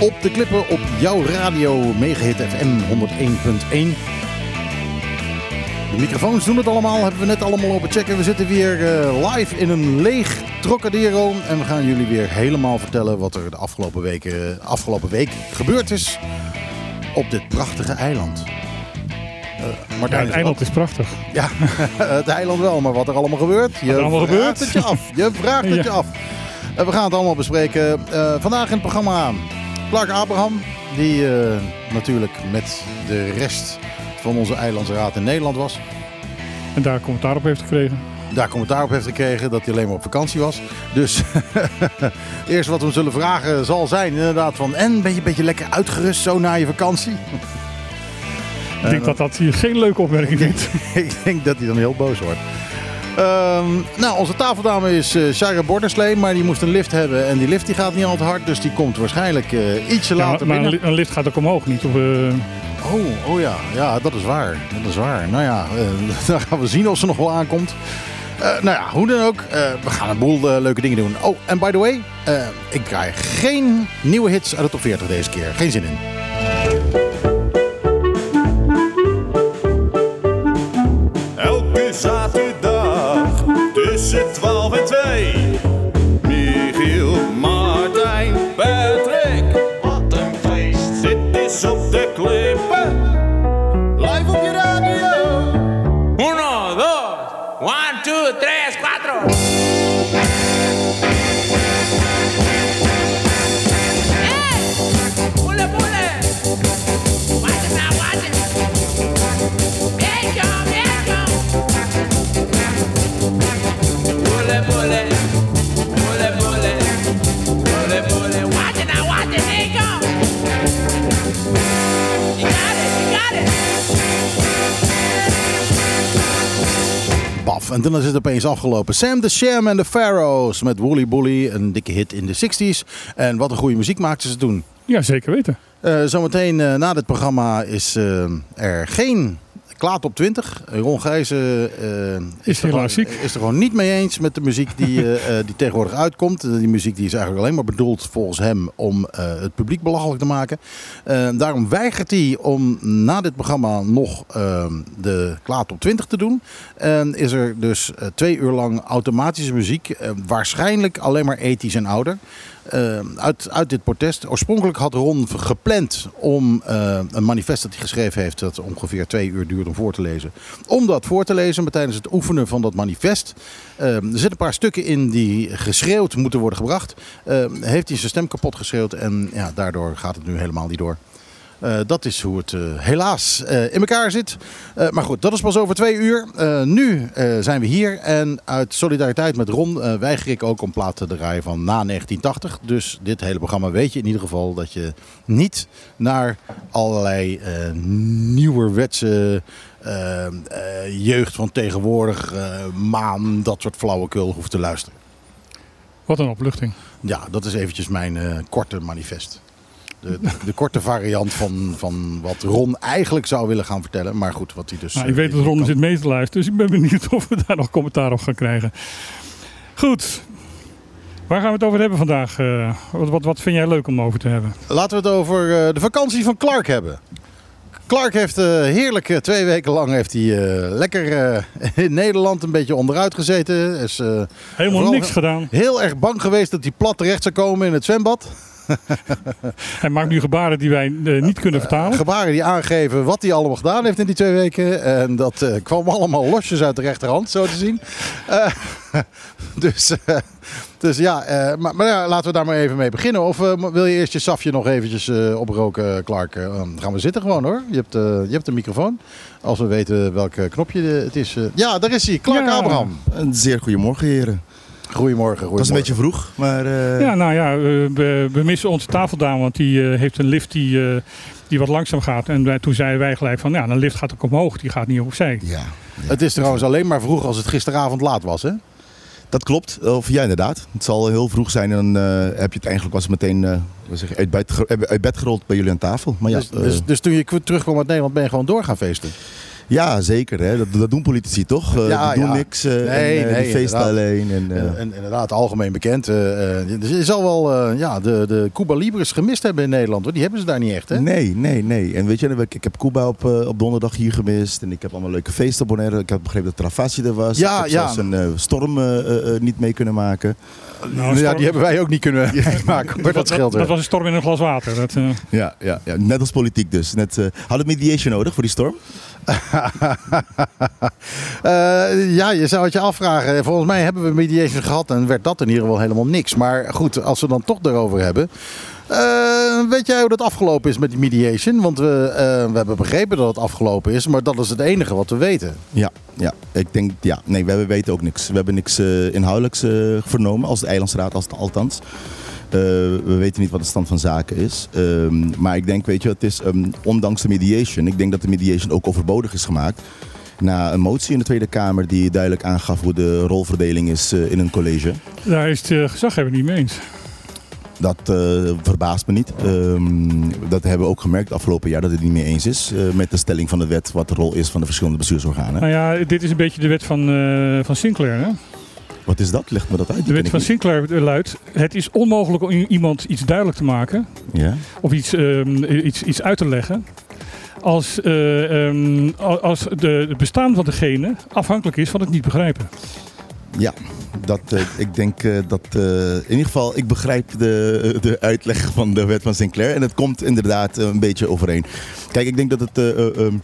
Op de klippen op jouw radio Megahit FM 101.1. De microfoons doen het allemaal, hebben we net allemaal op het checken. We zitten weer uh, live in een leeg Trocadero. En we gaan jullie weer helemaal vertellen wat er de afgelopen, weken, afgelopen week gebeurd is op dit prachtige eiland. Uh, ja, het eiland is prachtig. Ja, het eiland wel, maar wat er allemaal gebeurt, je allemaal vraagt gebeurt? het je af. Je vraagt het je af. Uh, we gaan het allemaal bespreken. Uh, vandaag in het programma Clark Abraham, die natuurlijk met de rest van onze eilandsraad in Nederland was. En daar commentaar op heeft gekregen. Daar commentaar op heeft gekregen dat hij alleen maar op vakantie was. Dus eerst wat we zullen vragen zal zijn inderdaad van... En ben je een beetje lekker uitgerust zo na je vakantie? Ik denk dat dat hier geen leuke opmerking vindt. ik denk dat hij dan heel boos wordt. Um, nou, onze tafeldame is uh, Sarah Borderslee, maar die moest een lift hebben. En die lift die gaat niet al te hard, dus die komt waarschijnlijk uh, ietsje ja, later maar, binnen. Maar een lift gaat ook omhoog, niet. Uh... Oh, oh ja. ja, dat is waar. Dat is waar. Nou ja, dan gaan we zien of ze nog wel aankomt. nou ja, hoe dan ook. we gaan een boel leuke dingen doen. Oh, en by the way, ik krijg geen nieuwe hits uit de top 40 deze keer. Geen zin in. zaterdag En dan is het opeens afgelopen. Sam the Sham en the Pharaohs met Woolly Bully. Een dikke hit in de 60s. En wat een goede muziek maakten ze toen. Ja, zeker weten. Uh, zometeen uh, na dit programma is uh, er geen Klaat op 20. Ron Gijzen uh, is, er gewoon, is er gewoon niet mee eens met de muziek die, uh, die tegenwoordig uitkomt. Die muziek die is eigenlijk alleen maar bedoeld volgens hem om uh, het publiek belachelijk te maken. daarom weigert hij om na dit programma nog de Klaat op 20 te doen. En is er dus twee uur lang automatische muziek. waarschijnlijk alleen maar ethisch en ouder. Uh, uit, uit dit protest. Oorspronkelijk had Ron gepland om uh, een manifest dat hij geschreven heeft, dat ongeveer twee uur duurt om voor te lezen, om dat voor te lezen. Maar tijdens het oefenen van dat manifest, uh, er zitten een paar stukken in die geschreeuwd moeten worden gebracht, heeft hij zijn stem kapot geschreeuwd en ja, daardoor gaat het nu helemaal niet door. Uh, dat is hoe het uh, helaas uh, in elkaar zit. maar goed, dat is pas over twee uur. nu zijn we hier en uit solidariteit met Ron weiger ik ook om platen te draaien van na 1980. Dus dit hele programma weet je in ieder geval dat je niet naar allerlei nieuwerwetse jeugd van tegenwoordig, maan, dat soort flauwekul hoeft te luisteren. Wat een opluchting. Ja, dat is eventjes mijn korte manifest. De, de, korte variant van, van wat Ron eigenlijk zou willen gaan vertellen. Maar goed, wat hij dus... Nou, ik weet dat Ron kan. zit mee te luisteren, dus ik ben benieuwd of we daar nog commentaar op gaan krijgen. Goed, waar gaan we het over hebben vandaag? Uh, wat, wat, wat vind jij leuk om over te hebben? Laten we het over uh, de vakantie van Clark hebben. Clark heeft uh, heerlijk twee weken lang heeft hij, lekker in Nederland een beetje onderuit gezeten. Is, Helemaal niks gedaan. Heel erg bang geweest dat hij plat terecht zou komen in het zwembad. hij maakt nu gebaren die wij uh, niet kunnen vertalen. Uh, gebaren die aangeven wat hij allemaal gedaan heeft in die twee weken. En dat uh, kwam allemaal losjes uit de rechterhand, zo te zien. dus, dus ja, maar, maar ja, laten we daar maar even mee beginnen. Of wil je eerst je safje nog eventjes oproken, Clark? dan gaan we zitten gewoon hoor. Je hebt, je hebt een microfoon. Als we weten welk knopje het is. ja, daar is hij. Clark ja. Abraham. Een zeer goedemorgen heren. Goedemorgen, goedemorgen. Dat is een beetje vroeg, maar... Uh... Ja, nou ja, we, we, missen onze tafeldame, want die uh, heeft een lift die, uh, die wat langzaam gaat. En wij, toen zeiden wij gelijk van, ja, een lift gaat ook omhoog, die gaat niet opzij. Ja, ja. Het is trouwens alleen maar vroeg als het gisteravond laat was, hè? Dat klopt, of ja inderdaad. Het zal heel vroeg zijn en dan heb je het eigenlijk was meteen zeg, uit, bed, uit bed gerold bij jullie aan tafel. Maar ja, dus, dus, dus, toen je terugkwam uit Nederland ben je gewoon door gaan feesten? Ja, zeker. Hè. Dat, dat doen politici toch? Eh, Ja, die doen ja. niks eh, Nee, en, eh, nee, die feesten alleen. En, En, inderdaad, algemeen bekend. eh, je zal wel ja, de, de Cuba Libres gemist hebben in Nederland. Hoor. Die hebben ze daar niet echt, hè? Nee, nee, nee. En weet je, ik, ik heb Cuba op, op donderdag hier gemist. En ik heb allemaal leuke feesten op Bonaire. Ik had begrepen dat Travassi er was. Ja, ik heb ja. zelfs een storm niet mee kunnen maken. Nou, ja, storm- die hebben wij ook niet kunnen maken. Maar dat scheelt dat, weer. was een storm in een glas water. Dat, eh, Ja, ja, ja. net als politiek dus. Net, eh had het mediation nodig voor die storm? Eh, ja, je zou het je afvragen. Volgens mij hebben we mediation gehad en werd dat in ieder geval helemaal niks. Maar goed, als we dan toch erover hebben. Eh, weet jij hoe dat afgelopen is met die mediation? Want we, eh, we hebben begrepen dat het afgelopen is, maar dat is het enige wat we weten. Ja, ja. Ik denk, ja. Nee, we, we weten ook niks. We hebben niks eh, inhoudelijks eh, vernomen, als de Eilandsraad, als althans. Eh, we weten niet wat de stand van zaken is. Ehm, maar ik denk, weet je, het is ehm, ondanks de mediation. Ik denk dat de mediation ook overbodig is gemaakt. Na een motie in de Tweede Kamer die duidelijk aangaf hoe de rolverdeling is eh, in een college. daar is het uh, gezaghebber niet mee eens. Dat eh, verbaast me niet. Ehm, dat hebben we ook gemerkt afgelopen jaar dat het niet mee eens is eh, met de stelling van de wet wat de rol is van de verschillende bestuursorganen. Nou ja, dit is een beetje de wet van, eh, van Sinclair. Hè? Wat is dat? Leg me dat uit. De wet van niet. Sinclair luidt: het is onmogelijk om iemand iets duidelijk te maken Ja? of iets, ehm, iets, iets uit te leggen. Als, eh, ehm, als de, het bestaan van degene afhankelijk is van het niet begrijpen. Ja, dat, eh, ik denk eh, dat eh, in ieder geval, ik begrijp de, de uitleg van de wet van Sinclair. En het komt inderdaad een beetje overeen. Kijk, ik denk dat het, eh, eh, ehm,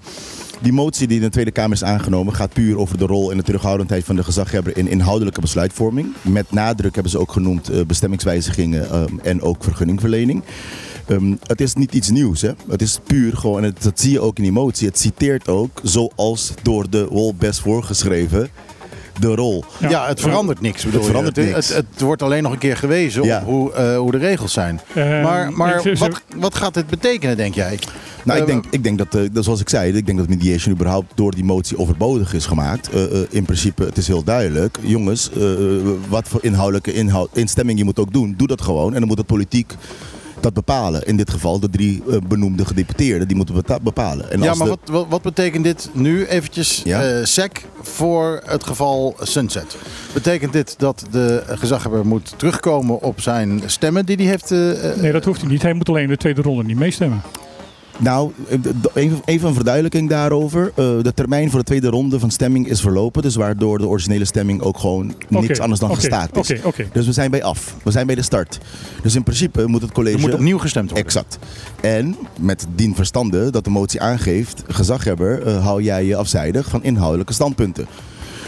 die motie die in de Tweede Kamer is aangenomen gaat puur over de rol en de terughoudendheid van de gezaghebber in inhoudelijke besluitvorming. Met nadruk hebben ze ook genoemd bestemmingswijzigingen ehm, en ook vergunningverlening. Ehm, het is niet iets nieuws, hè? Het is puur gewoon, en dat zie je ook in die motie. Het citeert ook, zoals door de wol best voorgeschreven, de rol. Ja, het verandert niks. Bedoel je. verandert het, niks. Het, het wordt alleen nog een keer gewezen Ja. op hoe, eh, hoe de regels zijn. Eh, maar maar ik- wat, wat gaat dit betekenen, denk jij? Nou, ik Eh, denk, ik denk dat, eh, dat, zoals ik zei, ik denk dat mediation überhaupt door die motie overbodig is gemaakt. Eh, eh, in principe, het is heel duidelijk. Jongens, eh, wat voor inhoudelijke inhoud, instemming je moet ook doen, doe dat gewoon. En dan moet het politiek dat bepalen. In dit geval de drie eh, benoemde gedeputeerden, die moeten bepalen. En ja, als maar de- wat, wat, wat betekent dit nu eventjes Ja. eh, sec voor het geval Sunset? Betekent dit dat de gezaghebber moet terugkomen op zijn stemmen die hij heeft? eh, Nee, dat hoeft hij niet. Hij moet alleen de tweede ronde niet meestemmen. Nou, eh, even, even een verduidelijking daarover. Eh, de termijn voor de tweede ronde van stemming is verlopen. Dus waardoor de originele stemming ook gewoon niks anders dan oké, gestaakt is. Oké, oké. Dus we zijn bij af. We zijn bij de start. Dus in principe moet het college... er moet opnieuw gestemd worden. Exact. En met dien verstande dat de motie aangeeft, gezaghebber, eh, hou jij je afzijdig van inhoudelijke standpunten.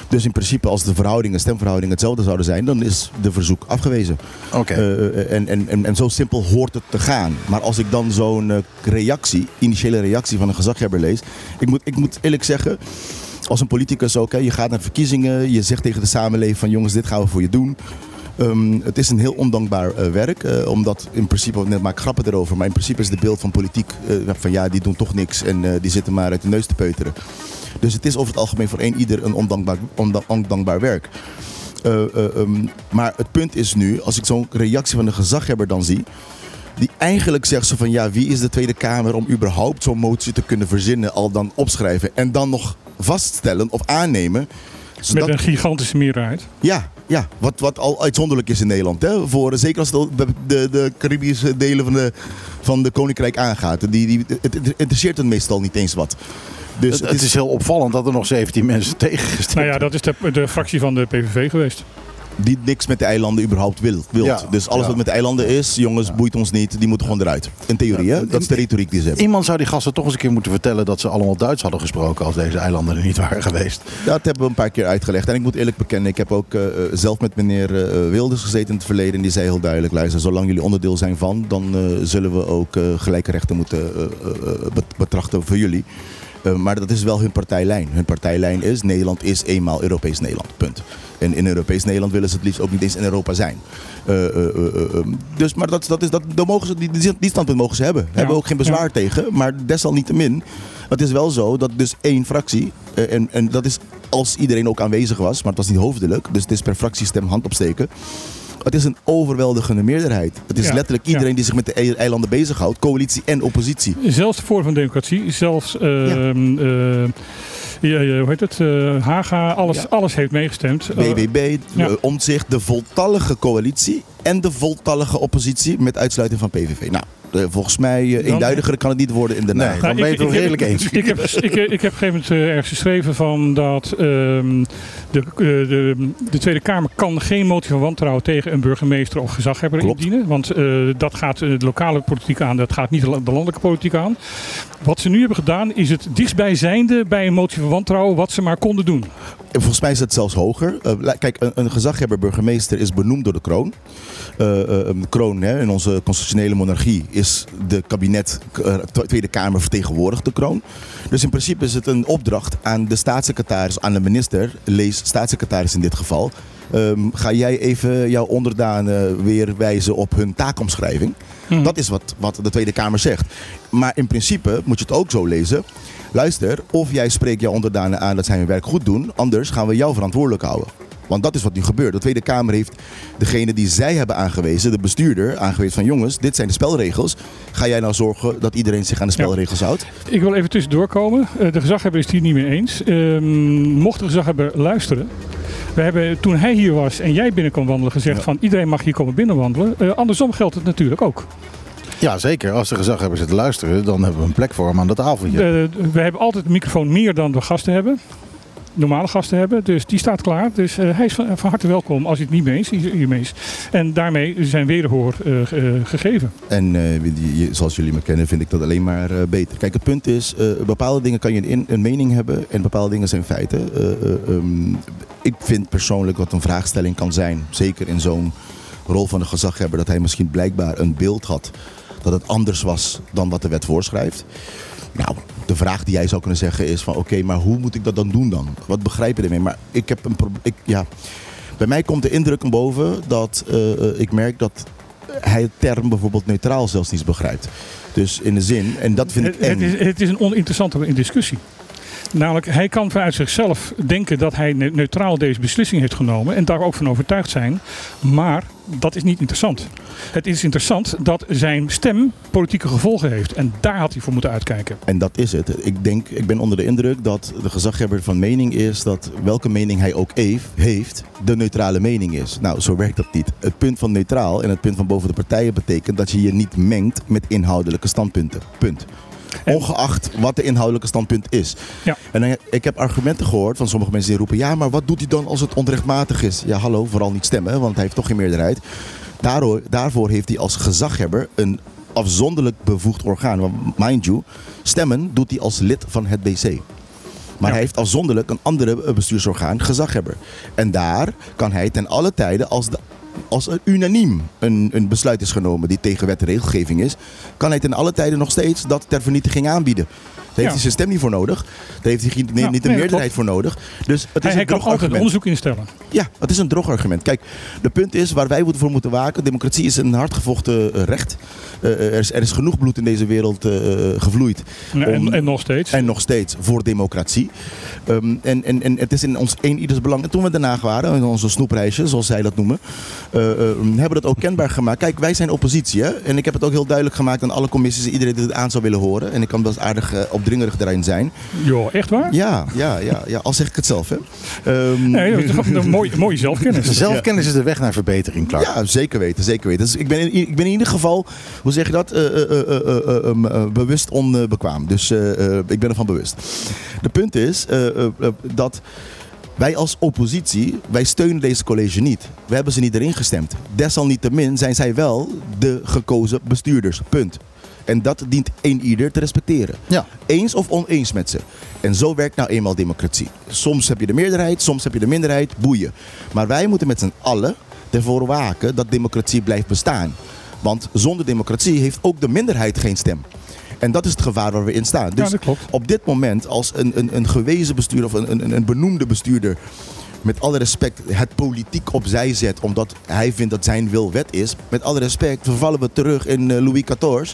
Dus in principe, als de verhoudingen, stemverhoudingen hetzelfde zouden zijn, dan is de verzoek afgewezen. Oké. Eh, eh, en, en, en, en zo simpel hoort het te gaan. Maar als ik dan zo'n eh, reactie, initiële reactie van een gezaghebber lees, ik moet, ik moet eerlijk zeggen, als een politicus ook, hè, je gaat naar verkiezingen, je zegt tegen de samenleving van jongens, dit gaan we voor je doen. Ehm, het is een heel ondankbaar eh, werk, eh, omdat in principe, net maak ik grappen erover, maar in principe is het beeld van politiek eh, van ja, die doen toch niks en eh, die zitten maar uit de neus te peuteren. Dus het is over het algemeen voor één ieder een ondankbaar, onda- ondankbaar werk. Eh, eh, ehm, maar het punt is nu, als ik zo'n reactie van een gezaghebber dan zie, die eigenlijk zegt zo van ja, wie is de Tweede Kamer om überhaupt zo'n motie te kunnen verzinnen, al dan opschrijven en dan nog vaststellen of aannemen. zodat- Met een gigantische meerderheid. ja, ja wat, wat al uitzonderlijk is in Nederland. Hè? Voor, zeker als het de, de, de Caribische delen van de, van de Koninkrijk aangaat. Die, die, het, het interesseert hen meestal niet eens wat. Dus het, het is heel opvallend dat er nog 17 mensen tegengestemd Nou ja, dat is de, de fractie van de PVV geweest. die niks met de eilanden überhaupt wil. wilt. Ja, dus alles ja. wat met de eilanden is, jongens, boeit ons niet. Die moeten gewoon eruit. In theorie, hè? Dat is de retoriek die ze hebben. Iemand zou die gasten toch eens een keer moeten vertellen dat ze allemaal Duits hadden gesproken als deze eilanden er niet waren geweest. Dat hebben we een paar keer uitgelegd. En ik moet eerlijk bekennen, ik heb ook eh, eh, zelf met meneer eh, Wilders gezeten in het verleden. En die zei heel duidelijk, luister, zolang jullie onderdeel zijn van, dan eh, zullen we ook eh, gelijke rechten moeten eh, eh, eh, bet- betrachten voor jullie. Eh, maar dat is wel hun partijlijn. Hun partijlijn is, Nederland is eenmaal Europees Nederland, punt. En in Europees Nederland willen ze het liefst ook niet eens in Europa zijn. Eh, eh, eh, eh, eh, dus, maar dat, dat is, dat, dat mogen ze, die, standpunt mogen ze hebben. Daar hebben we ook geen bezwaar tegen. Maar desalniettemin, het is wel zo dat dus één fractie, en, en dat is als iedereen ook aanwezig was, maar het was niet hoofdelijk, dus het is per fractiestem hand opsteken. Het is een overweldigende meerderheid. Het is Ja, letterlijk ja. iedereen die zich met de e- eilanden bezighoudt, coalitie en oppositie. Zelfs de Forum van Democratie, zelfs eh, Ja, ja, hoe heet het? eh, Haga, alles, Ja. alles heeft meegestemd. BBB, ja. eh, Omtzigt, de voltallige coalitie en de voltallige oppositie met uitsluiting van PVV. Nou, volgens mij eh, eenduidiger kan het niet worden in Den Nee. Haag. Dan ben je het wel redelijk eens. Ik heb, ik, ik heb op een gegeven moment eh, ergens geschreven van dat ehm, de, eh, de, de Tweede Kamer kan geen motie van wantrouwen tegen een burgemeester of gezaghebber Klopt. indienen. Want eh, dat gaat eh, de lokale politiek aan, dat gaat niet de la- de landelijke politiek aan. Wat ze nu hebben gedaan is het dichtstbijzijnde bij een motie van wantrouwen wat ze maar konden doen. En Volgens mij is het zelfs hoger. Eh, kijk, een, een gezaghebber burgemeester is benoemd door de kroon. Eh, eh, de kroon hè, in onze constitutionele monarchie is de kabinet, eh, Tweede Kamer vertegenwoordigt de kroon. Dus in principe is het een opdracht aan de staatssecretaris, aan de minister, lees staatssecretaris in dit geval. Ehm, ga jij even jouw onderdanen weer wijzen op hun taakomschrijving? Mhm. Dat is wat, wat de Tweede Kamer zegt. Maar in principe moet je het ook zo lezen. Luister, of jij spreekt jouw onderdanen aan dat zij hun werk goed doen, anders gaan we jou verantwoordelijk houden. Want dat is wat nu gebeurt. De Tweede Kamer heeft degene die zij hebben aangewezen, de bestuurder, aangewezen van jongens, dit zijn de spelregels. Ga jij nou zorgen dat iedereen zich aan de spelregels houdt? Ik wil even tussendoor komen. Eh, de gezaghebber is het hier niet mee eens. Ehm, mocht de gezaghebber luisteren. We hebben toen hij hier was en jij binnen kon wandelen gezegd Ja. van iedereen mag hier komen binnenwandelen. Eh, andersom geldt het natuurlijk ook. Ja, zeker. Als de gezaghebber zit te luisteren, dan hebben we een plek voor hem aan de tafeltje. Eh, we hebben altijd een microfoon meer dan we gasten hebben. Normale gasten hebben. Dus die staat klaar. Dus eh, hij is van, harte welkom als hij het niet mee hiermee. En daarmee zijn wederhoor eh, eh, gegeven. En je- zoals jullie me kennen, vind ik dat alleen maar beter. Kijk, het punt is, bepaalde dingen kan je een, een mening hebben en bepaalde dingen zijn feiten. Eh, eh, ehm, ik vind persoonlijk dat een vraagstelling kan zijn, zeker in zo'n rol van de gezaghebber, dat hij misschien blijkbaar een beeld had dat het anders was dan wat de wet voorschrijft. Nou, de vraag die jij zou kunnen zeggen is van oké, maar hoe moet ik dat dan doen dan? Wat begrijp je ermee? Maar ik heb een probleem. Ja, bij mij komt de indruk boven dat eh, eh, ik merk dat hij het term bijvoorbeeld neutraal zelfs niet begrijpt. Dus in de zin, en dat vind ik Het, is, het is een oninteressante discussie. Namelijk, hij kan vanuit zichzelf denken dat hij ne- neutraal deze beslissing heeft genomen en daar ook van overtuigd zijn. Maar dat is niet interessant. Het is interessant dat zijn stem politieke gevolgen heeft. En daar had hij voor moeten uitkijken. En dat is het. Ik denk, ik ben onder de indruk dat de gezaghebber van mening is dat welke mening hij ook eef- heeft, de neutrale mening is. Nou, zo werkt dat niet. Het punt van neutraal en het punt van boven de partijen betekent dat je je niet mengt met inhoudelijke standpunten. Punt. Ongeacht wat de inhoudelijke standpunt is. Ja. En dan- ik heb argumenten gehoord van sommige mensen die roepen: ja, maar wat doet hij dan als het onrechtmatig is? Ja, hallo, vooral niet stemmen, want hij heeft toch geen meerderheid. Daardoor, daarvoor heeft hij als gezaghebber een afzonderlijk bevoegd orgaan. Want mind you, stemmen doet hij als lid van het BC. Maar Ja. hij heeft afzonderlijk een andere bestuursorgaan, gezaghebber. En daar kan hij ten alle tijden, als, de, als er unaniem een, een besluit is genomen die tegen wet en regelgeving is, kan hij ten alle tijden nog steeds dat ter vernietiging aanbieden. Daar heeft Ja. hij zijn stem niet voor nodig. Daar heeft hij Ja, niet een nee, dat meerderheid voor nodig. Dus het is Hij, hij een kan altijd onderzoek instellen. Ja, het is een droog argument. Kijk, de punt is waar wij voor moeten waken. Democratie is een hardgevochten eh, recht. Eh, er, is, er is genoeg bloed in deze wereld eh, gevloeid. En, en, Om- en nog steeds. En nog steeds voor democratie. Ehm, en, en, en het is in ons een ieders belang. En toen we daarna waren, in onze snoepreisje, zoals zij dat noemen, eh, eh, hebben we dat ook kenbaar gemaakt. Kijk, wij zijn oppositie. Hè? En ik heb het ook heel duidelijk gemaakt aan alle commissies, iedereen die het aan zou willen horen. En ik kan best aardig eh, opdringerig daarin zijn. Joh, echt waar? Ja, ja, ja, ja, al zeg ik het zelf. Hè? Ehm, Nee, dat is een mooie, mooie zelfkennis. Zelfkennis is de weg naar verbetering, klaar. Ja, zeker weten, zeker weten. Dus ik ben in, ik ben in ieder geval, hoe zeg je dat, Eh, eh, eh, eh, eh, eh, um, eh, bewust onbekwaam. Dus eh, eh, ik ben ervan bewust. De punt is eh, eh, eh, dat wij als oppositie, wij steunen deze college niet. We hebben ze niet erin gestemd. Desalniettemin zijn zij wel de gekozen bestuurders. Punt. En dat dient een ieder te respecteren. Ja. Eens of oneens met ze. En zo werkt nou eenmaal democratie. Soms heb je de meerderheid, soms heb je de minderheid, boeien. Maar wij moeten met z'n allen ervoor waken dat democratie blijft bestaan. Want zonder democratie heeft ook de minderheid geen stem. En dat is het gevaar waar we in staan. Dus op dit moment, als een, een, een gewezen bestuurder of een, een, een benoemde bestuurder met alle respect het politiek opzij zet omdat hij vindt dat zijn wil wet is. Met alle respect vervallen we terug in eh, Louis XIV.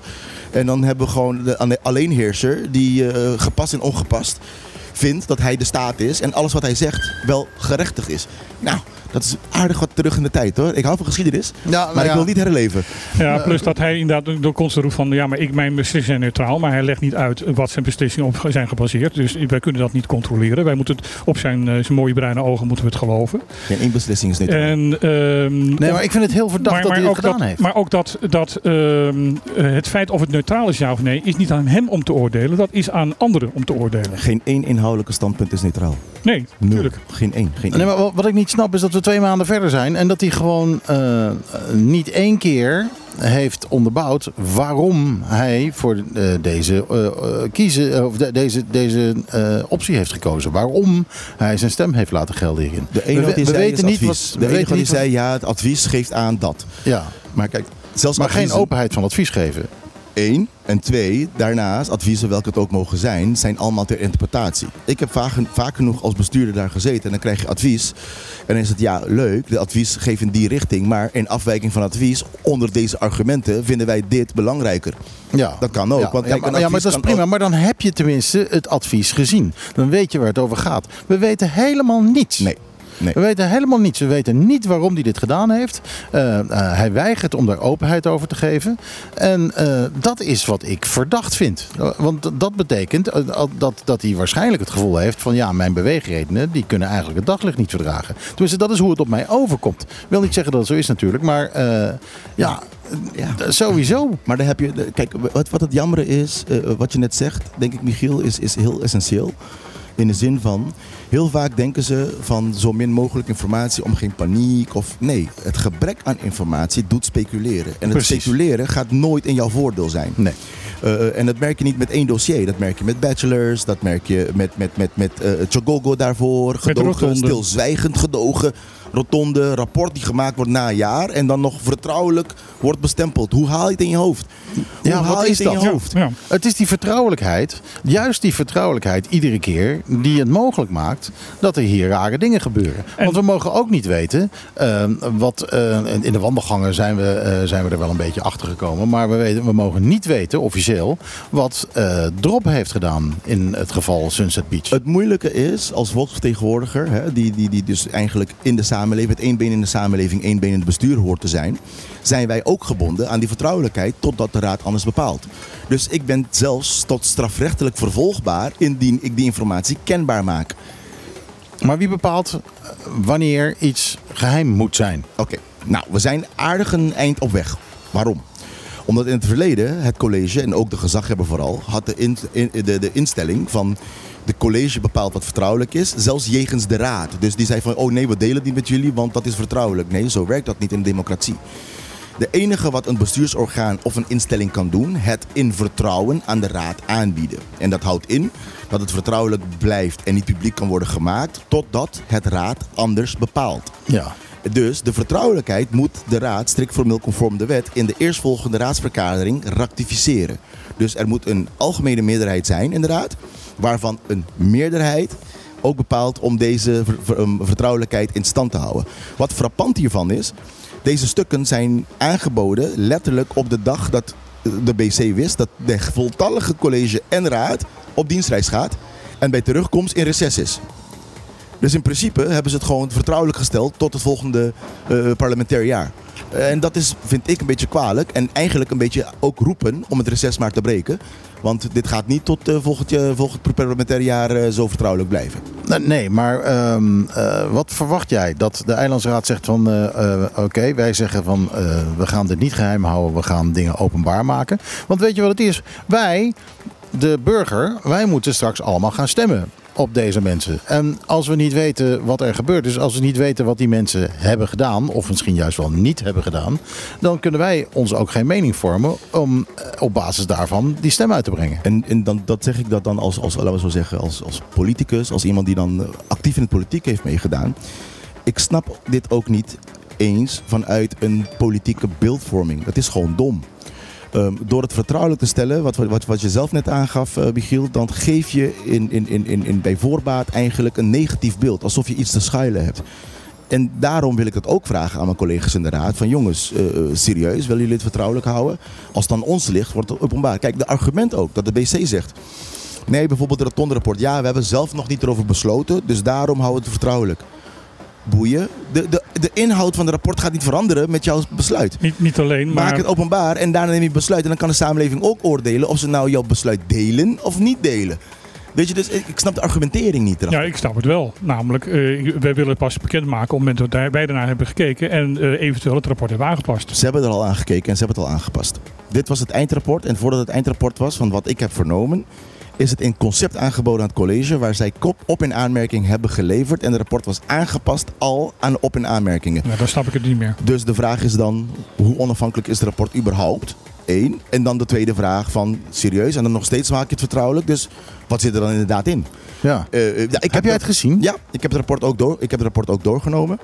En dan hebben we gewoon de alle- alleenheerser die eh, gepast en ongepast vindt dat hij de staat is en alles wat hij zegt wel gerechtig is. Nou, Dat is aardig wat terug in de tijd hoor. Ik hou van geschiedenis, Ja, nou maar ik wil niet herleven. Ja, plus dat hij inderdaad door constant roept van ja, maar ik, mijn beslissingen zijn neutraal. Maar hij legt niet uit wat zijn beslissingen op zijn gebaseerd. Dus wij kunnen dat niet controleren. Wij moeten het op zijn, eh, zijn mooie bruine ogen moeten we het geloven. Geen één beslissing is niet. En, ehm, Nee, maar ik vind het heel verdacht dat hij het gedaan dat, heeft. maar ook dat, dat ehm, eh, het feit of het neutraal is ja of nee, is niet aan hem om te oordelen. Dat is aan anderen om te oordelen. Geen één inhoudelijke standpunt is neutraal. Nee, natuurlijk. Geen één. Geen Nee, één. maar wat- wat ik niet snap is dat we twee maanden verder zijn en dat hij gewoon eh, niet één keer heeft onderbouwd waarom hij voor eh, deze, eh, kiezen, of de- deze, deze optie heeft gekozen. Waarom hij zijn stem heeft laten gelden hierin. De enige we, zei weten niet advies. wat. de we enige weten wat niet zei, ja, het advies geeft aan dat. Ja, Maar kijk, zelfs maar geen openheid van advies geven. Eén. En twee, daarnaast, adviezen welke het ook mogen zijn, zijn allemaal ter interpretatie. Ik heb vaak, vaak genoeg als bestuurder daar gezeten en dan krijg je advies. En dan is het ja, leuk, de advies geeft in die richting. Maar in afwijking van advies, onder deze argumenten, vinden wij dit belangrijker. Ja. Dat kan ook, Ja, want ja, kijk, maar, ja, maar dat is prima. ook- Maar dan heb je tenminste het advies gezien. Dan weet je waar het over gaat. We weten helemaal niets. Nee. Nee. We weten helemaal niets. We weten niet waarom hij dit gedaan heeft. Eh, eh, hij weigert om daar openheid over te geven. En eh, dat is wat ik verdacht vind. Want dat betekent dat, dat hij waarschijnlijk het gevoel heeft van ja, mijn beweegredenen die kunnen eigenlijk het daglicht niet verdragen. Tenminste, dat is hoe het op mij overkomt. Ik wil niet zeggen dat het zo is natuurlijk, maar ja, Ja. sowieso. Maar dan heb je, kijk, wat, wat het jammer is, wat je net zegt, denk ik Michiel, is, is heel essentieel. In de zin van, heel vaak denken ze van zo min mogelijk informatie om geen paniek of... Nee, het gebrek aan informatie doet speculeren. En het Precies. speculeren gaat nooit in jouw voordeel zijn. Nee. Eh, en dat merk je niet met één dossier. Dat merk je met bachelors, dat merk je met, met, met, met eh Chogogo daarvoor. Gedogen, stilzwijgend gedogen. Rotonde, rapport die gemaakt wordt na een jaar en dan nog vertrouwelijk wordt bestempeld. Hoe haal je het in je hoofd? Hoe Ja, haal wat je is het in je dat? hoofd? Ja. Het is die vertrouwelijkheid, juist die vertrouwelijkheid iedere keer, die het mogelijk maakt dat er hier rare dingen gebeuren. En- Want we mogen ook niet weten, eh, wat eh, in de wandelgangen zijn we, eh, zijn we er wel een beetje achter gekomen, maar we, weten, we mogen niet weten, officieel, wat eh, Drop heeft gedaan in het geval Sunset Beach. Het moeilijke is als volksvertegenwoordiger, hè, die, die, die dus eigenlijk in de samenleving, met één been in de samenleving, één been in het bestuur hoort te zijn, zijn wij ook gebonden aan die vertrouwelijkheid totdat de raad anders bepaalt. Dus ik ben zelfs tot strafrechtelijk vervolgbaar indien ik die informatie kenbaar maak. Maar wie bepaalt eh, wanneer iets geheim moet zijn? Oké, nou, we zijn aardig een eind op weg. Waarom? Omdat in het verleden het college, en ook de gezaghebber vooral, had de, in, de, de instelling van de college bepaalt wat vertrouwelijk is, zelfs jegens de raad. Dus die zei van, oh nee, we delen het niet met jullie, want dat is vertrouwelijk. Nee, zo werkt dat niet in democratie. De enige wat een bestuursorgaan of een instelling kan doen, het in vertrouwen aan de raad aanbieden. En dat houdt in dat het vertrouwelijk blijft en niet publiek kan worden gemaakt totdat het raad anders bepaalt. Ja. Dus de vertrouwelijkheid moet de raad, strikt formeel conform de wet, in de eerstvolgende raadsvergadering ratificeren. Dus er moet een algemene meerderheid zijn in de raad, waarvan een meerderheid ook bepaalt om deze ver- ver- vertrouwelijkheid in stand te houden. Wat frappant hiervan is, deze stukken zijn aangeboden letterlijk op de dag dat de BC wist dat de voltallige college en raad op dienstreis gaat en bij terugkomst in reces is. Dus in principe hebben ze het gewoon vertrouwelijk gesteld tot het volgende eh, parlementair jaar. Eh, En dat is, vind ik, een beetje kwalijk. En eigenlijk een beetje ook roepen om het reces maar te breken. Want dit gaat niet tot eh, volgend, jaar- volgend parlementair jaar zo vertrouwelijk blijven. Nee, maar ehm, eh, wat verwacht jij? Dat de Eilandsraad zegt van oké, wij zeggen van we gaan dit niet geheim houden, we gaan dingen openbaar maken. Want weet je wat het is? Wij, de burger, wij moeten straks allemaal gaan stemmen op deze mensen. En als we niet weten wat er gebeurd is, als we niet weten wat die mensen hebben gedaan, of misschien juist wel niet hebben gedaan, dan kunnen wij ons ook geen mening vormen om eh, op basis daarvan die stem uit te brengen. En, en dan, dat zeg ik dat dan als, als, laten we zo zeggen, als, als politicus, als iemand die dan eh, actief in de politiek heeft meegedaan. Ik snap dit ook niet eens vanuit een politieke beeldvorming. Dat is gewoon dom. Ehm, door het vertrouwelijk te stellen, wat, wat, wat je zelf net aangaf, eh Michiel, dan geef je in, in, in, in, in bij voorbaat eigenlijk een negatief beeld. Alsof je iets te schuilen hebt. En daarom wil ik dat ook vragen aan mijn collega's in de raad. Van jongens, eh, serieus, willen jullie het vertrouwelijk houden? Als het aan ons ligt, wordt het openbaar. Kijk, de argument ook, dat de BC zegt. Nee, bijvoorbeeld het rotonde rapport. Ja, we hebben zelf nog niet erover besloten, dus daarom houden we het vertrouwelijk. Boeien. De, de, de inhoud van het rapport gaat niet veranderen met jouw besluit. Niet, niet alleen, maar... Maak het openbaar en daarna neem je besluit. En dan kan de samenleving ook oordelen of ze nou jouw besluit delen of niet delen. Weet je, dus ik, snap de argumentering niet erachter. Ja, ik snap het wel. Namelijk, eh, wij willen het pas bekendmaken op het moment dat wij- daarnaar hebben gekeken en eh, eventueel het rapport hebben aangepast. Ze hebben er al aan gekeken en ze hebben het al aangepast. Dit was het eindrapport. En voordat het eindrapport was, van wat ik heb vernomen, is het in concept aangeboden aan het college. Waar zij kop op in aanmerking hebben geleverd. En het rapport was aangepast al aan op in aanmerkingen. Nou, dan snap ik het niet meer. Dus de vraag is dan, hoe onafhankelijk is het rapport überhaupt? Eén. En dan de tweede vraag van, serieus? En dan nog steeds maak je het vertrouwelijk. Dus wat zit er dan inderdaad in? Ja. Eh, eh, ja, ik Heb heb jij het gezien? Ja, ik heb het rapport ook, door, ik heb het rapport ook doorgenomen.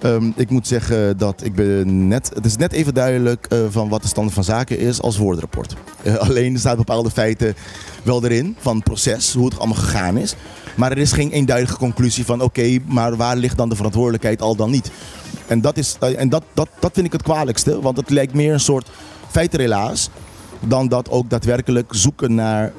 Ehm, ik moet zeggen dat ik ben net, het is net even duidelijk eh, van wat de stand van zaken is als woordrapport. Alleen er staan bepaalde feiten wel erin van het proces, hoe het allemaal gegaan is. Maar er is geen eenduidige conclusie van oké, maar waar ligt dan de verantwoordelijkheid al dan niet? En, dat, is, en dat, dat, dat vind ik het kwalijkste, want het lijkt meer een soort feitenrelaas dan dat ook daadwerkelijk zoeken naar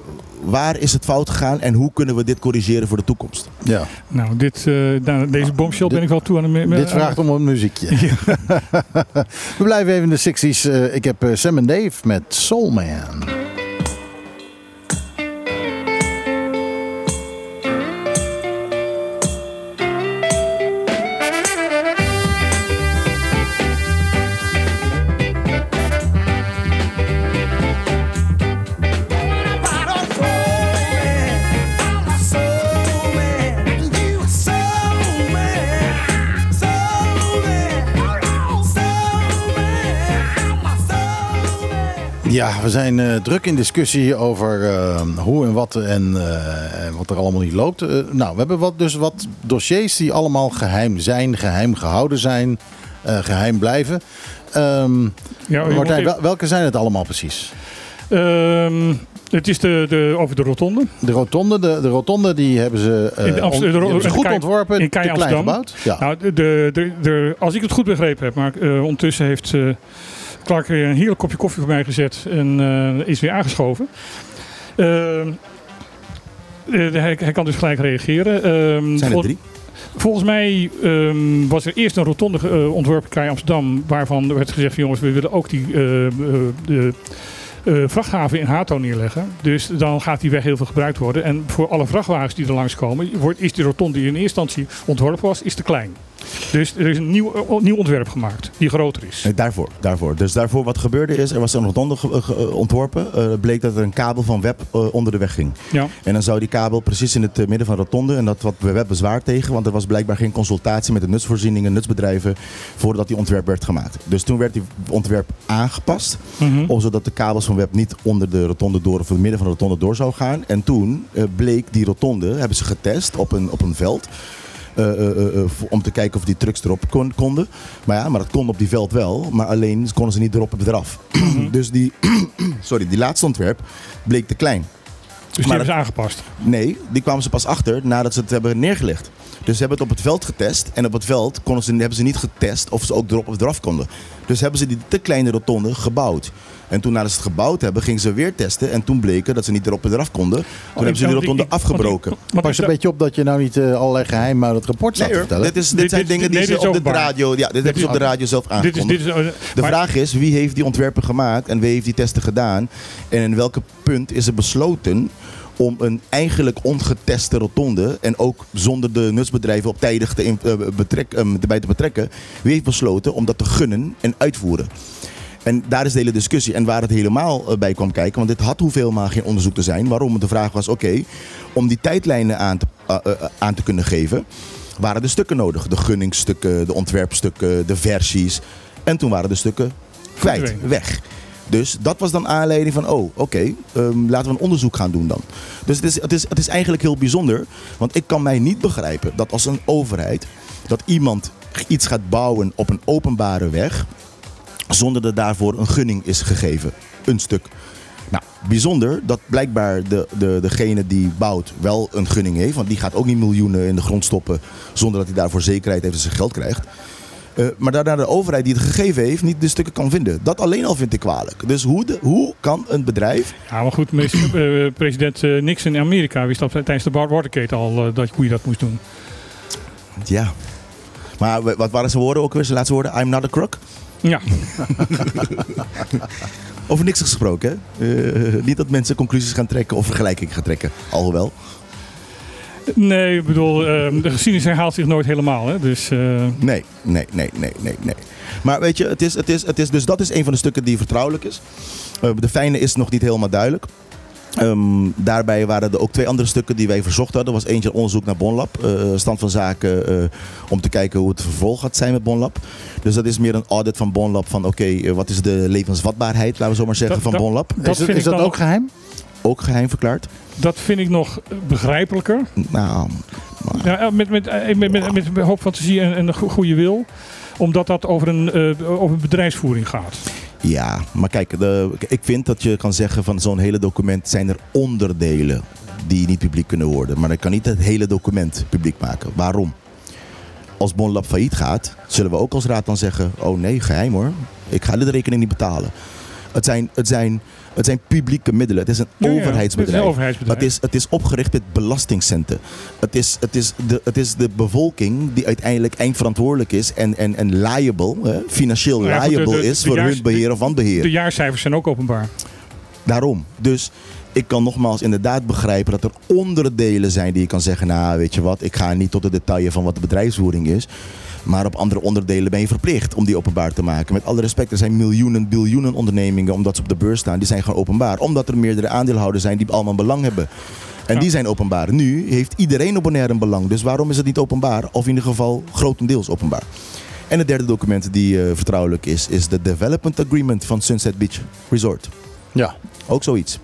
waar is het fout gegaan en hoe kunnen we dit corrigeren voor de toekomst. ja. Nou, dit, eh, nou, deze bombshell ben ik wel toe aan me- Dit vraagt om een muziekje. We blijven even in de 60s. Eh, ik heb eh, Sam en Dave met Soul Man. Ja, we zijn eh, druk in discussie over eh, hoe en wat en eh, en wat er allemaal niet loopt. Nou, we hebben wat, dus wat dossiers die allemaal geheim zijn, geheim gehouden zijn, eh, geheim blijven. Ehm, Ja, Martijn, even- welke zijn het allemaal precies? Ehm, het is de, de, over de rotonde. De rotonde, de, de rotonde die hebben ze, In de Amst- on- die de ro- hebben ze in goed Kei- ontworpen, in te Kei Amsterdam. gebouwd. Ja. Nou, de, de, de, de- als ik het goed begrepen heb, maar ondertussen heeft eh Clark weer een heerlijk kopje koffie voor mij gezet en eh, is weer aangeschoven. Ehm, eh, hij, hij kan dus gelijk reageren. Ehm, Zijn er vol- drie? Volgens mij ehm, was er eerst een rotonde eh, ontworpen bij Amsterdam, waarvan werd gezegd: van, jongens, we willen ook die de, eh, vrachthaven in Hato neerleggen. Dus dan gaat die weg heel veel gebruikt worden. En voor alle vrachtwagens die er langskomen, wordt, is die rotonde die in eerste instantie ontworpen was, is te klein. Dus er is een nieuw, eh, nieuw ontwerp gemaakt, die groter is. Nee, daarvoor, daarvoor. Dus daarvoor wat gebeurde is, er was een rotonde eh, ontworpen. Eh, bleek dat er een kabel van web eh, onder de weg ging. Ja. En dan zou die kabel precies in het eh, midden van de rotonde. En dat wat web bezwaar tegen. Want er was blijkbaar geen consultatie met de nutsvoorzieningen, nutsbedrijven. Voordat die ontwerp werd gemaakt. Dus toen werd die ontwerp aangepast. Om zodat de kabels van web niet onder de rotonde door of in het midden van de rotonde door zou gaan. En toen eh, bleek die rotonde, hebben ze getest op een, op een veld. Eh, eh, eh, om te kijken of die trucks erop kon- konden. Maar ja, maar dat kon op die veld wel. Maar alleen konden ze niet erop of eraf. dus die, sorry, die laatste ontwerp bleek te klein. Dus die Maar hebben ze aangepast. Nee, die kwamen ze pas achter nadat ze het hebben neergelegd. Dus ze hebben het op het veld getest. En op het veld konden ze, hebben ze niet getest of ze ook erop of eraf konden. Dus hebben ze die te kleine rotonde gebouwd. En toen nadat ze het gebouwd hebben, gingen ze weer testen. En toen bleken dat ze niet erop en eraf konden. Toen hebben ze die want ik- rotonde ik- ik- afgebroken. want Pas een beetje op dat je nou niet eh, allerlei geheimen uit het rapport staat Nee te hoor, vertellen. dit, is, dit Dit- zijn dit- dingen die nee, ze dit is op de radio, ja, dit hebben ze op de radio zelf Dit is, aangekondigd. dit is, eh, De maar- vraag is, wie heeft die ontwerpen gemaakt en wie heeft die testen gedaan? En in welke punt is er besloten om een eigenlijk ongeteste rotonde en ook zonder de nutsbedrijven op tijdig te in- eh, betrek, eh, erbij te betrekken, wie heeft besloten om dat te gunnen en uitvoeren? En daar is de hele discussie. En waar het helemaal eh, bij kwam kijken, want dit had hoeveel maar geen onderzoek te zijn. Waarom? De vraag was, oké, om die tijdlijnen aan te, eh, eh, aan te kunnen geven, waren de stukken nodig. De gunningsstukken, de ontwerpstukken, de versies. En toen waren de stukken kwijt, weg. Dus dat was dan aanleiding van, oh, oké, ehm, laten we een onderzoek gaan doen dan. Dus het is, het, is, het is eigenlijk heel bijzonder. Want ik kan mij niet begrijpen dat als een overheid, dat iemand iets gaat bouwen op een openbare weg, zonder dat daarvoor een gunning is gegeven. Een stuk. Nou, bijzonder dat blijkbaar de, de, degene die bouwt wel een gunning heeft. Want die gaat ook niet miljoenen in de grond stoppen zonder dat hij daarvoor zekerheid heeft dat ze geld krijgt. Eh, maar daarna de overheid die het gegeven heeft niet de stukken kan vinden. Dat alleen al vind ik kwalijk. Dus hoe, de, hoe kan een bedrijf... Ja, maar goed, eh, president eh, Nixon in Amerika wist dat tijdens de Watergate al dat, hoe je dat moest doen. Ja. Maar wa- wat waren zijn woorden ook weer? Zijn laatste woorden? I'm not a crook? Ja, Over niks gesproken, hè? Eh, niet dat mensen conclusies gaan trekken of vergelijkingen gaan trekken. Alhoewel. nee, ik bedoel, eh, de geschiedenis herhaalt zich nooit helemaal. Hè? Dus, eh, Nee, nee, nee, nee, nee, nee. Maar weet je, het is, het is, het is, dus dat is een van de stukken die vertrouwelijk is. Eh, de fijne is nog niet helemaal duidelijk. Ehm, daarbij waren er ook twee andere stukken die wij verzocht hadden. Er was eentje onderzoek naar Bonlab. eh, stand van zaken eh, om te kijken hoe het vervolg gaat zijn met Bonlab. Dus dat is meer een audit van Bonlab. Van oké, eh, wat is de levensvatbaarheid, laten we zo maar zeggen, Dat- van dat- Bonlab. dat is dat, vind is ik dat dan ook geheim? Ook geheim verklaard. dat vind ik nog begrijpelijker. Nou, Ja, met, met, met, met, met een hoop fantasie en, en een go- goede wil. Omdat dat over een, eh, over bedrijfsvoering gaat. Ja, maar kijk, de, ik vind dat je kan zeggen van zo'n hele document zijn er onderdelen die niet publiek kunnen worden. Maar ik kan niet het hele document publiek maken. Waarom? Als Bonlab failliet gaat, zullen we ook als raad dan zeggen, oh nee, geheim hoor. Ik ga de rekening niet betalen. Het zijn, het zijn, het zijn publieke middelen. Het is een Ja, ja, overheidsbedrijf. het is een overheidsbedrijf. Het is, het is opgericht met belastingcenten. Het is, het, is de, het is de bevolking die uiteindelijk eindverantwoordelijk is en, en, en liable, hè, financieel Nou ja, goed, de- liable de- is voor jaars- hun beheer of wanbeheer. De jaarcijfers zijn ook openbaar. Daarom. Dus ik kan nogmaals inderdaad begrijpen dat er onderdelen zijn die je kan zeggen, nou weet je wat, ik ga niet tot de details van wat de bedrijfsvoering is. Maar op andere onderdelen ben je verplicht om die openbaar te maken. Met alle respect, er zijn miljoenen, biljoenen ondernemingen, omdat ze op de beurs staan, die zijn gewoon openbaar. Omdat er meerdere aandeelhouders zijn die allemaal belang hebben. En Ja. die zijn openbaar. Nu heeft iedereen op Bonaire een belang. Dus waarom is het niet openbaar? Of in ieder geval grotendeels openbaar. En het derde document die eh, vertrouwelijk is, is de Development Agreement van Sunset Beach Resort. Ja. Ook zoiets.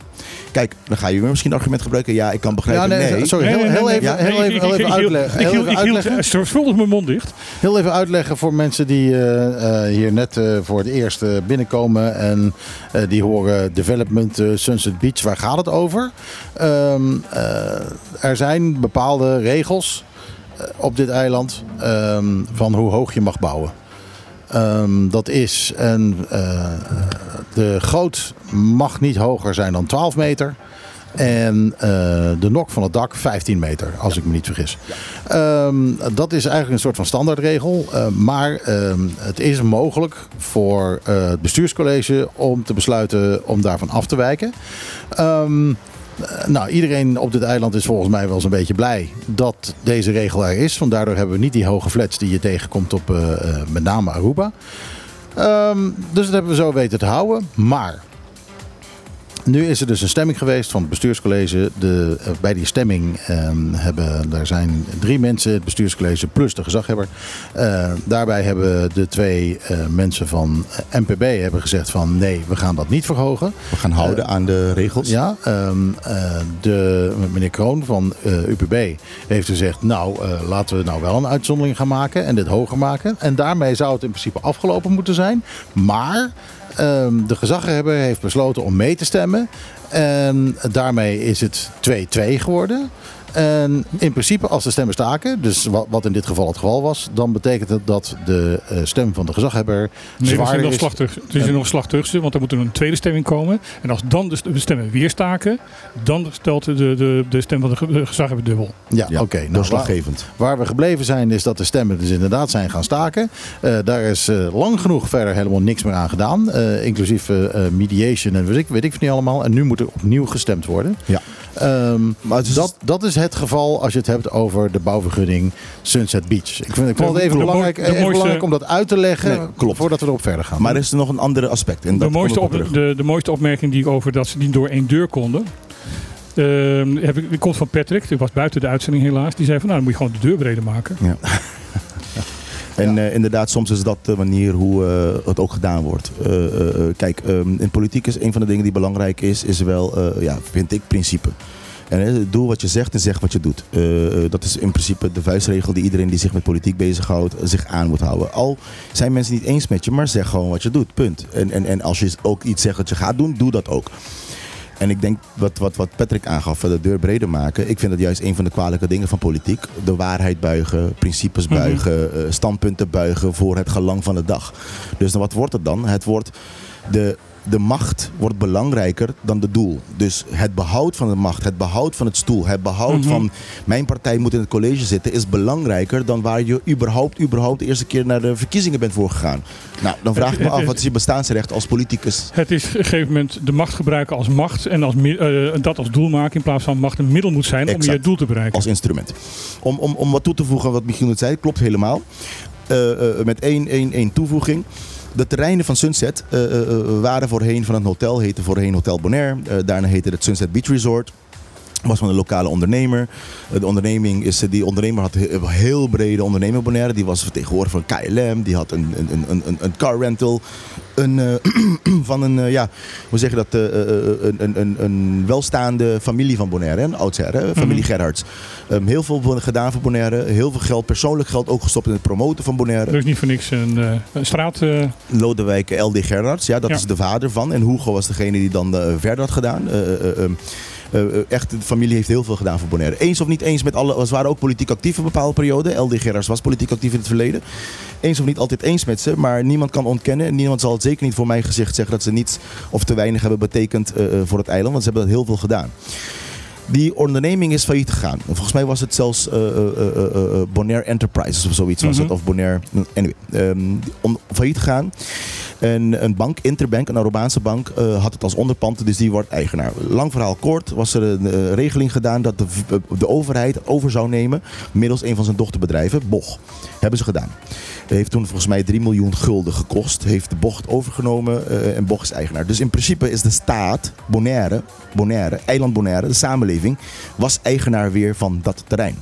Kijk, dan ga je weer misschien een argument gebruiken. Ja, ik kan Ja, begrijpen. nee, nee. sorry. Nee, Heel, even, heel even, heel even uitleggen. Ik Heel hield, even ik hield uitleggen. zorgvuldig mijn mond dicht. Heel even uitleggen voor mensen die eh, eh, hier net eh, voor het eerst binnenkomen en eh, die horen Development Sunset Beach. Waar gaat het over? Ehm, eh, er zijn bepaalde regels op dit eiland ehm, van hoe hoog je mag bouwen. Ehm, dat is een, eh, de goot mag niet hoger zijn dan 12 meter. En eh, de nok van het dak 15 meter, als ik me niet vergis. Ehm, dat is eigenlijk een soort van standaardregel. eh, maar ehm, het is mogelijk voor het bestuurscollege om te besluiten om daarvan af te wijken. Ehm, eh, nou, iedereen op dit eiland is volgens mij wel eens een beetje blij dat deze regel er is. Want daardoor hebben we niet die hoge flats die je tegenkomt op eh, eh, met name Aruba. Ehm, dus dat hebben we zo weten te houden. Maar nu is er dus een stemming geweest van het bestuurscollege. De, eh, bij die stemming ehm, hebben, daar zijn drie mensen, het bestuurscollege plus de gezaghebber. Eh, daarbij hebben de twee eh, mensen van NPB hebben gezegd van nee, we gaan dat niet verhogen. We gaan houden aan de regels. Ja, ehm, eh, de, meneer Kroon van UPB heeft gezegd, nou laten we nou wel een uitzondering gaan maken en dit hoger maken. En daarmee zou het in principe afgelopen moeten zijn. Maar de gezaghebber heeft besloten om mee te stemmen. En daarmee is het 2-2 geworden. En in principe, als de stemmen staken, dus wat, wat in dit geval het geval was, dan betekent het dat de eh, stem van de gezaghebber Nee, er is nog. Er is nog een slag terug, want er moet er een tweede stemming komen. En als dan de st- de stemmen weer staken, dan stelt de, de, de stem van de ge- de gezaghebber dubbel. Ja, Ja, oké. nou, doorslaggevend. Waar we gebleven zijn is dat de stemmen dus inderdaad zijn gaan staken. Eh, daar is eh, lang genoeg verder helemaal niks meer aan gedaan. eh, inclusief mediation en weet ik, weet ik van niet allemaal. En nu moet er opnieuw gestemd worden. Ja. Ehm, Maar dat, dat is het geval als je het hebt over de bouwvergunning Sunset Beach. Ik, vind, ik vond het even, De belangrijk, de even mooiste- belangrijk om dat uit te leggen Nee, klopt. voordat we erop verder gaan. Maar er is er nog een ander aspect. En De dat mooiste, op, de, de mooiste opmerking die ik over dat ze niet door één deur konden. ehm, heb ik, die komt van Patrick, die was buiten de uitzending helaas. Die zei van nou, dan moet je gewoon de deur breder maken. En eh, inderdaad, soms is dat de manier hoe eh, het ook gedaan wordt. Eh, kijk, ehm, in politiek is een van de dingen die belangrijk is, is wel, eh, ja, vind ik, principe. En eh, doe wat je zegt en zeg wat je doet. Eh, eh, dat is in principe de vuistregel die iedereen die zich met politiek bezighoudt, zich aan moet houden. Al zijn mensen niet eens met je, maar zeg gewoon wat je doet. Punt. En, en, en als je ook iets zegt dat je gaat doen, doe dat ook. En ik denk wat, wat, wat Patrick aangaf, de deur breder maken. Ik vind dat juist een van de kwalijke dingen van politiek. De waarheid buigen, principes Mhm. buigen, standpunten buigen voor het gelang van de dag. Dus dan wat wordt het dan? Het wordt de de macht wordt belangrijker dan de doel. Dus het behoud van de macht, het behoud van het stoel, het behoud Mhm. van mijn partij moet in het college zitten, is belangrijker dan waar je überhaupt, überhaupt de eerste keer naar de verkiezingen bent voorgegaan. Nou, dan vraag ik me Het- af, het- wat is je bestaansrecht als politicus? Het is op een gegeven moment de macht gebruiken als macht en als, eh, dat als doel maken in plaats van macht een middel moet zijn om je doel te bereiken. als instrument. Om, om, om wat toe te voegen aan wat Michiel net zei, klopt helemaal. Eh, eh, met één, één, één toevoeging. De terreinen van Sunset eh, eh, eh, waren voorheen van een hotel, heette voorheen Hotel Bonaire. Daarna heette het Sunset Beach Resort. Was van een lokale ondernemer. Eh, de onderneming is, eh, die ondernemer had een heel brede onderneming Bonaire. Die was vertegenwoordiger van KLM. Die had een, een, een, een, een car rental. Een, eh, van een, ja, hoe zeg je dat? een, een, een, een welstaande familie van Bonaire. Een oudsher, hè? familie Gerhards. Ehm, heel veel gedaan voor Bonaire. Heel veel geld, persoonlijk geld ook gestopt in het promoten van Bonaire. Er is niet voor niks een, een straat. Lodewijk L.D. Gerards, ja, dat Ja. is de vader van. En Hugo was degene die dan verder had gedaan. Eh, eh, eh, eh, eh, echt, de familie heeft heel veel gedaan voor Bonaire. Eens of niet eens met alle, ze waren ook politiek actief een bepaalde periode. L.D. Was politiek actief in het verleden. Eens of niet altijd eens met ze, maar niemand kan ontkennen. En niemand zal het zeker niet voor mijn gezicht zeggen dat ze niets of te weinig hebben betekend eh, eh, voor het eiland. Want ze hebben dat heel veel gedaan. Die onderneming is failliet gegaan. Volgens mij was het zelfs eh, Bonaire Enterprises of zoiets was Mhm. het. Of Bonaire, anyway. om, failliet gegaan. En een bank, Interbank, een Arubaanse bank, had het als onderpand, dus die wordt eigenaar. Lang verhaal kort, was er een regeling gedaan dat de, de overheid over zou nemen middels een van zijn dochterbedrijven, Boch. Hebben ze gedaan. Heeft toen volgens mij 3 miljoen gulden gekost. Heeft de Bocht overgenomen eh, en Boch is eigenaar. Dus in principe is de staat, Bonaire, Bonaire, eiland Bonaire, de samenleving, was eigenaar weer van dat terrein.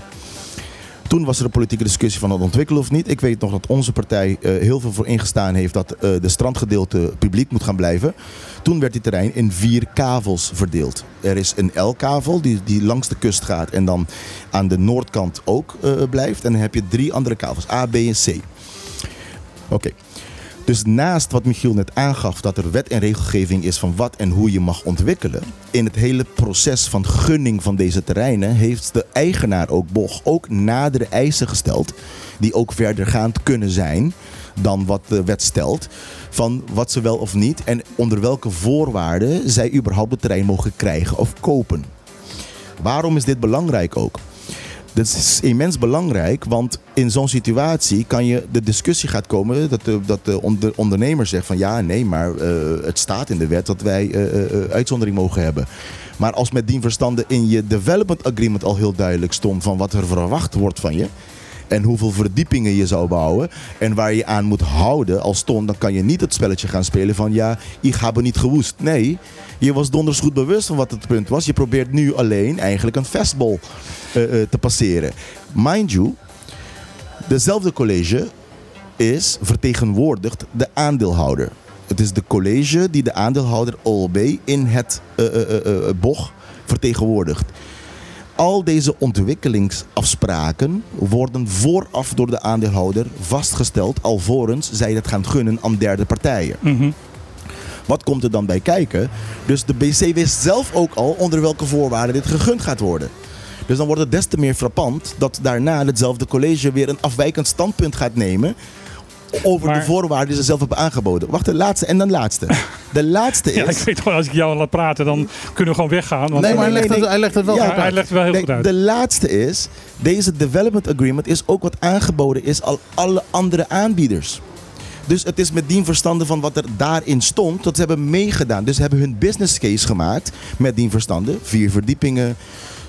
Toen was er een politieke discussie van het ontwikkelen of niet. Ik weet nog dat onze partij eh, heel veel voor ingestaan heeft dat eh, de strandgedeelte publiek moet gaan blijven. Toen werd die terrein in vier kavels verdeeld. Er is een L-kavel die, die langs de kust gaat en dan aan de noordkant ook blijft. En dan heb je drie andere kavels, A, B en C. Oké. Dus naast wat Michiel net aangaf, dat er wet en regelgeving is van wat en hoe je mag ontwikkelen. In het hele proces van gunning van deze terreinen heeft de eigenaar ook Boch ook nadere eisen gesteld. Die ook verdergaand kunnen zijn dan wat de wet stelt. Van wat ze wel of niet en onder welke voorwaarden zij überhaupt het terrein mogen krijgen of kopen. Waarom is dit belangrijk ook? Dat is immens belangrijk, want in zo'n situatie kan je de discussie gaat komen dat de, dat de onder- ondernemer zegt van ja, nee, maar eh, het staat in de wet dat wij eh, eh, uitzondering mogen hebben. Maar als met dien verstande in je development agreement al heel duidelijk stond van wat er verwacht wordt van je. En hoeveel verdiepingen je zou bouwen. En waar je aan moet houden als ton. Dan kan je niet het spelletje gaan spelen van ja, ik heb niet gewoest. Nee, je was donders goed bewust van wat het punt was. Je probeert nu alleen eigenlijk een fastball eh, eh, te passeren. Mind you, dezelfde college is vertegenwoordigt de aandeelhouder. Het is de college die de aandeelhouder OLB in het eh, boch vertegenwoordigt. Al deze ontwikkelingsafspraken worden vooraf door de aandeelhouder vastgesteld, alvorens zij dat gaan gunnen aan derde partijen. mhm. Wat komt er dan bij kijken? Dus de BC wist zelf ook al onder welke voorwaarden dit gegund gaat worden. Dus dan wordt het des te meer frappant dat daarna hetzelfde college weer een afwijkend standpunt gaat nemen over de voorwaarden die ze zelf hebben aangeboden. Wacht, de laatste en dan laatste. De laatste Ja, ik is... weet gewoon, als ik jou laat praten, dan kunnen we gewoon weggaan. Want Nee, maar hij legt, nee. Het, hij legt het wel Ja, goed hij uit. legt het wel heel Nee, goed uit. de laatste is, deze development agreement is ook wat aangeboden is al alle andere aanbieders. Dus het is met dien verstande van wat er daarin stond, dat ze hebben meegedaan. Dus ze hebben hun business case gemaakt met dien verstande. Vier verdiepingen,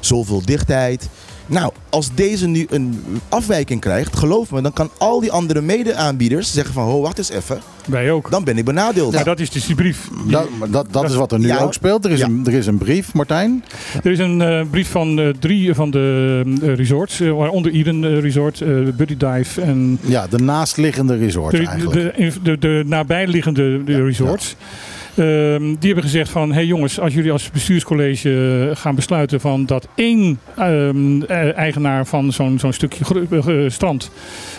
zoveel dichtheid. Nou, als deze nu een afwijking krijgt, geloof me, dan kan al die andere mede-aanbieders zeggen van, ho, wacht eens even, Wij ook. dan ben ik benadeeld. Maar dat is dus die brief. Dat, dat, dat is wat er nu Ja. ook speelt. Er is, Ja. een, er is een brief, Martijn. Er is een eh, brief van eh, drie van de eh, resorts, waaronder Eden Resort, eh, Buddy Dive en Ja, de naastliggende resort de, eigenlijk. de, de, de nabijliggende de resorts. Ehm, die hebben gezegd van, hé hey jongens, als jullie als bestuurscollege eh, gaan besluiten van dat één ehm, eh, eigenaar van zo'n zo'n stukje eh, strand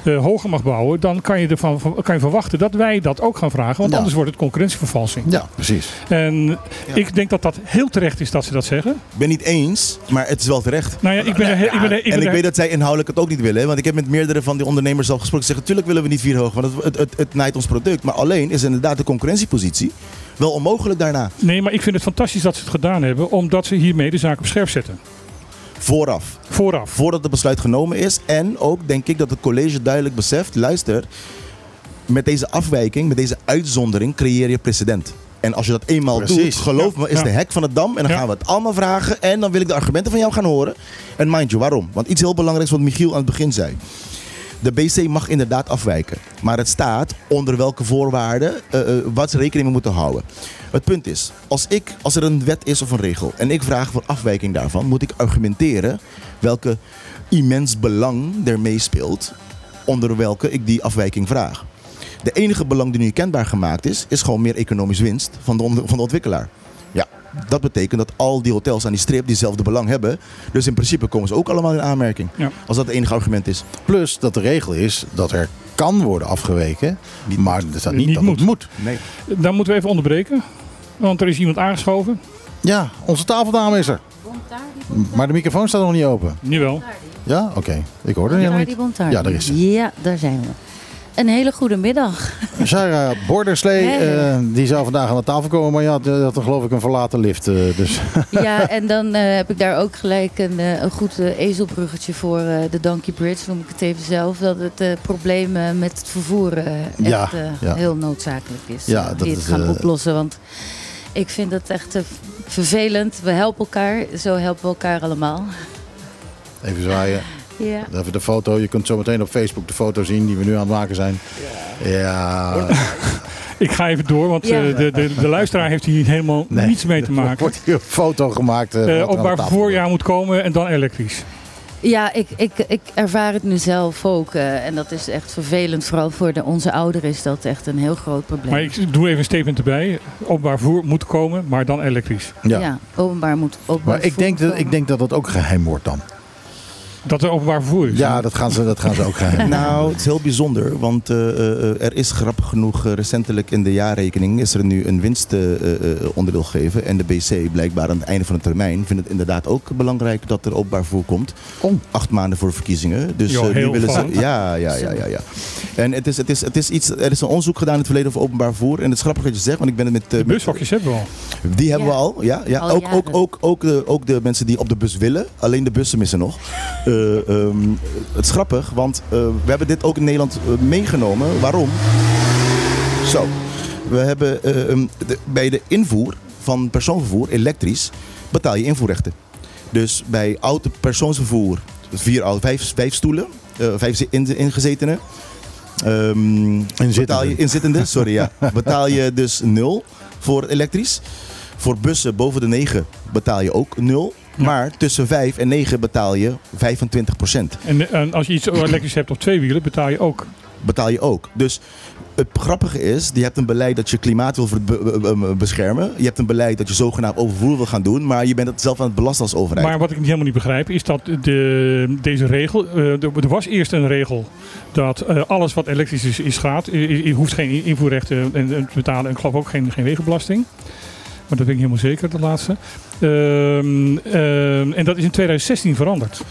eh, hoger mag bouwen, dan kan je ervan van- kan je verwachten dat wij dat ook gaan vragen, want Ja. anders wordt het concurrentievervalsing. Ja, precies. En ik denk dat dat heel terecht is dat ze dat zeggen. Ik ben niet eens, maar het is wel terecht. Nou ja, ik ben er, he- ik ben er, ik ben en ik weet dat zij inhoudelijk het ook niet willen. Want ik heb met meerdere van die ondernemers al gesproken. Ze zeggen, tuurlijk willen we niet vier hoog, want het, het, het, het naait ons product. Maar alleen is inderdaad de concurrentiepositie wel onmogelijk daarna. Nee, maar ik vind het fantastisch dat ze het gedaan hebben, omdat ze hiermee de zaak op scherp zetten. Vooraf. Vooraf. Voordat het besluit genomen is. En ook denk ik dat het college duidelijk beseft, luister, met deze afwijking, met deze uitzondering creëer je precedent. En als je dat eenmaal Precies. doet, geloof me, is Ja. de hek van het dam. En dan Ja. gaan we het allemaal vragen. En dan wil ik de argumenten van jou gaan horen. En mind you, waarom? Want iets heel belangrijks wat Michiel aan het begin zei. De BC mag inderdaad afwijken. Maar het staat onder welke voorwaarden eh, eh, wat ze rekening moeten houden. Het punt is, als, ik, als er een wet is of een regel en ik vraag voor afwijking daarvan, moet ik argumenteren welke immens belang er meespeelt onder welke ik die afwijking vraag. De enige belang die nu kenbaar gemaakt is, is gewoon meer economisch winst van de, van de ontwikkelaar. Dat betekent dat al die hotels aan die strip diezelfde belang hebben. Dus in principe komen ze ook allemaal in aanmerking. Ja. Als dat het enige argument is. Plus dat de regel is dat er kan worden afgeweken, maar er staat niet, Niet dat moet. het moet. Nee. Dan moeten we even onderbreken, want er is iemand aangeschoven. Ja, onze tafeldame is er. Maar de microfoon staat nog niet open. Nu wel. Ja, oké. Ik hoorde helemaal Daar niet. die Bontardi. Ja, daar is ze. Ja, daar zijn we. Een hele goede middag. Sarah Borderslee, Hey. eh, die zou vandaag aan de tafel komen, maar ja, die had dan geloof ik een verlaten lift. eh, dus Ja, en dan eh, heb ik daar ook gelijk een, eh, een goed eh, ezelbruggetje voor eh, de Donkey Bridge, noem ik het even zelf. Dat het eh, probleem eh, met het vervoer eh, echt Ja, eh, ja. heel noodzakelijk is. Ja, eh, dat die het gaan eh, oplossen. Want ik vind het echt eh, vervelend. We helpen elkaar. Zo helpen we elkaar allemaal. even zwaaien. Ja. Even de foto. Je kunt zo meteen op Facebook de foto zien die we nu aan het maken zijn. Ja, Ik ga even door, want Ja. eh, de, de, de luisteraar heeft hier helemaal Nee. niets mee te er maken. wordt hier een foto gemaakt. tafel vervoer wordt. ja, moet komen en dan elektrisch. Ja, ik, ik, ik ervaar het nu zelf ook. eh, en dat is echt vervelend. Vooral voor de, onze ouderen is dat echt een heel groot probleem. Maar ik doe even een statement erbij. Openbaar vervoer moet komen, maar dan elektrisch. Ja. ja. openbaar moet openbaar Maar ik denk, dat, ik denk dat dat ook geheim wordt dan. Dat er openbaar vervoer is. Ja, dat gaan ze, dat gaan ze ook geheim. Nou, het is heel bijzonder, want eh, eh, eh, er is grappig genoeg recentelijk in de jaarrekening is er nu een winstonderdeel gegeven. En de BC blijkbaar aan het einde van de termijn vindt het inderdaad ook belangrijk dat er openbaar vervoer komt. Oh. Acht maanden voor de verkiezingen. Dus Jo, nu heel willen ze. Ja, ja, ja, ja, ja. En het is, het is, het is iets, er is een onderzoek gedaan in het verleden over openbaar vervoer. En het is grappig dat je zegt, want ik ben het met. De met- bushokjes hebben we al. die hebben Ja. we al, ja. ja. Al ook, ook, ook, ook, de, ook de mensen die op de bus willen. Alleen de bussen missen nog. Ehm, het is grappig, want eh, we hebben dit ook in Nederland eh, meegenomen. Waarom? Zo. We hebben eh, de- bij de invoer van persoonvervoer, elektrisch, betaal je invoerrechten. Dus bij auto persoonsvervoer, vier, vijf, vijf stoelen, eh, vijf ingezetenen. Ehm, betaal je inzittende, sorry ja. Betaal je dus nul voor elektrisch. Voor bussen boven de 9 betaal je ook nul. Maar tussen 5 en 9 betaal je 25 En, en als je iets elektrisch hebt op twee wielen, betaal je ook. Betaal je ook. Dus het grappige is, je hebt een beleid dat je klimaat wil beschermen. Je hebt een beleid dat je zogenaamd overvoer wil gaan doen. Maar je bent het zelf aan het belasten als overheid. Maar wat ik helemaal niet begrijp, is dat de, deze regel. eh, er, was eerst een regel dat eh, alles wat elektrisch is, is gratis. Je, hoeft geen invoerrechten en, en te betalen. En ik geloof ook geen, geen wegenbelasting. Maar dat ben ik helemaal zeker, dat laatste. Ehm, ehm, en dat is in 2016 veranderd.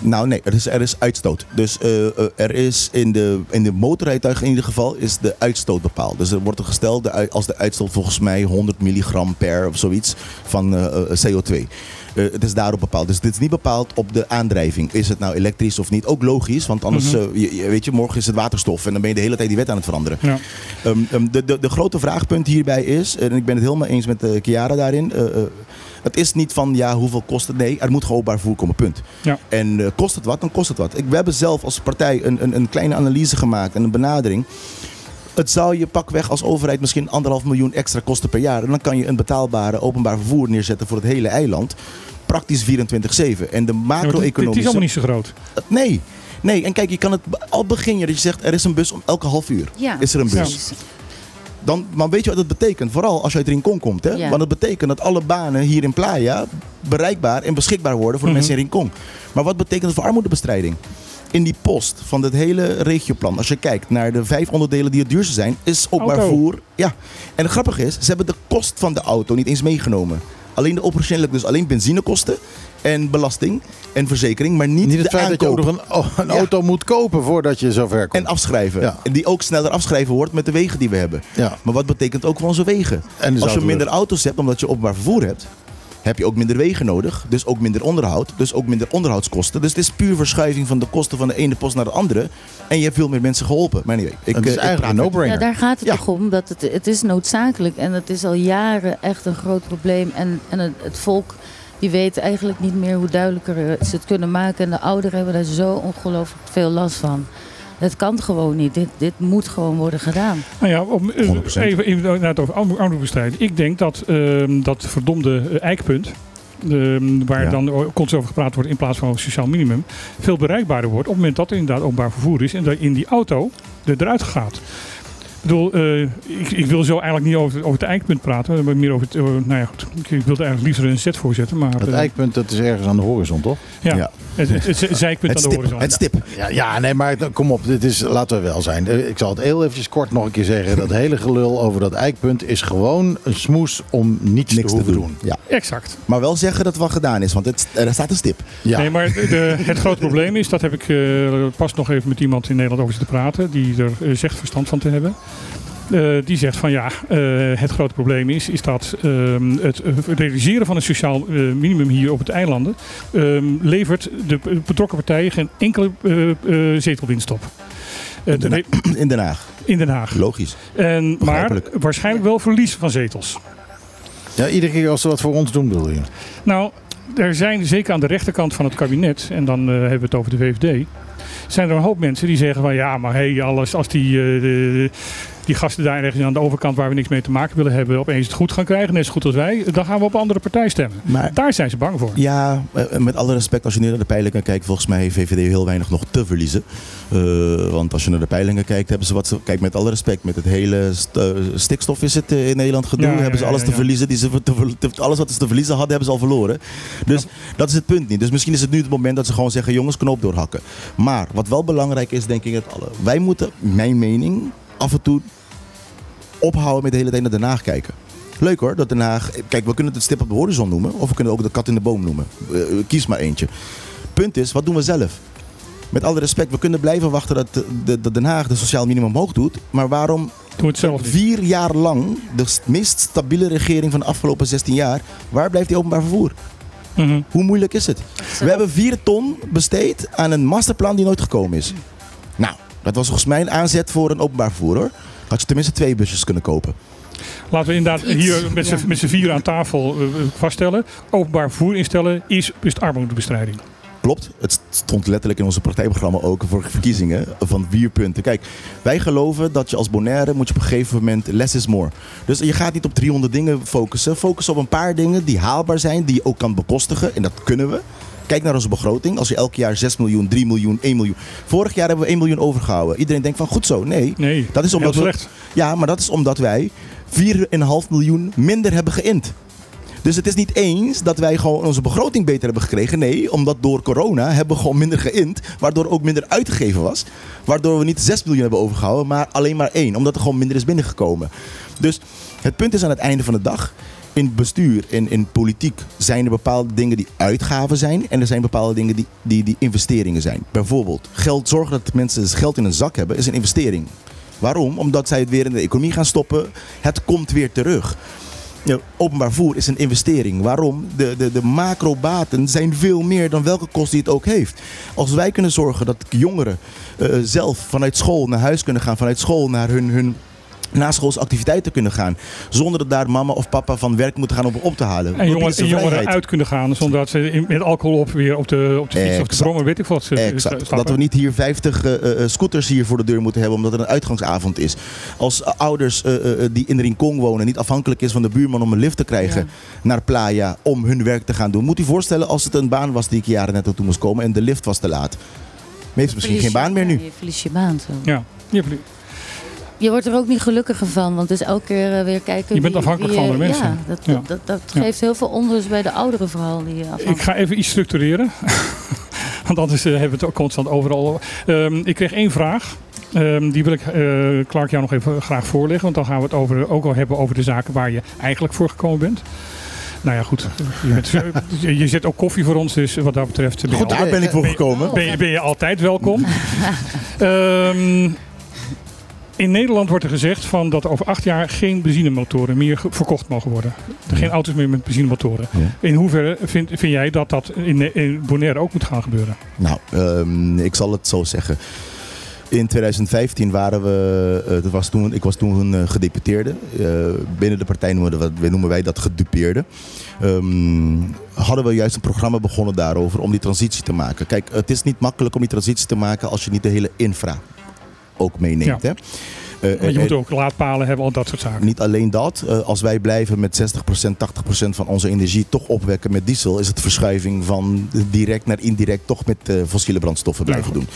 Nou nee, er is, er is uitstoot. Dus eh, eh, er is in de, in de motorrijtuigen in ieder geval is de uitstoot bepaald. Dus er wordt er gesteld de, als de uitstoot volgens mij 100 milligram per of zoiets van eh, CO2. Eh, het is daarop bepaald. Dus dit is niet bepaald op de aandrijving. Is het nou elektrisch of niet? Ook logisch, want anders, Mhm. eh, je, je- weet je, morgen is het waterstof en dan ben je de hele tijd die wet aan het veranderen. Ja. Ehm, ehm, de, de, de grote vraagpunt hierbij is, en ik ben het helemaal eens met uh, Chiara daarin. eh, eh, het is niet van ja, hoeveel kost het? Nee, er moet gewoon openbaar vervoer komen, punt. Ja. En eh, kost het wat, dan kost het wat. Ik, we hebben zelf als partij een, een, een kleine analyse gemaakt en een benadering. Het zou je pakweg als overheid misschien anderhalf miljoen extra kosten per jaar. En dan kan je een betaalbare openbaar vervoer neerzetten voor het hele eiland. Praktisch 24-7. En de Ja, maar het- Het is macro-economische... allemaal niet zo groot. Nee. Nee, en kijk, je kan het al begin je dat je zegt er is een bus om elke half uur. Ja, Is er een bus? precies. Dan, maar weet je wat dat betekent? Vooral als je uit Rincon komt. Hè? Ja. Want dat betekent dat alle banen hier in Playa bereikbaar en beschikbaar worden voor de Mhm. mensen in Rincon. Maar wat betekent het voor armoedebestrijding? In die post van het hele regioplan, als je kijkt naar de vijf onderdelen die het duurste zijn, is openbaar Auto. vervoer. Ja. En het grappige is, ze hebben de kost van de auto niet eens meegenomen. Alleen de operationele, dus alleen benzinekosten en belasting en verzekering, maar niet, Niet het de feit dat je ook aankoop. nog een, Ja. auto moet kopen voordat je zover komt. En afschrijven. Ja. En die ook sneller afschrijven wordt met de wegen die we hebben. Ja. Maar wat betekent ook voor onze wegen? En dus Als je minder auto's hebt omdat je openbaar vervoer hebt, heb je ook minder wegen nodig. Dus ook minder onderhoud. Dus ook minder onderhoudskosten. Dus het is puur verschuiving van de kosten van de ene post naar de andere. En je hebt veel meer mensen geholpen. Maar anyway, ik, het is eh, eigenlijk een no-brainer. Ja, daar gaat het Ja. toch om. Dat het, het is noodzakelijk en het is al jaren echt een groot probleem. En, en het, het volk die weet eigenlijk niet meer hoe duidelijker eh, ze het kunnen maken. En de ouderen hebben daar zo ongelooflijk veel last van. Het kan gewoon niet. Dit, dit moet gewoon worden gedaan. Nou ja, om, eh, 100%. even, even naar het over armo- armoedebestrijding. Ik denk dat ehm, dat verdomde eh, eikpunt, ehm, waar Ja. dan constant over gepraat wordt in plaats van een sociaal minimum, veel bereikbaarder wordt op het moment dat er inderdaad openbaar vervoer is en dat in die auto er eruit gaat. Ik bedoel, eh, ik, ik wil zo eigenlijk niet over, over het eikpunt praten, maar meer over het. eh, nou ja, goed. Ik, ik wilde eigenlijk liever een set voorzetten, maar. Het eh, eikpunt dat is ergens aan de horizon, toch? ja, Ja. Het, het, het, het zijkpunt Het aan de horizon. Het stip. Ja, ja, nee, maar kom op. Dit is, laten we wel zijn. Eh, Ik zal het heel eventjes kort nog een keer zeggen. Dat hele gelul over dat eikpunt is gewoon een smoes om niets, Niks te te doen. doen. Ja. Exact. Maar wel zeggen dat het wel gedaan is. Want het, er staat een stip. Ja. Nee, maar de, het grote probleem is, dat heb ik eh, pas nog even met iemand in Nederland over zitten praten, die er eh, zegt verstand van te hebben. Eh, die zegt van ja, eh, het grote probleem is, is dat ehm, het eh, realiseren van een sociaal minimum hier op het eilanden ehm, levert de betrokken partijen geen enkele zetelwinst op. De- Den In Den Haag. in Den Haag. Logisch. En, maar waarschijnlijk wel verlies van zetels. ja, iedere keer als ze wat voor ons doen, je. Nou, er zijn zeker aan de rechterkant van het kabinet, en dan hebben we het over de VVD, zijn er een hoop mensen die zeggen van ja, maar hey, alles, als die, eh, die gasten daar ergens aan de overkant waar we niks mee te maken willen hebben, opeens het goed gaan krijgen, net zo goed als wij, dan gaan we op andere partij stemmen. Maar Daar zijn ze bang voor. Ja, eh, met alle respect, als je nu naar de peilingen kijkt, volgens mij heeft VVD heel weinig nog te verliezen. Eh, want als je naar de peilingen kijkt, hebben ze wat ze. Kijk, met alle respect, met het hele st- eh, stikstof is het in Nederland gedoe. Ja, hebben ze alles ja, te verliezen. Die ze, te ver- te- alles wat ze te verliezen hadden, hebben ze al verloren. Dus dat is het punt niet. Dus misschien is het nu het moment dat ze gewoon zeggen: jongens, knoop doorhakken. Maar wat wel belangrijk is, denk ik, het alle. Wij moeten, mijn mening, af en toe ophouden met de hele tijd naar Den Haag kijken. Leuk hoor, dat Den Haag... Kijk, we kunnen het stip op de horizon noemen. Of we kunnen ook de kat in de boom noemen. Eh, eh, kies maar eentje. Punt is, wat doen we zelf? Met alle respect, we kunnen blijven wachten dat, de, de- dat Den Haag de sociaal minimum omhoog doet. Maar waarom Doe het zelf vier jaar lang, de st- meest stabiele regering van de afgelopen 16 jaar... Waar blijft die openbaar vervoer? Mhm. Hoe moeilijk is het? We hebben vier ton besteed aan een masterplan die nooit gekomen is. Nou, dat was volgens mij een aanzet voor een openbaar vervoer hoor. Had je tenminste twee busjes kunnen kopen. Laten we inderdaad hier met z'n ja. met z'n vieren aan tafel eh, vaststellen. Openbaar vervoer instellen is, is armoedebestrijding. Klopt, het stond letterlijk in onze partijprogramma ook voor verkiezingen van vier punten. Kijk, wij geloven dat je als Bonaire moet je op een gegeven moment less is more. Dus je gaat niet op 300 dingen focussen. Focus op een paar dingen die haalbaar zijn, die je ook kan bekostigen. En dat kunnen we. Kijk naar onze begroting. Als je elk jaar 6 miljoen, 3 miljoen, 1 miljoen. Vorig jaar hebben we 1 miljoen overgehouden. Iedereen denkt van goed zo. Nee, Nee, dat is omdat we, ja, maar dat is omdat wij 4,5 miljoen minder hebben geïnd. Dus het is niet eens dat wij gewoon onze begroting beter hebben gekregen. Nee, omdat door corona hebben we gewoon minder geïnd. Waardoor ook minder uitgegeven was. Waardoor we niet 6 miljoen hebben overgehouden, maar alleen maar 1. Omdat er gewoon minder is binnengekomen. Dus het punt is aan het einde van de dag. In bestuur en in politiek zijn er bepaalde dingen die uitgaven zijn. En er zijn bepaalde dingen die, die, die investeringen zijn. Bijvoorbeeld, geld, zorgen dat mensen geld in een zak hebben, is een investering. Waarom? Omdat zij het weer in de economie gaan stoppen. Het komt weer terug. Ja, openbaar voer is een investering. Waarom? De, de, de macrobaten zijn veel meer dan welke kost die het ook heeft. Als wij kunnen zorgen dat jongeren eh, zelf vanuit school naar huis kunnen gaan, vanuit school naar hun, hun naschoolse activiteiten kunnen gaan, zonder dat daar mama of papa van werk moeten gaan om op te halen. En Wat jongeren, uit kunnen gaan zonder dat ze in- met alcohol op weer op de, op de fiets of de brommer, weet ik wat. ze- Exact. Dat we niet hier 50 eh, eh, scooters hier voor de deur moeten hebben omdat er een uitgangsavond is. Als eh, ouders eh, eh, die in Rincon wonen niet afhankelijk is van de buurman om een lift te krijgen Ja. naar Playa om hun werk te gaan doen. Moet u voorstellen als het een baan was die ik jaren net naartoe moest komen en de lift was te laat. Maar heeft misschien geen baan meer nu. Je verliest je baan zo. Ja, je, hebt- Je wordt er ook niet gelukkiger van, want het is elke keer eh, weer kijken. Je bent wie- afhankelijk wie van je- andere mensen. Ja, dat, Ja. dat, dat, dat Ja. geeft heel veel onrust bij de ouderen vooral. Die afhankelijk ik ga even iets structureren. Want anders eh, hebben we het ook constant overal. over. Ehm, ik kreeg één vraag. Ehm, die wil ik, eh, Clark, jou nog even graag voorleggen. Want dan gaan we het over, ook al hebben over de zaken waar je eigenlijk voor gekomen bent. Nou ja, goed. Je, bent, je, je zet ook koffie voor ons, dus wat dat betreft ben God, daar ben ik voor gekomen. ben je, ben je altijd welkom. Ehm, in Nederland wordt er gezegd van dat er over acht jaar geen benzinemotoren meer verkocht mogen worden. Er geen auto's meer met benzinemotoren. Ja. In hoeverre vind, vind jij dat dat in, in Bonaire ook moet gaan gebeuren? Nou, ehm, ik zal het zo zeggen. In 2015 waren we, eh, dat was toen, ik was toen een gedeputeerde. Eh, binnen de partij noemen, we, noemen wij dat gedupeerde. Ehm, hadden we juist een programma begonnen daarover om die transitie te maken. Kijk, het is niet makkelijk om die transitie te maken als je niet de hele infra ook meeneemt. Ja. Hè? Eh, je eh, moet ook laadpalen hebben, al dat soort zaken. niet alleen dat, eh, als wij blijven met 60%, 80% van onze energie toch opwekken met diesel, is het verschuiving van direct naar indirect toch met fossiele brandstoffen blijven doen.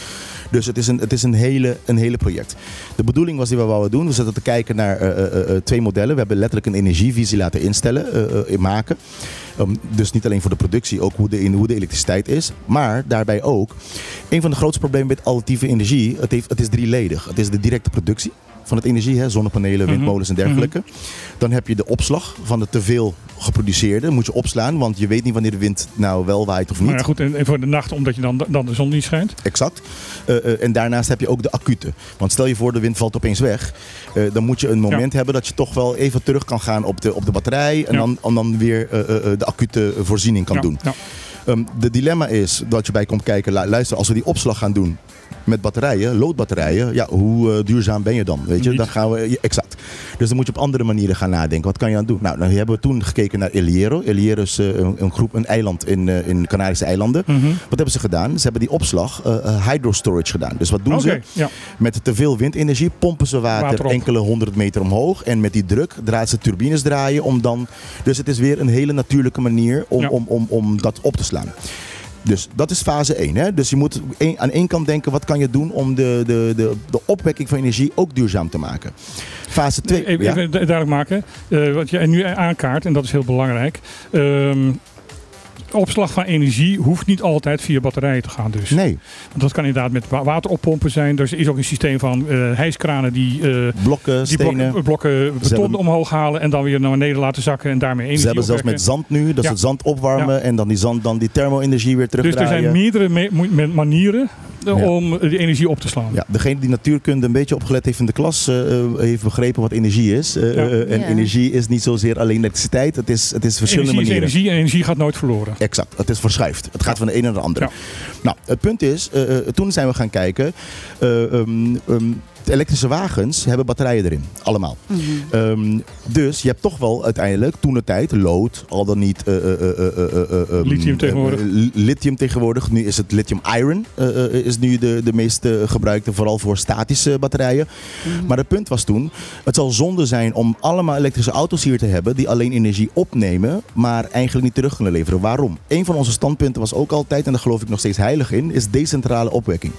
Dus het is, een, het is een, hele, een hele project. De bedoeling was die we wouden doen. We zaten te kijken naar eh, eh, eh, twee modellen. We hebben letterlijk een energievisie laten instellen, maken. Um, dus niet alleen voor de productie, ook hoe de, in, hoe de elektriciteit is. Maar daarbij ook, een van de grootste problemen met alternatieve energie, het, heeft, het is drieledig. Het is de directe productie van het energie, hè, zonnepanelen, Mhm. windmolens en dergelijke. Dan heb je de opslag van het te veel geproduceerde. Moet je opslaan, want je weet niet wanneer de wind nou wel waait of niet. Maar ja, goed, en, voor de nacht, omdat je dan, dan de zon niet schijnt. Exact. Eh, eh, en daarnaast heb je ook de acute. Want stel je voor, de wind valt opeens weg. eh, dan moet je een moment hebben dat je toch wel even terug kan gaan op de, op de batterij. En Ja. dan, en dan weer de acute voorziening kan ja, doen. Ja. Ehm, de dilemma is dat je bij komt kijken, lu- luister, als we die opslag gaan doen met batterijen, loodbatterijen, ja, hoe eh, duurzaam ben je dan? Weet je, Niet. dan gaan we, exact. Dus dan moet je op andere manieren gaan nadenken. Wat kan je aan doen? Nou, dan hebben we toen gekeken naar El Hierro. El Hierro is eh, een, een groep, een eiland in, eh, in Canarische eilanden. Mhm. Wat hebben ze gedaan? Ze hebben die opslag hydro storage gedaan. Dus wat doen ze? ja. Met te veel windenergie pompen ze water, enkele honderd meter omhoog. En met die druk draaien ze turbines draaien om dan. Dus het is weer een hele natuurlijke manier om, Ja. om, om, om dat op te slaan. Dus dat is fase 1. Hè? Dus je moet aan één kant denken, wat kan je doen om de, de, de, de opwekking van energie ook duurzaam te maken. Fase 2. Even, ja? even duidelijk maken. Eh, wat je nu aankaart, en dat is heel belangrijk. Ehm, opslag van energie hoeft niet altijd via batterijen te gaan. Dus. Nee, Want dat kan inderdaad met wa- water oppompen zijn. Er is ook een systeem van eh hijskranen die, eh, blokken, die stenen. blokken, blokken beton hebben- omhoog halen en dan weer naar beneden laten zakken en daarmee energie Ze hebben zelfs met zand nu, dat Ja. ze het zand opwarmen Ja. en dan die, zand, dan die thermo-energie weer Dus er terugdraaien. zijn meerdere me- manieren Ja. om de energie op te slaan. Ja, degene die natuurkunde een beetje opgelet heeft in de klas, eh, eh, heeft begrepen wat energie is. Eh, Ja. en Ja. energie is niet zozeer alleen elektriciteit, het is, het is verschillende Energie is manieren. energie en energie gaat nooit verloren. Exact, het is verschuift. Het gaat Ja. van de ene naar de andere. Ja. Nou, het punt is, toen zijn we gaan kijken. eh, ehm, ehm, de elektrische wagens hebben batterijen erin, allemaal. Mhm. Ehm, dus je hebt toch wel uiteindelijk toen de tijd lood, al dan niet eh, eh, eh, eh, eh, eh, eh, Lithium tegenwoordig. li- lithium tegenwoordig. Nu is het lithium iron, eh, eh, is nu de, de meest gebruikte, vooral voor statische batterijen. Maar het punt was toen, het zal zonde zijn om allemaal elektrische auto's hier te hebben die alleen energie opnemen, maar eigenlijk niet terug kunnen leveren. Waarom? Een van onze standpunten was ook altijd, en daar geloof ik nog steeds heilig in, is decentrale opwekking.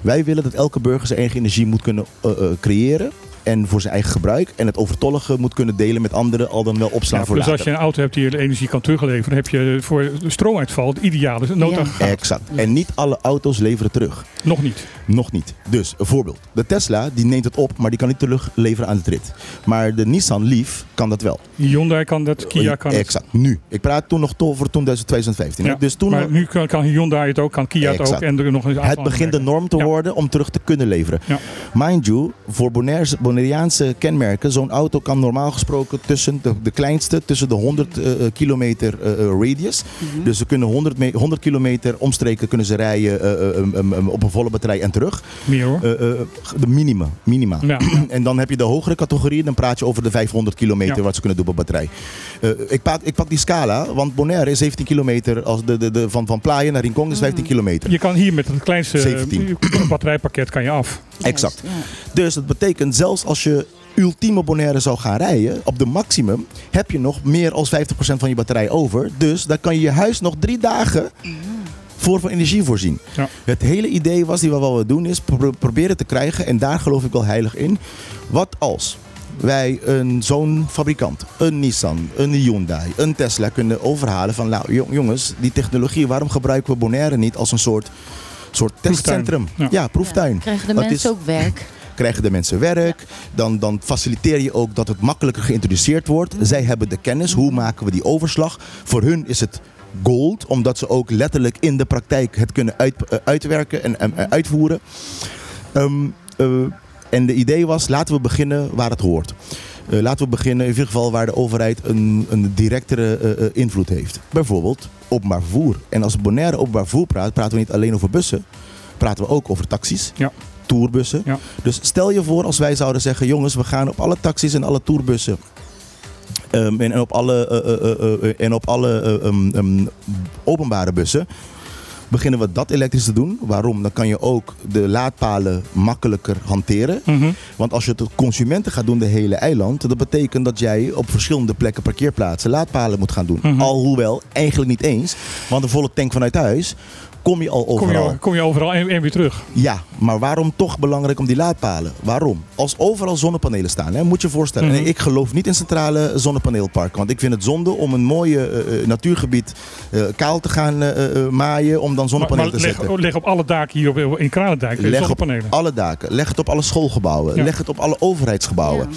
Wij willen dat elke burger zijn eigen energie moet kunnen eh, eh, creëren. En voor zijn eigen gebruik. En het overtollige moet kunnen delen met anderen. Al dan wel opslaan Ja, voor dus als later. je een auto hebt die de energie kan terugleveren, heb je voor de stroomuitval het ideale noodaggregaat. Exact. En niet alle auto's leveren terug. Nog niet. Nog niet. Dus een voorbeeld. De Tesla die neemt het op, maar die kan niet terugleveren aan de rit. Maar de Nissan Leaf kan dat wel. Hyundai kan dat, Kia kan het. Exact. Nu. Ik praat toen nog voor toen 2015. hè. Ja, Dus toen maar nu kan, kan Hyundai het ook, kan Kia het ook. En er nog een aantal het begint de norm te Ja. worden om terug te kunnen leveren. Ja. Mind you, voor Bonaires, Bonaireaanse kenmerken, zo'n auto kan normaal gesproken tussen de, de kleinste, tussen de 100 eh, eh, kilometer eh, radius. Mhm. Dus ze kunnen 100, me- 100 kilometer omstreken kunnen ze rijden eh, eh, um, um, um, op een volle batterij en terug. Meer hoor. De minima. minima. Ja. En dan heb je de hogere categorieën, dan praat je over de 500 kilometer Ja. wat ze kunnen doen op batterij. Ik, pak, ik pak die scala, want Bonaire is 17 kilometer, als de, de, de, van, van Playa naar Rincon is 15 kilometer. Je kan hier met het kleinste 17. batterijpakket kan je af. Exact. Ja. Dus dat betekent, zelfs als je ultieme Bonaire zou gaan rijden, op de maximum, heb je nog meer dan 50% van je batterij over. Dus dan kan je je huis nog drie dagen voor van energie voorzien. Ja. Het hele idee was, die we wel willen doen, is pro- proberen te krijgen, en daar geloof ik wel heilig in. Wat als wij een zo'n fabrikant, een Nissan, een Hyundai, een Tesla kunnen overhalen van, nou jong- jongens, die technologie, waarom gebruiken we Bonaire niet als een soort, soort testcentrum? Ja. Ja, proeftuin. Krijgen de Dat mensen is- ook werk? krijgen de mensen werk. Dan, dan faciliteer je ook dat het makkelijker geïntroduceerd wordt. Zij hebben de kennis. Hoe maken we die overslag? Voor hun is het gold, omdat ze ook letterlijk in de praktijk het kunnen uit, eh, uitwerken en, en, en uitvoeren. Ehm, eh, en de idee was, laten we beginnen waar het hoort. Eh, laten we beginnen in ieder geval waar de overheid een, een directere eh, eh, invloed heeft. Bijvoorbeeld openbaar vervoer. En als Bonaire openbaar vervoer praat, praten we niet alleen over bussen. Praten we ook over taxis, Ja. tourbussen. Ja. Dus stel je voor als wij zouden zeggen, jongens, we gaan op alle taxis en alle tourbussen. ehm, en, en op alle, en op alle eh, ehm, ehm, openbare bussen beginnen we dat elektrisch te doen. Waarom? Dan kan je ook de laadpalen makkelijker hanteren. Mhm. Want als je het consumenten gaat doen, de hele eiland, dat betekent dat jij op verschillende plekken parkeerplaatsen laadpalen moet gaan doen. Mhm. Alhoewel, eigenlijk niet eens. Want een volle tank vanuit huis kom je al Kom overal. je, kom je overal en, en weer terug. Ja, maar waarom toch belangrijk om die laadpalen? Waarom? Als overal zonnepanelen staan, hè, moet je je voorstellen. Mhm. En ik geloof niet in centrale zonnepaneelparken. Want ik vind het zonde om een mooie eh, eh, natuurgebied eh, kaal te gaan eh, eh, maaien om dan zonnepanelen maar te leg, zetten. leg op alle daken hier op, in Kranendijk Leg op alle daken. Leg het op alle schoolgebouwen. Ja. Leg het op alle overheidsgebouwen.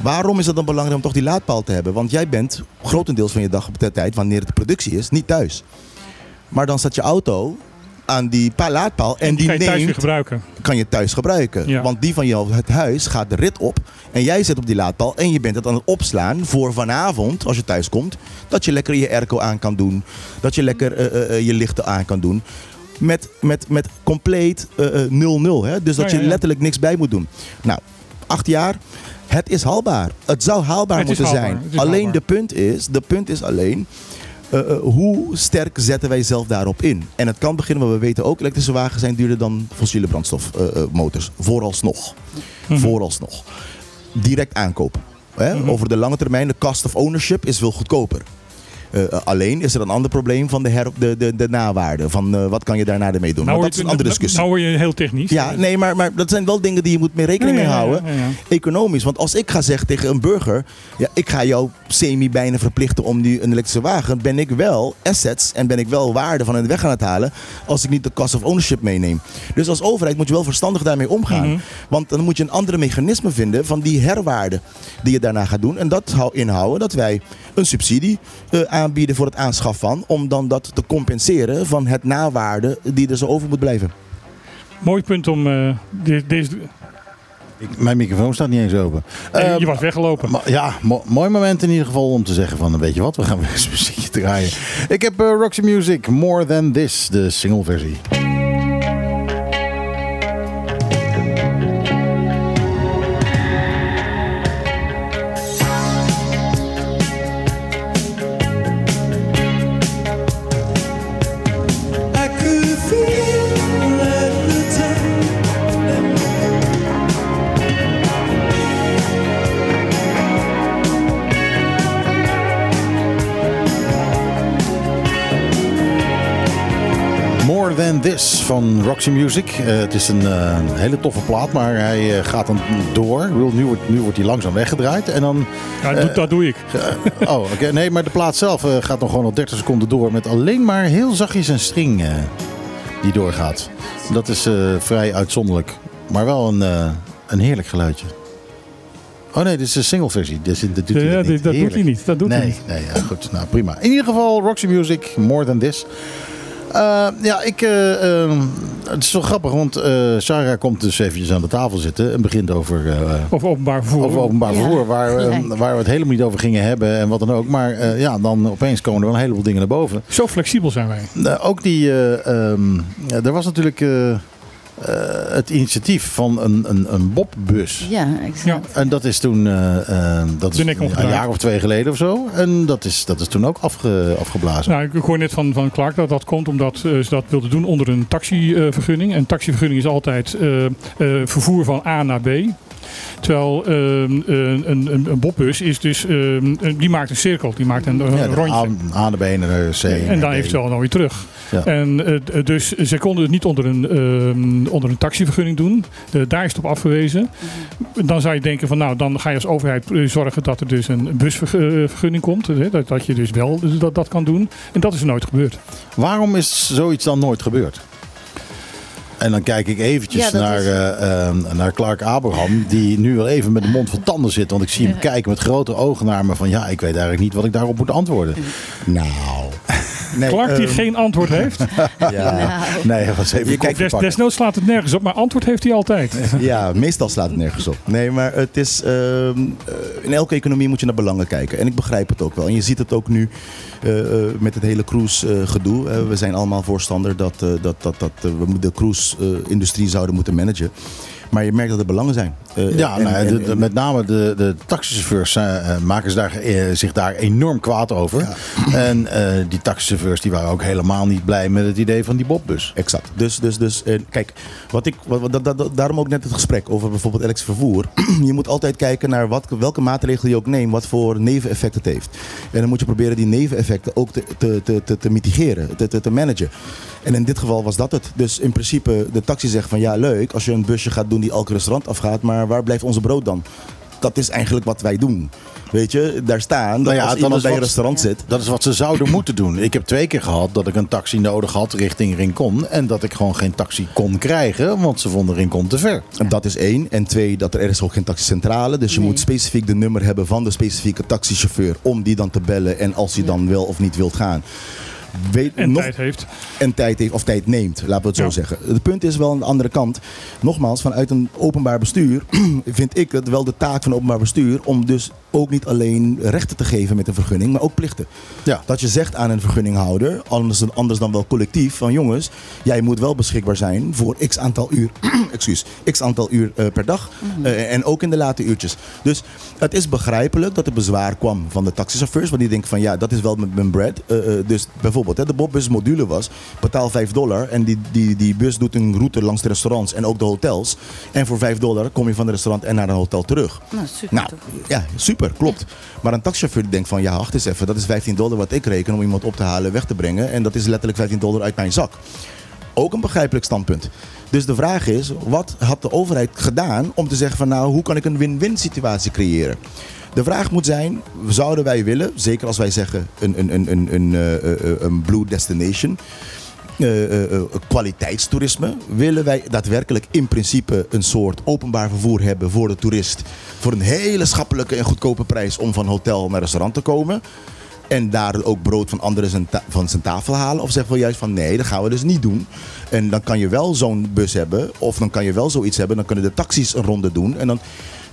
Waarom is het dan belangrijk om toch die laadpaal te hebben? Want jij bent grotendeels van je dag op de tijd, wanneer het de productie is, niet thuis. Maar dan staat je auto aan die pa- laadpaal en, En die die kan je thuis weer neemt, gebruiken. kan je thuis gebruiken. Ja. Want die van jou, het huis, gaat de rit op. En jij zit op die laadpaal en je bent het aan het opslaan voor vanavond, als je thuis komt. Dat je lekker je airco aan kan doen. Dat je lekker eh, eh, eh, je lichten aan kan doen. Met, met, met compleet eh, eh, 0-0. hè? Dus dat Ja, ja, je letterlijk niks bij moet doen. Nou, acht jaar. Het is haalbaar. Het zou haalbaar Het moeten haalbaar. zijn. Alleen haalbaar. de punt is, de punt is alleen. Eh, eh, hoe sterk zetten wij zelf daarop in? En het kan beginnen, maar we weten ook, elektrische wagens zijn duurder dan fossiele brandstofmotors. Vooralsnog. Mhm. Vooralsnog. Direct aankoop. Hè? Mhm. Over de lange termijn, de cost of ownership is veel goedkoper. Eh, alleen is er een ander probleem van de, her, de, de, de nawaarde. Van eh, wat kan je daarna ermee doen? Nou, dat is een andere discussie. Nou word je heel technisch. Ja, nee, maar, maar dat zijn wel dingen die je moet mee rekening mee houden. Economisch. Want als ik ga zeggen tegen een burger... Ja, ik ga jou semi bijna verplichten om nu een elektrische wagen... ben ik wel assets en ben ik wel waarde van hun weg aan het halen... als ik niet de cost of ownership meeneem. Dus als overheid moet je wel verstandig daarmee omgaan. Mhm. Want dan moet je een andere mechanisme vinden... van die herwaarde die je daarna gaat doen. En dat hou inhouden dat wij een subsidie eh, aanbieden voor het aanschaf van... om dan dat te compenseren van het nawaarde die er zo over moet blijven. Mooi punt om eh, de- deze... Ik- mijn microfoon staat niet eens open. Je was weggelopen. Maar ja, mo- mooi moment in ieder geval om te zeggen van, weet je wat, we gaan weer eens muziekje draaien. Ik heb eh, Roxy Music, More Than This, de single This van Roxy Music. Eh, het is een eh, hele toffe plaat, maar hij eh, gaat dan door. Nu, wordt, nu wordt hij langzaam weggedraaid. En dan, Ja, dat, doe- dat doe ik. oh, oké. Nee, maar de plaat zelf gaat dan gewoon al 30 seconden door met alleen maar heel zachtjes een string die doorgaat. Dat is vrij uitzonderlijk, maar wel een, een heerlijk geluidje. Oh nee, dit is een single versie. Dus dit doet hij Ja, niet. dat doet hij niet. Dat doet nee, hij niet. Nee, ja, goed. Nou, prima. In ieder geval, Roxy Music, More Than This. Eh, ja, ik, eh, ehm, het is wel grappig, want eh Sarah komt dus eventjes aan de tafel zitten en begint over, eh, Of openbaar vervoer. over openbaar Ja, vervoer, waar, waar we het helemaal niet over gingen hebben en wat dan ook. Maar eh, ja, dan opeens komen er wel een heleboel dingen naar boven. Zo flexibel zijn wij. Ook die, ja, er was natuurlijk eh, het initiatief van een, een, een Bobbus. Ja, exact. Ja. En dat is toen, eh, eh, dat is een jaar of twee geleden of zo. En dat is, dat is toen ook afge, afgeblazen. Nou, ik hoor net van, van Clark dat dat komt omdat ze dat wilden doen onder een taxivergunning. en een taxivergunning is altijd eh, eh, vervoer van A naar B. Terwijl ehm, een, een, een, bobbus is dus, ehm, die maakt een cirkel, die maakt een, een Ja, de rondje. A, A naar B en de C. en naar dan D. eventueel dan weer terug. Ja. En eh, d- dus ze konden het niet onder een, ehm, onder een taxivergunning doen. Eh, daar is het op afgewezen. Dan zou je denken van nou, dan ga je als overheid eh, zorgen dat er dus een busvergunning komt. eh, Dat, dat je dus wel dat, dat kan doen. En dat is er nooit gebeurd. Waarom is zoiets dan nooit gebeurd? En dan kijk ik eventjes Ja, naar, is- eh, eh, naar Clark Abraham, die nu wel even met de mond vol tanden zit. Want ik zie hem kijken met grote ogen naar me van ja, ik weet eigenlijk niet wat ik daarop moet antwoorden. Nou. Nee, Clark die ehm, geen antwoord heeft. ja, Nou, Nee, dat was even Je je kijkt- Des, desnoods slaat het nergens op, maar antwoord heeft hij altijd. ja, meestal slaat het nergens op. Nee, maar het is. ehm, eh, in elke economie moet je naar belangen kijken. En ik begrijp het ook wel. En je ziet het ook nu eh, eh, met het hele cruise-gedoe. we zijn allemaal voorstander dat, eh, dat, dat, dat we de cruise-industrie zouden moeten managen. Maar je merkt dat er belangen zijn. Eh, Ja, en- nou, en- de- de- en- met name de, de taxichauffeurs eh, maken daar, eh, zich daar enorm kwaad over. En die taxichauffeurs die waren ook helemaal niet blij met het idee van die Bobbus. Exact. Dus, dus, dus kijk, wat ik, wat, dat, daarom ook net het gesprek over bijvoorbeeld elektrisch vervoer. je moet altijd kijken naar wat, welke maatregelen je ook neemt, wat voor neveneffect het heeft. En dan moet je proberen die neveneffecten ook te, te, te, te, te mitigeren, te, te, te managen. En in dit geval was dat het. Dus in principe, de taxi zegt van ja, leuk als je een busje gaat doen die elk restaurant afgaat, maar waar blijft onze brood dan? Dat is eigenlijk wat wij doen. Weet je, daar staan. Dat Nou ja, als iemand bij een restaurant zit. Dat is wat ze zouden moeten doen. Ik heb twee keer gehad dat ik een taxi nodig had richting Rincon. En dat ik gewoon geen taxi kon krijgen, want ze vonden Rincon te ver. En Dat is één. En twee, dat er, er is ook geen taxicentrale. Dus je Nee. moet specifiek de nummer hebben van de specifieke taxichauffeur om die dan te bellen. En als hij dan wel of niet wilt gaan. Weet, En nog, tijd heeft. en tijd heeft of tijd neemt, laten we het zo Ja. zeggen. Het punt is wel aan de andere kant. Nogmaals, vanuit een openbaar bestuur vind ik het wel de taak van openbaar bestuur om dus ook niet alleen rechten te geven met een vergunning, maar ook plichten. Ja. Dat je zegt aan een vergunninghouder, anders, dan- anders dan wel collectief, van jongens, jij moet wel beschikbaar zijn voor x aantal uur, excuus, x aantal uur eh, per dag. Eh, en ook in de late uurtjes. Dus het is begrijpelijk dat er bezwaar kwam van de taxichauffeurs, want die denken van ja, dat is wel met mijn bread. Eh, dus bijvoorbeeld, hè, de Bobbus module was, betaal 5 dollar en die, die, die bus doet een route langs de restaurants en ook de hotels. En voor 5 dollar kom je van het restaurant en naar een hotel terug. nou, super Nou, ja, super, klopt. Maar een taxichauffeur denkt van, ja, wacht eens even, dat is 15 dollar wat ik reken om iemand op te halen, weg te brengen. En dat is letterlijk 15 dollar uit mijn zak. Ook een begrijpelijk standpunt. Dus de vraag is, wat had de overheid gedaan om te zeggen van, nou, hoe kan ik een win-win situatie creëren? De vraag moet zijn, zouden wij willen, zeker als wij zeggen een, een, een, een, een, eh, eh, eh, een blue destination, kwaliteitstoerisme. Willen wij daadwerkelijk in principe een soort openbaar vervoer hebben voor de toerist. Voor een hele schappelijke en goedkope prijs om van hotel naar restaurant te komen. En daar ook brood van anderen van zijn tafel halen. Of zeggen we juist van nee, dat gaan we dus niet doen. En dan kan je wel zo'n bus hebben. Of dan kan je wel zoiets hebben. Dan kunnen de taxis een ronde doen. En dan,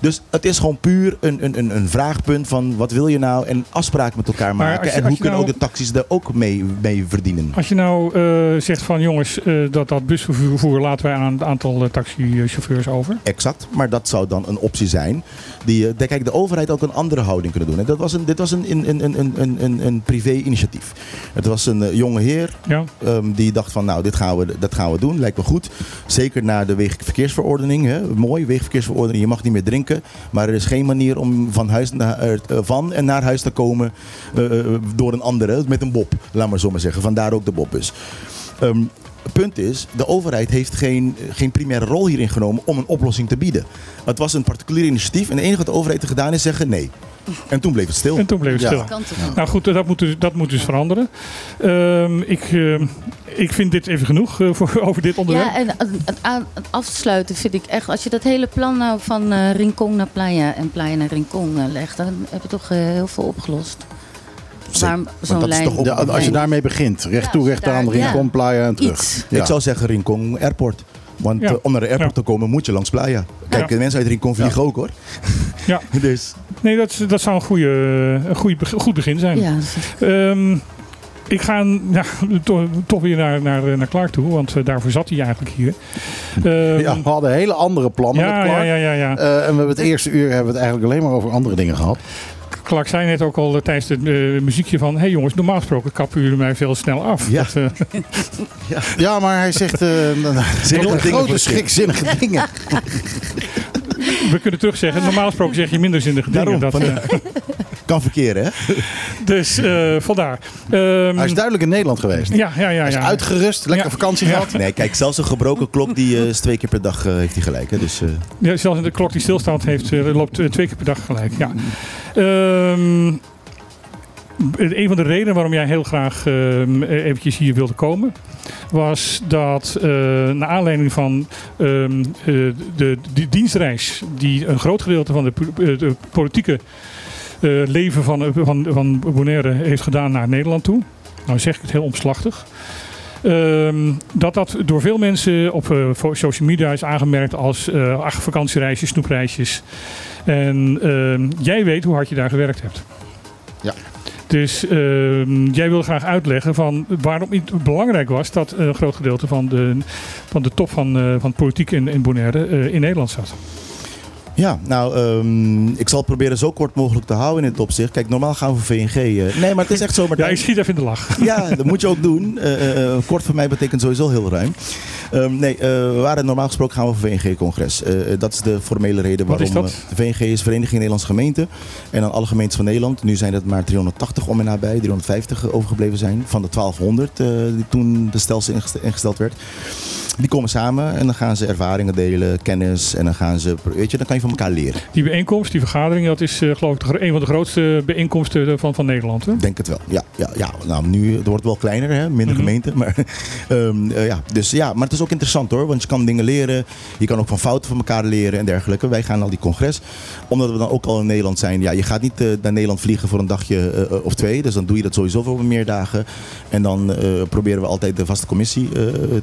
dus het is gewoon puur een, een, een, een vraagpunt van wat wil je nou? En afspraken met elkaar Maar maken. je- en hoe kunnen nou- ook de taxis er ook mee, mee verdienen? Als je nou eh, zegt van jongens, eh, dat, dat busvervoer laten wij aan een aantal eh, taxichauffeurs over. Exact, maar dat zou dan een optie zijn. Die, de- kijk, de overheid ook een andere houding kunnen doen. En dat was een, dit was een, een, een, een, een, een, een privé-initiatief. Het was een jonge heer Ja, ehm, die dacht van, nou, dit gaan we, dat gaan we doen. Lijkt me goed. Zeker na de wegenverkeersverordening. Hè. Mooi, wegenverkeersverordening. Je mag niet meer drinken. Maar er is geen manier om van, huis naar, eh, van en naar huis te komen eh, eh, door een andere. Met een bob, laat maar zo maar zeggen. Vandaar ook de bobbus. Ehm, het punt is, de overheid heeft geen, geen primaire rol hierin genomen om een oplossing te bieden. Het was een particulier initiatief en het enige wat de overheid heeft gedaan is zeggen nee. En toen bleef het stil. en toen bleef het Ja. stil. Toch? Nou goed, dat moet dus, dat moet dus veranderen. Ehm, ik, eh, ik vind dit even genoeg eh, voor, over dit onderwerp. Ja, en het, het, aan- het afsluiten vind ik echt... Als je dat hele plan nou van eh Rincon naar Playa en Playa naar Rincon legt... dan heb je toch heel veel opgelost. Waarom want zo'n lijn... toch Ja, als je daarmee begint, recht toe, Ja, recht aan, Rincon, ja. Playa en terug. Ja. Ik zou zeggen Rincon Airport. Want Ja. om naar de airport Ja. te komen moet je langs Playa. Kijk, Ja. de mensen uit Rincon vliegen ook hoor. Ja. dus Nee, dat, dat zou een, goede, een goede, goed begin zijn. Ja, ik- Ehm, ik ga ja, toch, toch weer naar, naar, naar Clark toe, want eh, daarvoor zat hij eigenlijk hier. Ehm, Ja, we hadden hele andere plannen ja, met Clark. ja, ja, ja, ja. Eh, en we hebben het eerste uur hebben we het eigenlijk alleen maar over andere dingen gehad. Clark zei net ook al eh, tijdens het muziekje van... hé hey jongens, normaal gesproken kappen jullie mij veel snel af. Ja. Dat, Ja, maar hij zegt eh, dingen grote schikzinnige dingen. we kunnen terugzeggen, normaal gesproken zeg je minder zinnige dingen. Daarom, Dat, van- eh, kan verkeren hè. dus eh, vandaar. Ehm, Hij is duidelijk in Nederland geweest. ja, ja, ja. Hij is uitgerust, lekker Ja. vakantie Ja. gehad. Nee, kijk, zelfs een gebroken klok die eh, is twee keer per dag heeft hij gelijk. Hè. Dus, Ja, zelfs de klok die stilstaat heeft, loopt twee keer per dag gelijk. Ja. Ehm, een van de redenen waarom jij heel graag ehm, eventjes hier wilde komen, was dat eh, naar aanleiding van ehm, eh, de, dienstreis die een groot gedeelte van de, eh, politieke leven van, van, van Bonaire heeft gedaan naar Nederland toe. Nou zeg ik het heel omslachtig. Ehm, dat dat door veel mensen op social media is aangemerkt als eh ach, vakantiereisjes, snoepreisjes. En jij weet hoe hard je daar gewerkt hebt. Ja. Dus ehm, jij wil graag uitleggen van waarom het belangrijk was dat een groot gedeelte van de, van de top van, eh, van politiek in, in Bonaire eh, in Nederland zat. Ja, nou, ehm, ik zal het proberen zo kort mogelijk te houden in dit opzicht. Kijk, normaal gaan we voor VNG. eh, nee, maar het is echt zo. Ja, Martijn. ik schiet even in de lach. Ja, dat moet je ook doen. Eh, eh, kort voor mij betekent sowieso heel ruim. Ehm, nee, we waren normaal gesproken gaan we voor VNG-congres. Dat is de formele reden Wat waarom... is dat? de VNG is Vereniging Nederlandse Gemeenten. En dan alle gemeentes van Nederland. Nu zijn het maar 380 om en nabij. 350 overgebleven zijn. Van de 1200 eh, die toen de stelsel ingest- ingesteld werd. Die komen samen en dan gaan ze ervaringen delen, kennis. En dan gaan ze, weet je, dan kan je van elkaar leren. Die bijeenkomst, die vergadering, dat is eh, geloof ik een van de grootste bijeenkomsten van, van Nederland. Hè? Denk het wel. Ja, ja, ja. Nou, nu het wordt wel kleiner, hè? minder Mhm. gemeenten. Maar, ehm, eh, ja. Dus, ja, maar het is ook interessant hoor. Want je kan dingen leren. Je kan ook van fouten van elkaar leren en dergelijke. Wij gaan al die congres. Omdat we dan ook al in Nederland zijn. Ja, je gaat niet eh, naar Nederland vliegen voor een dagje eh, of twee. Dus dan doe je dat sowieso voor meer dagen. En dan eh, proberen we altijd de vaste commissie eh,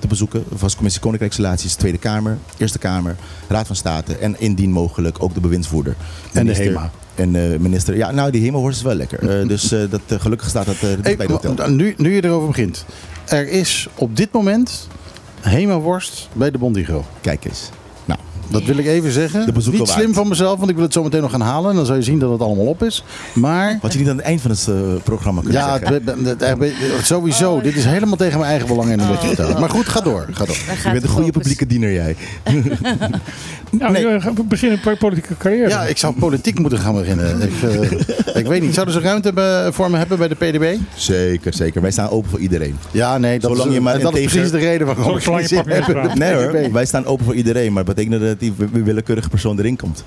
te bezoeken. Vaste commissie Koninkrijksrelaties, Tweede Kamer, Eerste Kamer, Raad van State. En indien mogelijk ook de bewindsvoerder. En de HEMA. En eh, minister, ja, nou die hemelworst is wel lekker. Eh, dus eh, dat, gelukkig staat dat Hey, bij de hotel. nu, nu je erover begint. Er is op dit moment Hema-worst bij de Bondigo. Kijk eens. Dat wil ik even zeggen. Niet waard. slim van mezelf, want ik wil het zo meteen nog gaan halen. En dan zal je zien dat het allemaal op is. Maar Wat je niet aan het eind van het eh, programma kunt ja, zeggen. het- sowieso. Dit is helemaal tegen mijn eigen belang in wat je vertelt. Maar goed, ga door. Ga door. Je bent een de goede publieke diener jij. Nou, Nee. we gaan beginnen met politieke carrière. Ja, ik zou politiek moeten gaan beginnen. Ik, eh, ik weet niet. Zouden ze ruimte voor me hebben bij de PDB? Zeker, zeker. Wij staan open voor iedereen. Ja, nee. Dat, Zolang is, je maar en dat is precies de reden waarom ik Nee hoor, wij staan open voor iedereen. Maar dat betekent dat die wi- willekeurige persoon erin komt.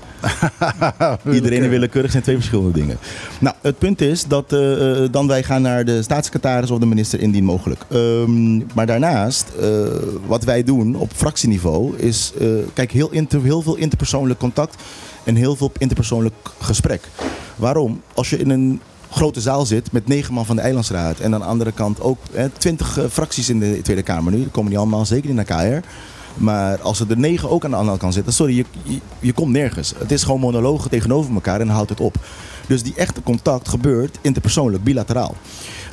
Iedereen en willekeurig zijn twee verschillende dingen. Nou, het punt is dat eh, dan wij gaan naar de staatssecretaris of de minister indien mogelijk. Ehm, maar daarnaast, eh, wat wij doen op fractieniveau is, kijk, heel, inter, heel veel interpersoonlijk contact en heel veel interpersoonlijk gesprek. Waarom? Als je in een grote zaal zit met negen man van de Eilandsraad en aan de andere kant ook twintig fracties in de Tweede Kamer nu, die komen niet allemaal zeker in de KR. Maar als er de negen ook aan de andere kant zitten, sorry, je, je, je komt nergens. Het is gewoon monologen tegenover elkaar en houdt het op. Dus die echte contact gebeurt interpersoonlijk, bilateraal.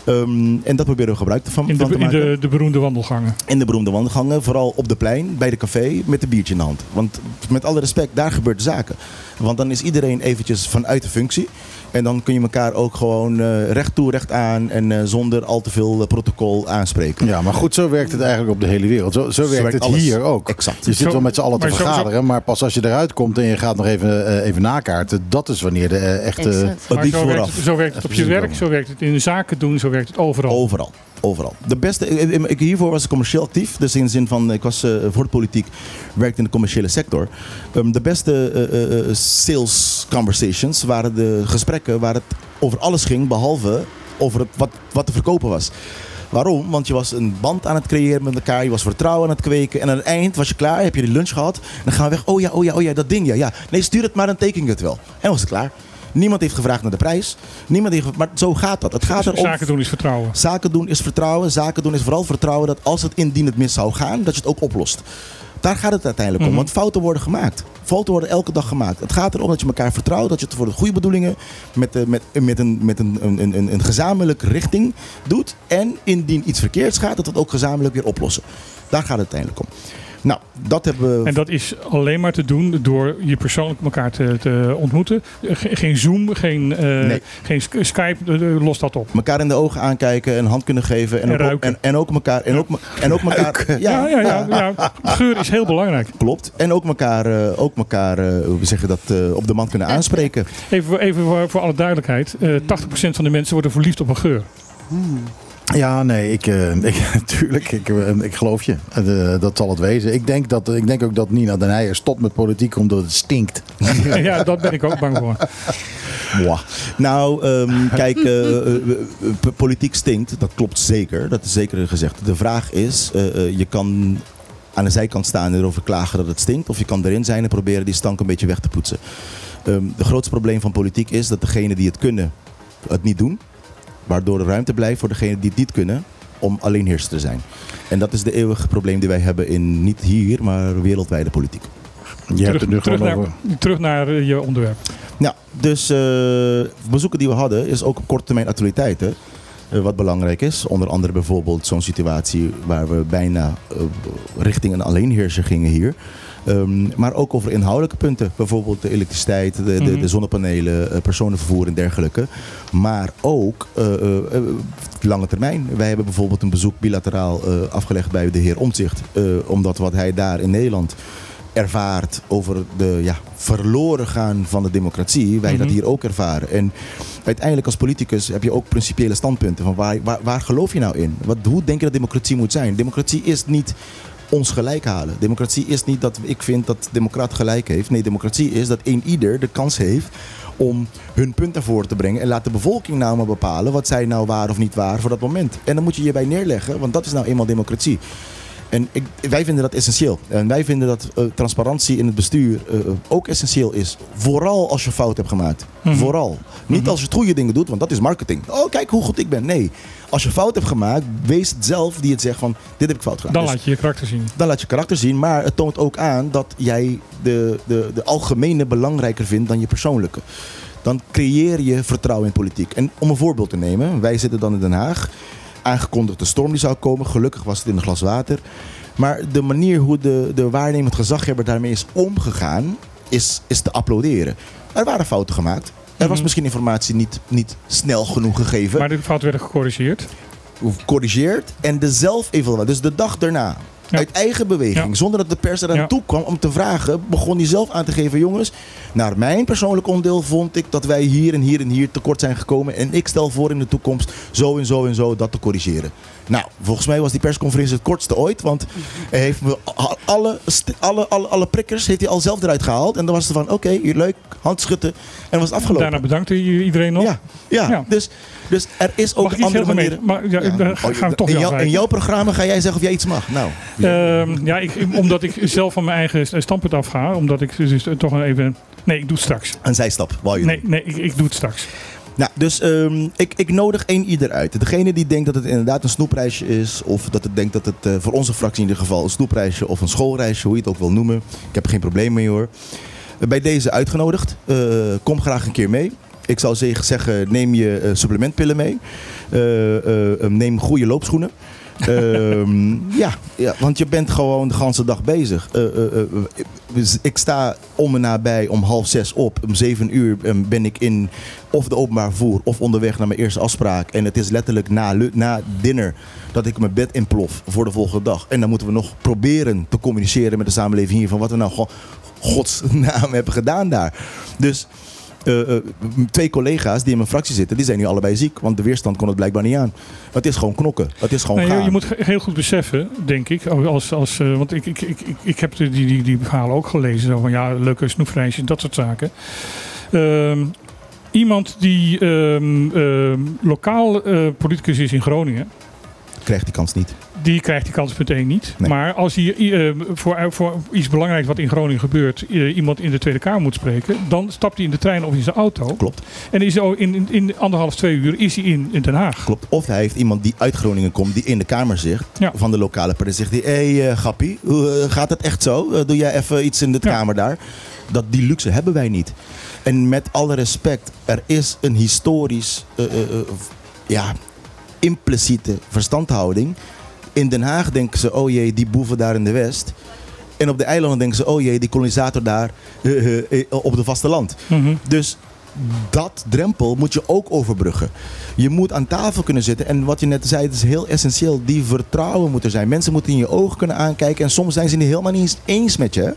Ehm, en dat proberen we gebruik van, in de, van te in maken. de, de beroemde wandelgangen. In de beroemde wandelgangen, vooral op de plein, bij de café, met een biertje in de hand. Want met alle respect, daar gebeurt zaken. Want dan is iedereen eventjes vanuit de functie. En dan kun je elkaar ook gewoon eh, recht toe, recht aan en eh, zonder al te veel eh, protocol aanspreken. Ja, maar goed, zo werkt het eigenlijk op de hele wereld. Zo, zo werkt werkt het alles. hier ook. Exact. Je zit Zo- wel met z'n allen te maar zo- zo- vergaderen, maar pas als je eruit komt en je gaat nog even, eh, even nakaarten, dat is wanneer de eh, echte... Maar zo werkt, vooraf. het, zo werkt het op je werk, zo werkt het in de zaken doen, zo werkt het overal. Overal. Overal. De beste, ik, hiervoor was ik commercieel actief. Dus in de zin van, ik was eh, voor de politiek, werkte in de commerciële sector. Ehm, de beste eh, eh, sales conversations waren de gesprekken waar het over alles ging, behalve over wat, wat te verkopen was. Waarom? Want je was een band aan het creëren met elkaar, je was vertrouwen aan het kweken. En aan het eind was je klaar, heb je de lunch gehad. Dan gaan we weg. Oh ja, oh ja, oh ja, dat ding ja. ja. Nee, stuur het maar, dan teken ik het wel. En was het klaar. Niemand heeft gevraagd naar de prijs. Niemand heeft, maar zo gaat dat. Het gaat erom Zaken doen is vertrouwen. Zaken doen is vertrouwen. Zaken doen is vooral vertrouwen dat als het indien het mis zou gaan, dat je het ook oplost. Daar gaat het uiteindelijk om. Mhm. Want fouten worden gemaakt. Fouten worden elke dag gemaakt. Het gaat erom dat je elkaar vertrouwt. Dat je het voor de goede bedoelingen met, eh, met, met, een, met een, een, een, een gezamenlijke richting doet. En indien iets verkeerds gaat, dat we het ook gezamenlijk weer oplossen. Daar gaat het uiteindelijk om. Nou, dat hebben we. En dat is alleen maar te doen door je persoonlijk elkaar te, te ontmoeten. Ge- geen Zoom, geen, eh, Nee. geen Sk- Skype, eh, eh, los dat op. elkaar in de ogen aankijken, een hand kunnen geven. En, En ook, en, en ook elkaar. En ook, en ook elkaar Ja, ja, ja, ja. Geur is heel belangrijk. Klopt. En ook elkaar, eh, ook elkaar eh, hoe zeg je dat, eh, op de man kunnen aanspreken. Even, voor- even voor, voor alle duidelijkheid. eh 80% van de mensen worden verliefd op een geur. Ja, nee, ik, eh, ik, tuurlijk, ik, eh, ik geloof je. Eh, dat zal het wezen. Ik denk, dat, ik denk ook dat Nina Den Heijer stopt met politiek omdat het stinkt. ja, daar ben ik ook bang voor. Mwah. Nou, ehm, kijk, politiek stinkt. Dat klopt zeker. Dat is zeker gezegd. De vraag is, je kan aan de zijkant staan en erover klagen dat het stinkt. Of je kan erin zijn en proberen die stank een beetje weg te poetsen. Ehm het grootste probleem van politiek is dat degenen die het kunnen, het niet doen. Waardoor er ruimte blijft voor degenen die het niet kunnen om alleenheerser te zijn. En dat is de eeuwige probleem die wij hebben in niet hier, maar wereldwijde politiek. Je hebt het nu terug, gewoon naar, over. terug naar eh, je onderwerp. Ja, dus eh, bezoeken die we hadden is ook op korte termijn actualiteiten. Eh, wat belangrijk is. Onder andere bijvoorbeeld zo'n situatie waar we bijna eh, richting een alleenheerser gingen hier. Ehm, maar ook over inhoudelijke punten. Bijvoorbeeld de elektriciteit, de, de, Mhm. de zonnepanelen, eh, personenvervoer en dergelijke. Maar ook lange termijn. Wij hebben bijvoorbeeld een bezoek bilateraal afgelegd bij de heer Omtzigt. omdat wat hij daar in Nederland ervaart over de ja, verloren gaan van de democratie, wij dat Mhm. hier ook ervaren. En uiteindelijk als politicus heb je ook principiële standpunten van waar, waar, waar geloof je nou in? Wat, hoe denk je dat democratie moet zijn? Democratie is niet ons gelijk halen. Democratie is niet dat ik vind dat de democraat gelijk heeft. Nee, democratie is dat een ieder de kans heeft om hun punt naar voren te brengen. En laat de bevolking nou maar bepalen wat zij nou waar of niet waar voor dat moment. En dan moet je je bij neerleggen, want dat is nou eenmaal democratie. En ik, wij vinden dat essentieel. En wij vinden dat eh, transparantie in het bestuur eh, ook essentieel is. Vooral als je fout hebt gemaakt. Mhm. Vooral. Niet als je het goede dingen doet, want dat is marketing. Oh, kijk hoe goed ik ben. Nee. Als je fout hebt gemaakt, wees het zelf die het zegt van dit heb ik fout gedaan. Dan Dus laat je je karakter zien. dan laat je karakter zien, maar het toont ook aan dat jij de, de, de algemene belangrijker vindt dan je persoonlijke. Dan creëer je vertrouwen in politiek. En om een voorbeeld te nemen, wij zitten dan in Den Haag. Aangekondigd de storm die zou komen. Gelukkig was het in een glas water. Maar de manier hoe de, de waarnemend gezaghebber daarmee is omgegaan, is, is te applauderen. Er waren fouten gemaakt. Er was Mhm. misschien informatie niet, niet snel genoeg gegeven Maar de fouten werden gecorrigeerd. corrigeert en de zelf-evaluatie. Dus de dag daarna. Uit eigen beweging, zonder dat de pers eraan toe kwam om te vragen, begon hij zelf aan te geven: jongens, naar mijn persoonlijk onderdeel vond ik dat wij hier en hier en hier tekort zijn gekomen. En ik stel voor in de toekomst zo en zo en zo dat te corrigeren. Nou, volgens mij was die persconferentie het kortste ooit, want hij heeft me alle, alle, alle, alle prikkers heeft hij al zelf eruit gehaald. En dan was het van: oké, leuk, hand schudden. En was het afgelopen. Daarna bedankte je iedereen nog. ja, ja. Ja. Dus, dus er is ook een andere manier. Maar, ja, Ja. Oh, ik toch in, jou- in jouw programma ga jij zeggen of jij iets mag. Nou, Ehm, ja, ik, omdat ik zelf van mijn eigen standpunt afga. Omdat ik dus toch een even... Nee, ik doe het straks. een zijstap. Wou je Nee, nee ik, ik doe het straks. Nou, dus ehm, ik, ik nodig één ieder uit. Degene die denkt dat het inderdaad een snoepreisje is. Of dat het denkt dat het eh, voor onze fractie in ieder geval een snoepreisje of een schoolreisje, hoe je het ook wil noemen. Ik heb geen probleem mee hoor. Eh, bij deze uitgenodigd. Eh, kom graag een keer mee. Ik zou zeg- zeggen, neem je supplementpillen mee. Eh, eh, eh, neem goede loopschoenen. Ehm, ja, ja, want je bent gewoon de hele dag bezig. Eh, eh, eh, dus ik sta om en nabij om half zes op. Om zeven uur eh, ben ik in of de openbaar vervoer of onderweg naar mijn eerste afspraak. En het is letterlijk na, na dinner dat ik mijn bed inplof voor de volgende dag. En dan moeten we nog proberen te communiceren met de samenleving hier van wat we nou gewoon godsnaam hebben gedaan daar. Dus eh, eh, twee collega's die in mijn fractie zitten, die zijn nu allebei ziek. Want de weerstand kon het blijkbaar niet aan. Het is gewoon knokken. Het is gewoon Nee, je, gaan. je moet heel goed beseffen, denk ik. Als, als, eh, want ik, ik, ik, ik, ik heb die, die, die verhalen ook gelezen. Zo van ja, leuke snoefreisjes, dat soort zaken. Ehm, iemand die ehm, ehm, lokaal politicus is in Groningen. Krijgt die kans niet. Die krijgt die kans meteen niet. Nee. Maar als hij eh, voor, voor iets belangrijks wat in Groningen gebeurt, eh, iemand in de Tweede Kamer moet spreken, dan stapt hij in de trein of in zijn auto. Klopt. En is in, in, in anderhalf, twee uur is hij in, in Den Haag. Klopt. Of hij heeft iemand die uit Groningen komt, die in de kamer zit Ja. van de lokale partij. Zegt hij, hé hey, eh, Gappie, eh, gaat het echt zo? Eh, doe jij even iets in de Ja. kamer daar? Dat, die luxe hebben wij niet. En met alle respect, er is een historisch, eh, eh, eh, ja, impliciete verstandhouding. In Den Haag denken ze, oh jee, die boeven daar in de West. En op de eilanden denken ze, oh jee, die kolonisator daar eh, eh, eh, op het vasteland. Mhm. Dus dat drempel moet je ook overbruggen. Je moet aan tafel kunnen zitten. En wat je net zei, het is heel essentieel. Die vertrouwen moet er zijn. Mensen moeten in je ogen kunnen aankijken. En soms zijn ze het helemaal niet eens eens met je.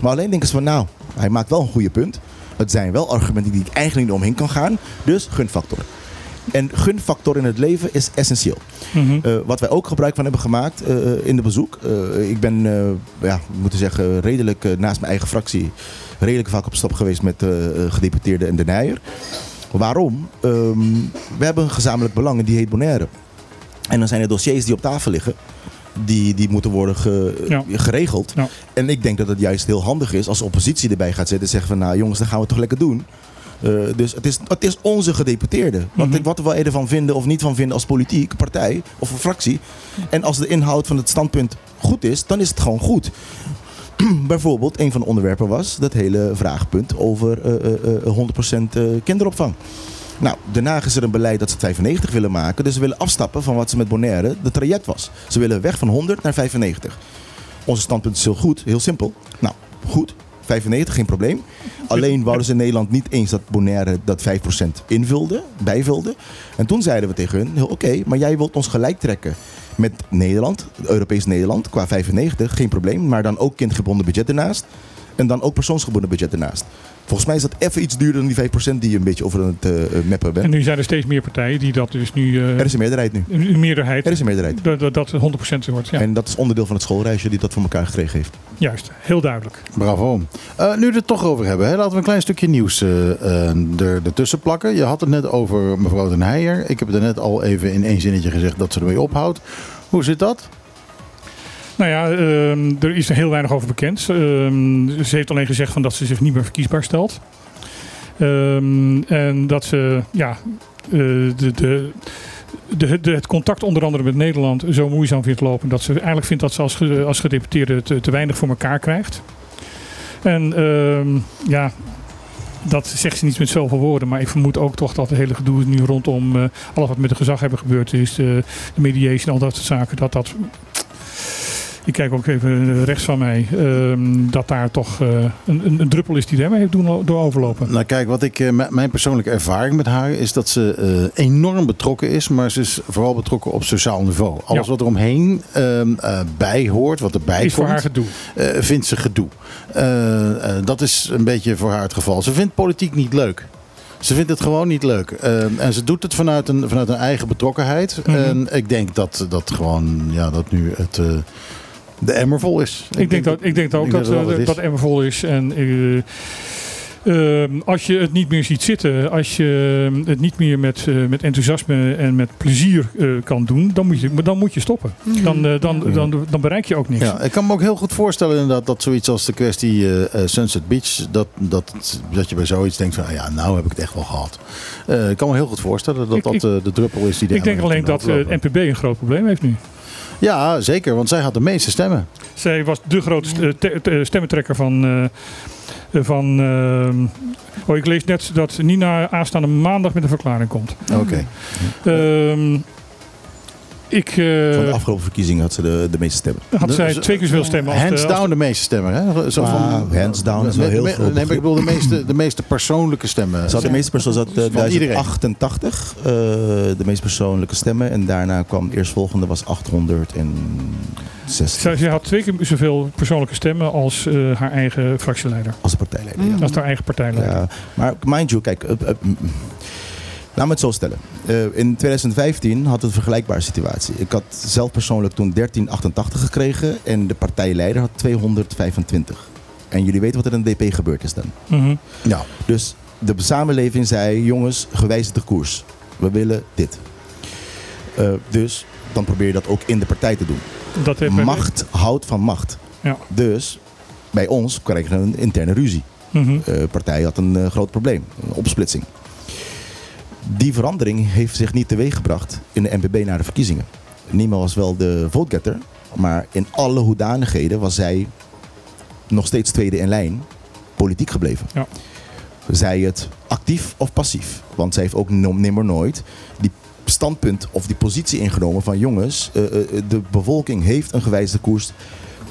Maar alleen denken ze van, nou, hij maakt wel een goede punt. Het zijn wel argumenten die ik eigenlijk niet omheen kan gaan. Dus gunfactor. En gunfactor in het leven is essentieel. Mhm. Eh, wat wij ook gebruik van hebben gemaakt eh, in de bezoek. Eh, ik ben, eh, ja, moeten zeggen, redelijk eh, naast mijn eigen fractie. Redelijk vaak op stap geweest met eh, eh, gedeputeerde en de Nijer. Waarom? Ehm, we hebben een gezamenlijk belang en die heet Bonaire. En dan zijn er dossiers die op tafel liggen. Die, die moeten worden ge- Ja. geregeld. Ja. En ik denk dat het juist heel handig is als de oppositie erbij gaat zitten en zeggen van nou jongens, dan gaan we het toch lekker doen. Eh, dus het is, het is onze gedeputeerde. Wat, Mhm. wat we ervan vinden of niet van vinden als politiek partij of een fractie. En als de inhoud van het standpunt goed is, dan is het gewoon goed. Bijvoorbeeld, een van de onderwerpen was dat hele vraagpunt over eh, eh, eh, 100% kinderopvang. Nou, daarna is er een beleid dat ze het 95 willen maken. Dus ze willen afstappen van wat ze met Bonaire de traject was. Ze willen weg van 100 naar 95. Onze standpunt is heel goed, heel simpel. Nou, goed. 95, geen probleem. Alleen wouden ze in Nederland niet eens dat Bonaire dat 5% invulde, bijvulde. En toen zeiden we tegen hun, heel oké, maar jij wilt ons gelijk trekken met Nederland, Europees Nederland, qua 95, geen probleem. Maar dan ook kindgebonden budget ernaast. En dan ook persoonsgebonden budget ernaast. Volgens mij is dat even iets duurder dan die 5% die je een beetje over aan het eh, eh, mappen bent. En nu zijn er steeds meer partijen die dat dus nu... eh, Er is een meerderheid nu. een meerderheid. Er is een meerderheid. Dat, dat, dat 100% wordt. Ja, En dat is onderdeel van het schoolreisje die dat voor elkaar gekregen heeft. juist. Heel duidelijk. Bravo. Eh, nu we het toch over hebben, hè, laten we een klein stukje nieuws er, ertussen plakken. Je had het net over mevrouw Den Heijer. Ik heb het er net al even in één zinnetje gezegd dat ze ermee ophoudt. Hoe zit dat? Nou ja, ehm, er is heel weinig over bekend. Ehm, ze heeft alleen gezegd van dat ze zich niet meer verkiesbaar stelt. Ehm, en dat ze ja, eh, de, de, de, het contact onder andere met Nederland zo moeizaam vindt lopen. Dat ze eigenlijk vindt dat ze als, als gedeputeerde te, weinig voor elkaar krijgt. En ja, dat zegt ze niet met zoveel woorden. Maar ik vermoed ook toch dat het hele gedoe nu rondom eh, alles wat met de gezag hebben gebeurd is. De, de mediation, al dat soort zaken. Dat dat ik kijk ook even rechts van mij. ehm, dat daar toch eh, een, een, een druppel is die daarmee heeft doen, door overlopen. Nou kijk, wat ik, eh, mijn persoonlijke ervaring met haar is dat ze eh, enorm betrokken is. Maar ze is vooral betrokken op sociaal niveau. Alles Ja. wat er omheen ehm, eh, bij hoort, wat erbij Is voor komt, haar gedoe. vindt ze gedoe. Dat is een beetje voor haar het geval. Ze vindt politiek niet leuk. Ze vindt het gewoon niet leuk. Ehm, en ze doet het vanuit een, vanuit een eigen betrokkenheid. Mhm. En ik denk dat dat gewoon, ja, dat nu het, de emmer vol is. Ik, denk dat, ik denk ook ik dat denk dat dat, is. Emmer vol is. En eh, ehm, als je het niet meer ziet zitten, als je ehm, het niet meer met, eh, met enthousiasme en met plezier eh, kan doen, dan moet je, dan moet je stoppen. Dan, eh, dan, dan, dan bereik je ook niks. Ja, ik kan me ook heel goed voorstellen inderdaad dat zoiets als de kwestie eh, eh, Sunset Beach, dat, dat, dat je bij zoiets denkt van, ah ja, nou heb ik het echt wel gehad. Eh, ik kan me heel goed voorstellen dat Ik- dat ik- eh, de druppel is die de Ik denk alleen dat eh, het NPB een groot probleem heeft nu. Ja, zeker, want zij had de meeste stemmen. Zij was de grootste eh, te- stemmentrekker van. eh, van eh, oh, ik lees net dat Nina aanstaande maandag met een verklaring komt. Oké. Ehm, ik Van de eh, afgelopen verkiezingen had ze de, de meeste stemmen. had zij Dus, twee keer zoveel stemmen als Hands de, als down de meeste stemmen, hè? Zo Ah, hands down is wel heel groot Nee, maar ik bedoel de meeste, de meeste persoonlijke stemmen. Ze had de meeste persoon zat Van iedereen. 1088, eh, de meest persoonlijke stemmen. En daarna kwam de eerstvolgende was 860 zij, zij had twee keer zoveel persoonlijke stemmen als eh, haar eigen fractieleider. als de partijleider. Ja. Als haar eigen partijleider. Ja, maar mind you, kijk, uh, uh, mm, laat me het zo stellen. Eh, in 2015 had het een vergelijkbare situatie. Ik had zelf persoonlijk toen 1388 gekregen en de partijleider had 225. En jullie weten wat er in de DP gebeurd is dan. Mhm. Ja. Dus de samenleving zei, jongens, gewijzigde koers. We willen dit. Eh, dus dan probeer je dat ook in de partij te doen. Dat heeft Macht houdt van macht. Ja. Dus bij ons kregen we een interne ruzie. De partij had een eh, groot probleem, een opsplitsing. Die verandering heeft zich niet teweeggebracht in de NPB na de verkiezingen. Nima was wel de votegetter, maar in alle hoedanigheden was zij nog steeds tweede in lijn politiek gebleven. Ja. Zij het actief of passief. Want zij heeft ook nimmer nooit die standpunt of die positie ingenomen van jongens, eh, eh, de bevolking heeft een gewijzigde koers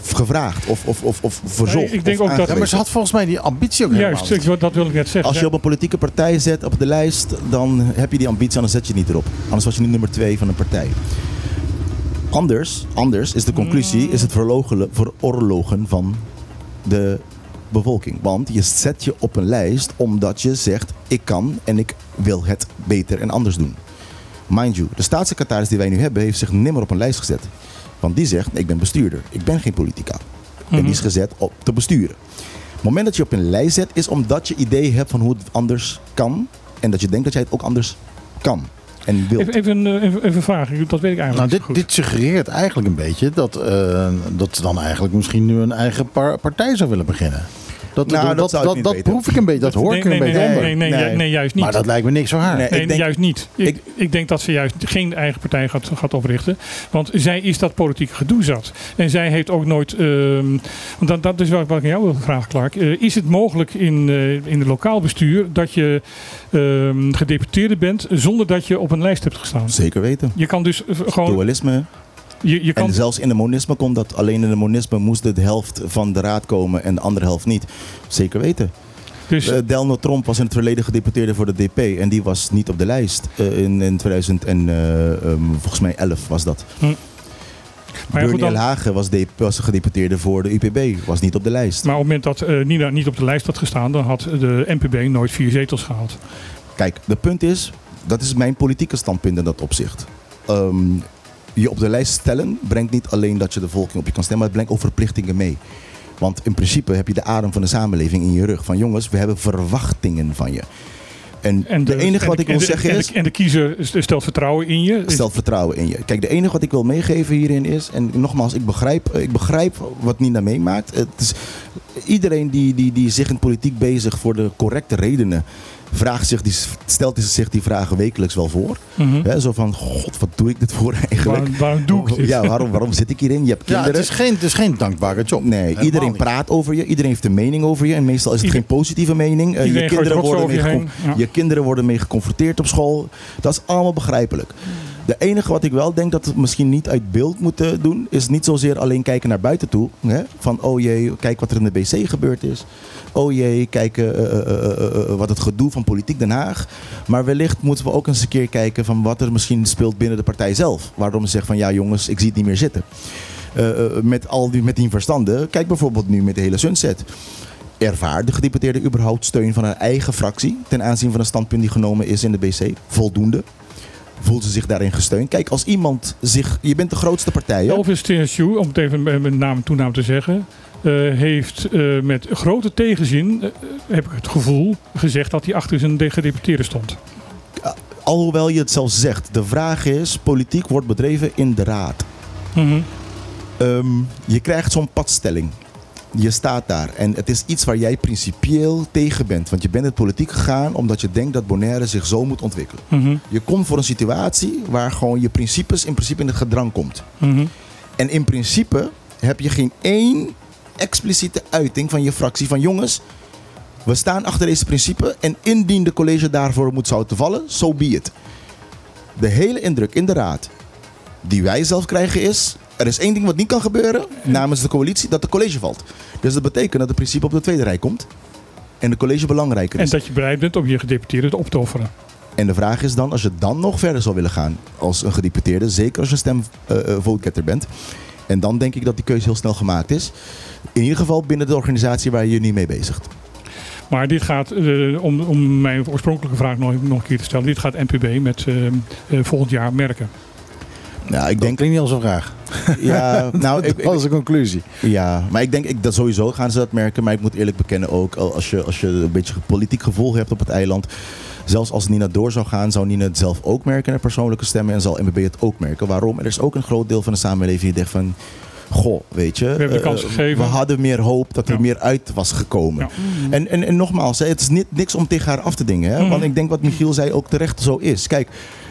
gevraagd of, of, of, of verzocht. ik denk of ook dat- Ja, maar ze had volgens mij die ambitie ook helemaal Juist, dat wil ik net zeggen. Als je op een politieke partij zet op de lijst, dan heb je die ambitie en dan zet je niet erop. Anders was je niet nummer twee van een partij. Anders, anders is de conclusie, is het veroorlogen van de bevolking. Want je zet je op een lijst omdat je zegt, ik kan en ik wil het beter en anders doen. Mind you, de staatssecretaris die wij nu hebben, heeft zich nimmer op een lijst gezet. Want die zegt, ik ben bestuurder, ik ben geen politica. En die is gezet op te besturen. Het moment dat je op een lijst zet, is omdat je idee hebt van hoe het anders kan En dat je denkt dat jij het ook anders kan en wilt. Even, even, een, eh, even, vraag, dat weet ik eigenlijk Nou, niet dit, goed. dit suggereert eigenlijk een beetje dat, eh, dat ze dan eigenlijk misschien nu een eigen par- partij zou willen beginnen. Dat, Nou, dat, dat dat, proef ik een beetje, dat hoor ik nee, er een nee, beetje nee, onder. nee, nee, Nee. nee, juist niet. Maar dat lijkt me niks voor haar. Nee. Nee, ik denk- juist niet. Ik, ik- ik, denk dat ze juist geen eigen partij gaat, gaat oprichten. Want zij is dat politieke gedoe zat. En zij heeft ook nooit. ehm, want dat, dat is wat, wat ik aan jou wil vragen, Clark. Eh, is het mogelijk in, eh, in het lokaal bestuur dat je ehm, gedeputeerde bent zonder dat je op een lijst hebt gestaan? Zeker weten. Je kan dus eh, gewoon. Dualisme. Je, je kan, En zelfs in de monisme kon dat. Alleen in de monisme moest de helft van de raad komen en de andere helft niet. Zeker weten. dus, Eh, Delno Tromp was in het verleden gedeputeerde voor de DP en die was niet op de lijst. Eh, in, in 2000 en eh, ehm, volgens mij 11 was dat. maar, ja, dan, Hagen was, de, was gedeputeerde voor de UPB, was niet op de lijst. maar op het moment dat Nina niet op de lijst had gestaan, dan had de NPB nooit vier zetels gehaald. Kijk, de punt is, dat is mijn politieke standpunt in dat opzicht. Ehm, je op de lijst stellen brengt niet alleen dat je de volking op je kan stemmen, maar het brengt ook verplichtingen mee. Want in principe heb je de adem van de samenleving in je rug. Van jongens, we hebben verwachtingen van je. En, En de, enige en wat de- ik wil de- zeggen is, En de kiezer stelt vertrouwen in je. stel vertrouwen in je. Kijk, de enige wat ik wil meegeven hierin is, en nogmaals, ik begrijp, ik begrijp wat Nina meemaakt. Het is, iedereen die, die, die zich in politiek bezig voor de correcte redenen vraagt zich die, stelt zich die vragen wekelijks wel voor. Hè, zo van, god, wat doe ik dit voor eigenlijk? Waarom, waarom doe ik dit? Ja, waarom, waarom zit ik hierin? Je hebt Ja, kinderen. het is geen, het is geen dankbare job. Nee, Helemaal iedereen niet. praat over je, iedereen heeft een mening over je. En meestal is het Ieder- geen positieve mening. Eh, je, kinderen worden mee. Ja. je kinderen worden mee geconfronteerd op school. Dat is allemaal begrijpelijk. De enige wat ik wel denk dat we misschien niet uit beeld moeten doen, is niet zozeer alleen kijken naar buiten toe. Hè? Van oh jee, kijk wat er in de BC gebeurd is. Oh jee, kijk eh, eh, eh, wat het gedoe van politiek Den Haag. Maar wellicht moeten we ook eens een keer kijken van wat er misschien speelt binnen de partij zelf. Waarom ze zeggen van ja jongens, ik zie het niet meer zitten. Met al die, met die verstanden. Kijk bijvoorbeeld nu met de hele Sunset. Ervaart de gedeputeerde überhaupt steun van haar eigen fractie ten aanzien van een standpunt die genomen is in de BC? Voldoende? Voelt ze zich daarin gesteund? Kijk, als iemand zich. Je bent de grootste partij. hè? Elvis Tenshu, om het even met naam en toenaam te zeggen, eh, heeft eh, met grote tegenzin, eh, heb ik het gevoel, gezegd dat hij achter zijn de- gedeputeerde stond. Alhoewel je het zelfs zegt. De vraag is: politiek wordt bedreven in de raad. Mhm. Ehm, je krijgt zo'n padstelling. Je staat daar en het is iets waar jij principieel tegen bent. Want je bent in de politiek gegaan omdat je denkt dat Bonaire zich zo moet ontwikkelen. Mhm. Je komt voor een situatie waar gewoon je principes in principe in het gedrang komt. Mhm. En in principe heb je geen één expliciete uiting van je fractie van jongens, we staan achter deze principe en indien de college daarvoor moet zouden vallen, so be it. De hele indruk in de raad die wij zelf krijgen is, er is één ding wat niet kan gebeuren namens de coalitie, dat de college valt. Dus dat betekent dat het principe op de tweede rij komt en de college belangrijker En is. dat je bereid bent om je gedeputeerde op te offeren. En de vraag is dan, als je dan nog verder zou willen gaan als een gedeputeerde, zeker als je stem eh, eh, bent. En dan denk ik dat die keuze heel snel gemaakt is. In ieder geval binnen de organisatie waar je je nu mee bezigt. Maar dit gaat, eh, om, om mijn oorspronkelijke vraag nog, nog een keer te stellen, dit gaat NPB met volgend jaar merken. Ja, ik Dat denk, klinkt niet als een vraag. ja, nou, ik, dat is de conclusie. ja, maar ik denk ik, dat sowieso gaan ze dat merken. Maar ik moet eerlijk bekennen ook, als je, als je een beetje politiek gevoel hebt op het eiland. Zelfs als Nina door zou gaan, zou Nina het zelf ook merken naar persoonlijke stemmen. En zal MBB het ook merken. Waarom? Er is ook een groot deel van de samenleving die denkt van... Goh, weet je, hebben de eh, kans gegeven. we hadden meer hoop dat er Ja. meer uit was gekomen. Ja. En, en, en nogmaals, hè, het is niet, niks om tegen haar af te dingen. Hè? Mhm. Want ik denk wat Michiel zei ook terecht zo is. Kijk,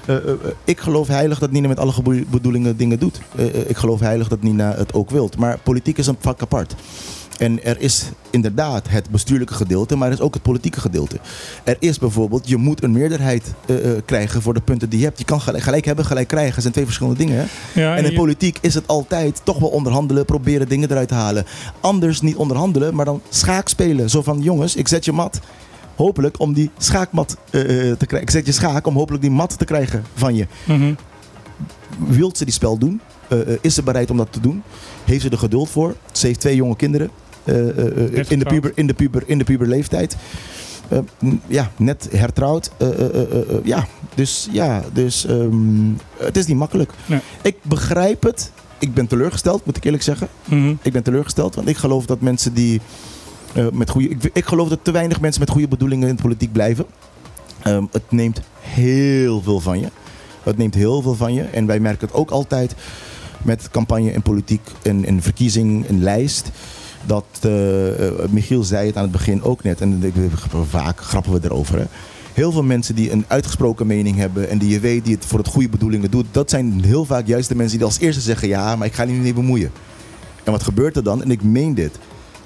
eh, eh, eh, ik geloof heilig dat Nina met alle bedoelingen dingen doet. Ik geloof heilig dat Nina het ook wilt. Maar politiek is een vak apart. En er is inderdaad het bestuurlijke gedeelte, maar er is ook het politieke gedeelte. Er is bijvoorbeeld, je moet een meerderheid krijgen voor de punten die je hebt. Je kan gelijk, gelijk hebben, gelijk krijgen. Dat zijn twee verschillende dingen. Hè? Ja, En in je- politiek is het altijd toch wel onderhandelen, proberen dingen eruit te halen. Anders niet onderhandelen, maar dan schaakspelen. Zo van, jongens, ik zet je mat. Hopelijk om die schaakmat eh, eh, te krijgen. Ik zet je schaak om hopelijk die mat te krijgen van je. Mhm. Wilt ze die spel doen? Eh, is ze bereid om dat te doen? Heeft ze er geduld voor? Ze heeft twee jonge kinderen. in, de puber, in, de puber, in de puberleeftijd. Ja, net hertrouwd. Ja, dus, ja, dus ehm, het is niet makkelijk. Nee. Ik begrijp het. Ik ben teleurgesteld, moet ik eerlijk zeggen. Mhm. Ik ben teleurgesteld, want ik geloof dat mensen die met goede. Ik, ik geloof dat te weinig mensen met goede bedoelingen in de politiek blijven. Ehm, het neemt heel veel van je. Het neemt heel veel van je. En wij merken het ook altijd met campagne en politiek en, en verkiezing en lijst. Dat eh, eh, Michiel zei het aan het begin ook net. En vaak grappen we erover. Hè. Heel veel mensen die een uitgesproken mening hebben en die je weet die het voor het goede bedoelingen doet, dat zijn heel vaak juist de mensen die als eerste zeggen: Ja, maar ik ga niet mee bemoeien. En wat gebeurt er dan? En ik meen dit.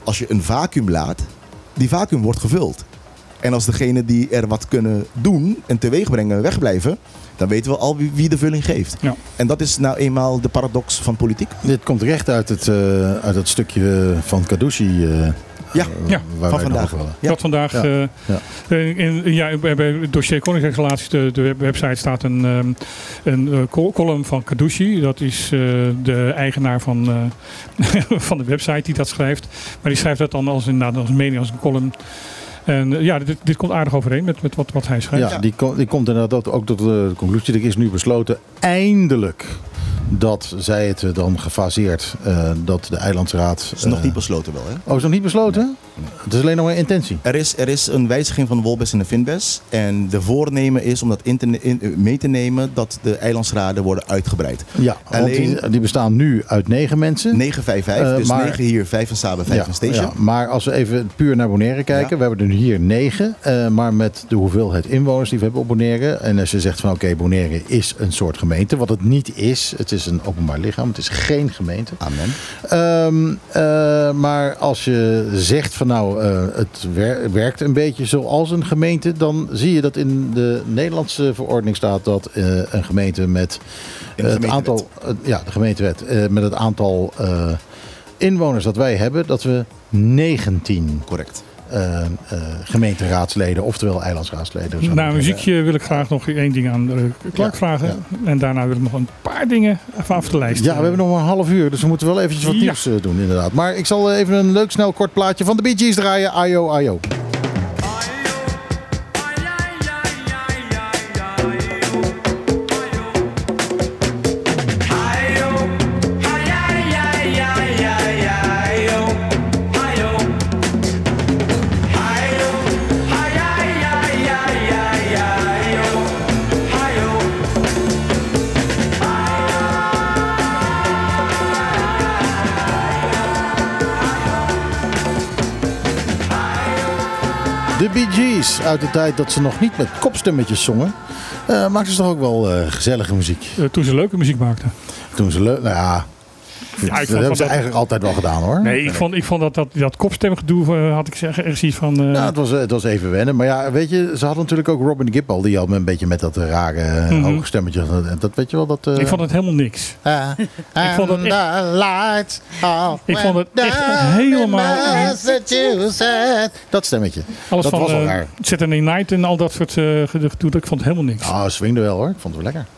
Als je een vacuüm laat, die vacuüm wordt gevuld. En als degene die er wat kunnen doen en teweeg brengen wegblijven, dan weten we al wie, wie de vulling geeft. Ja. En dat is nou eenmaal de paradox van politiek. Dit komt recht uit het, eh, uit het stukje van Kadushi. eh, Ja, Ja, waar van vandaag. Ja. Dat vandaag Ja. eh, Ja. eh, in, ja, bij, het dossier Koninkrijksrelaties, de, de web- website, staat een, ehm, een eh, col- column van Kadushi. Dat is eh, de eigenaar van, eh, van de website die dat schrijft. Maar die schrijft dat dan als, inderdaad als mening, als een column. En eh, ja, dit, dit komt aardig overeen met, met wat, wat hij schrijft. Ja, die, ko- die komt inderdaad ook tot de conclusie. Er is nu besloten, eindelijk, dat zij het eh, dan gefaseerd, eh, dat de eilandsraad... Dat is nog eh, niet besloten wel, hè? Oh, is nog niet besloten? Het is alleen nog een intentie. Er is, er is een wijziging van de Wolbes en de Finbes. En de voornemen is om dat in te, in- mee te nemen dat de eilandsraden worden uitgebreid. Ja, Alleen- die, die bestaan nu uit negen mensen. 955, Eh, dus maar- 9 hier, 5 in Saba, 5 in Station. ja, maar als we even puur naar Bonaire kijken. Ja. We hebben er hier negen. eh, maar met de hoeveelheid inwoners die we hebben op Bonaire. En als je zegt van oké, Bonaire is een soort gemeente. Wat het niet is. Het is een openbaar lichaam. Het is geen gemeente. Amen. Ehm, eh, maar als je zegt van nou, eh, het wer- werkt een beetje zoals een gemeente, dan zie je dat in de Nederlandse verordening staat dat eh, een gemeente met het aantal, ja, de gemeentewet, met het aantal inwoners dat wij hebben, dat we 19 Correct. Eh, eh, gemeenteraadsleden, oftewel eilandsraadsleden. Na muziekje wil ik graag nog één ding aan eh, Clark Ja, vragen. En daarna wil ik nog een paar dingen van af de lijst. Ja, we hebben nog maar een half uur, dus we moeten wel eventjes wat nieuws eh, doen inderdaad. Maar ik zal eh, even een leuk snel kort plaatje van de Bee Gees draaien. Ayo, ayo. De Bee Gees, uit de tijd dat ze nog niet met kopstemmetjes zongen, eh maakten ze toch ook wel eh, gezellige muziek. Eh, toen ze leuke muziek maakten. Toen ze leuk, nou ja, dat hebben dat- ze eigenlijk altijd wel gedaan hoor. Nee, ik vond, ik vond dat, dat, dat kopstemgedoe, eh, had ik zeggen, ergens iets van... eh, Ja, het was, het was even wennen. Maar ja, weet je, ze hadden natuurlijk ook Robin Gibb al. Die had me een beetje met dat rare eh, Mhm. hoge stemmetje. En Dat weet je wel, dat... eh, ik vond het helemaal niks. Ah, Ik vond het lights are Ik vond het echt helemaal-. Dat stemmetje. Alles dat van was wel eh, raar. Saturday Night en al dat soort eh, gedoe, ik vond het helemaal niks. Ah, swingde wel hoor. Ik vond het wel lekker.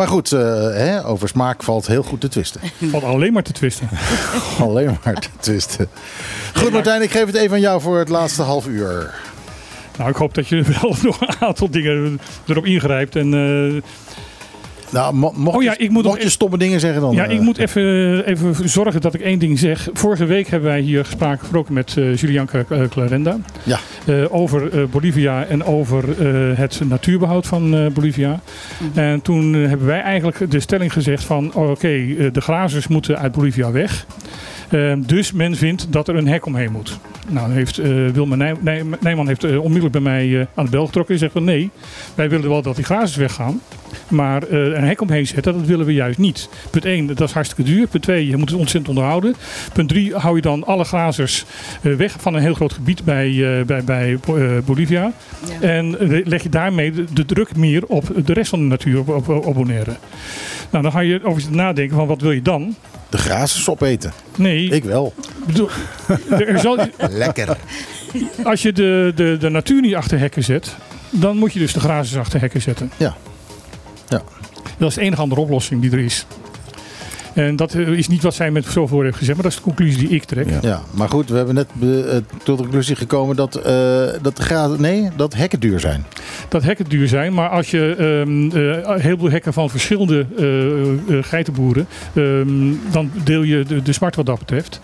Maar goed, eh, hè, over smaak valt heel goed te twisten. Valt alleen maar te twisten. Alleen maar te twisten. Goed Martijn, ik geef het even aan jou voor het laatste half uur. Nou, ik hoop dat je wel nog een aantal dingen erop ingrijpt. En eh, Nou, mo- mocht, Oh ja, je, ik moet nog mocht je stomme dingen zeggen dan... ja, eh, ik moet even, even zorgen dat ik één ding zeg. Vorige week hebben wij hier gesproken, gesproken met eh Julianke eh, Clarenda. Ja. eh, over eh, Bolivia en over eh, het natuurbehoud van eh, Bolivia. En toen eh, hebben wij eigenlijk de stelling gezegd van oh, oké, eh, de grazers moeten uit Bolivia weg. Eh, dus men vindt dat er een hek omheen moet. Nou, heeft, eh Wilma Nij- Nij- Nijman heeft eh, onmiddellijk bij mij eh, aan de bel getrokken en zegt van nee, wij willen wel dat die grazers weggaan. Maar eh, een hek omheen zetten, dat willen we juist niet. Punt 1, dat is hartstikke duur. Punt 2, je moet het ontzettend onderhouden. Punt 3, hou je dan alle grazers eh, weg van een heel groot gebied bij, eh, bij, bij eh, Bolivia. Ja. En leg je daarmee de, de druk meer op de rest van de natuur op, op, op Bonaire. Nou, dan ga je over nadenken van wat wil je dan? De grazers opeten. Nee, Ik wel. bedoel, er zal, Lekker. als je de, de, de natuur niet achter hekken zet, dan moet je dus de grazers achter hekken zetten. Ja. Dat is de enige andere oplossing die er is. En dat eh, is niet wat zij met zo voor heeft gezegd, maar dat is de conclusie die ik trek. Ja. Ja, maar goed, we hebben net eh, tot de conclusie gekomen dat, eh, dat nee, dat hekken duur zijn. Dat hekken duur zijn, maar als je ehm eh, heel veel hekken van verschillende geitenboeren, ehm, dan deel je de, de smart wat dat betreft.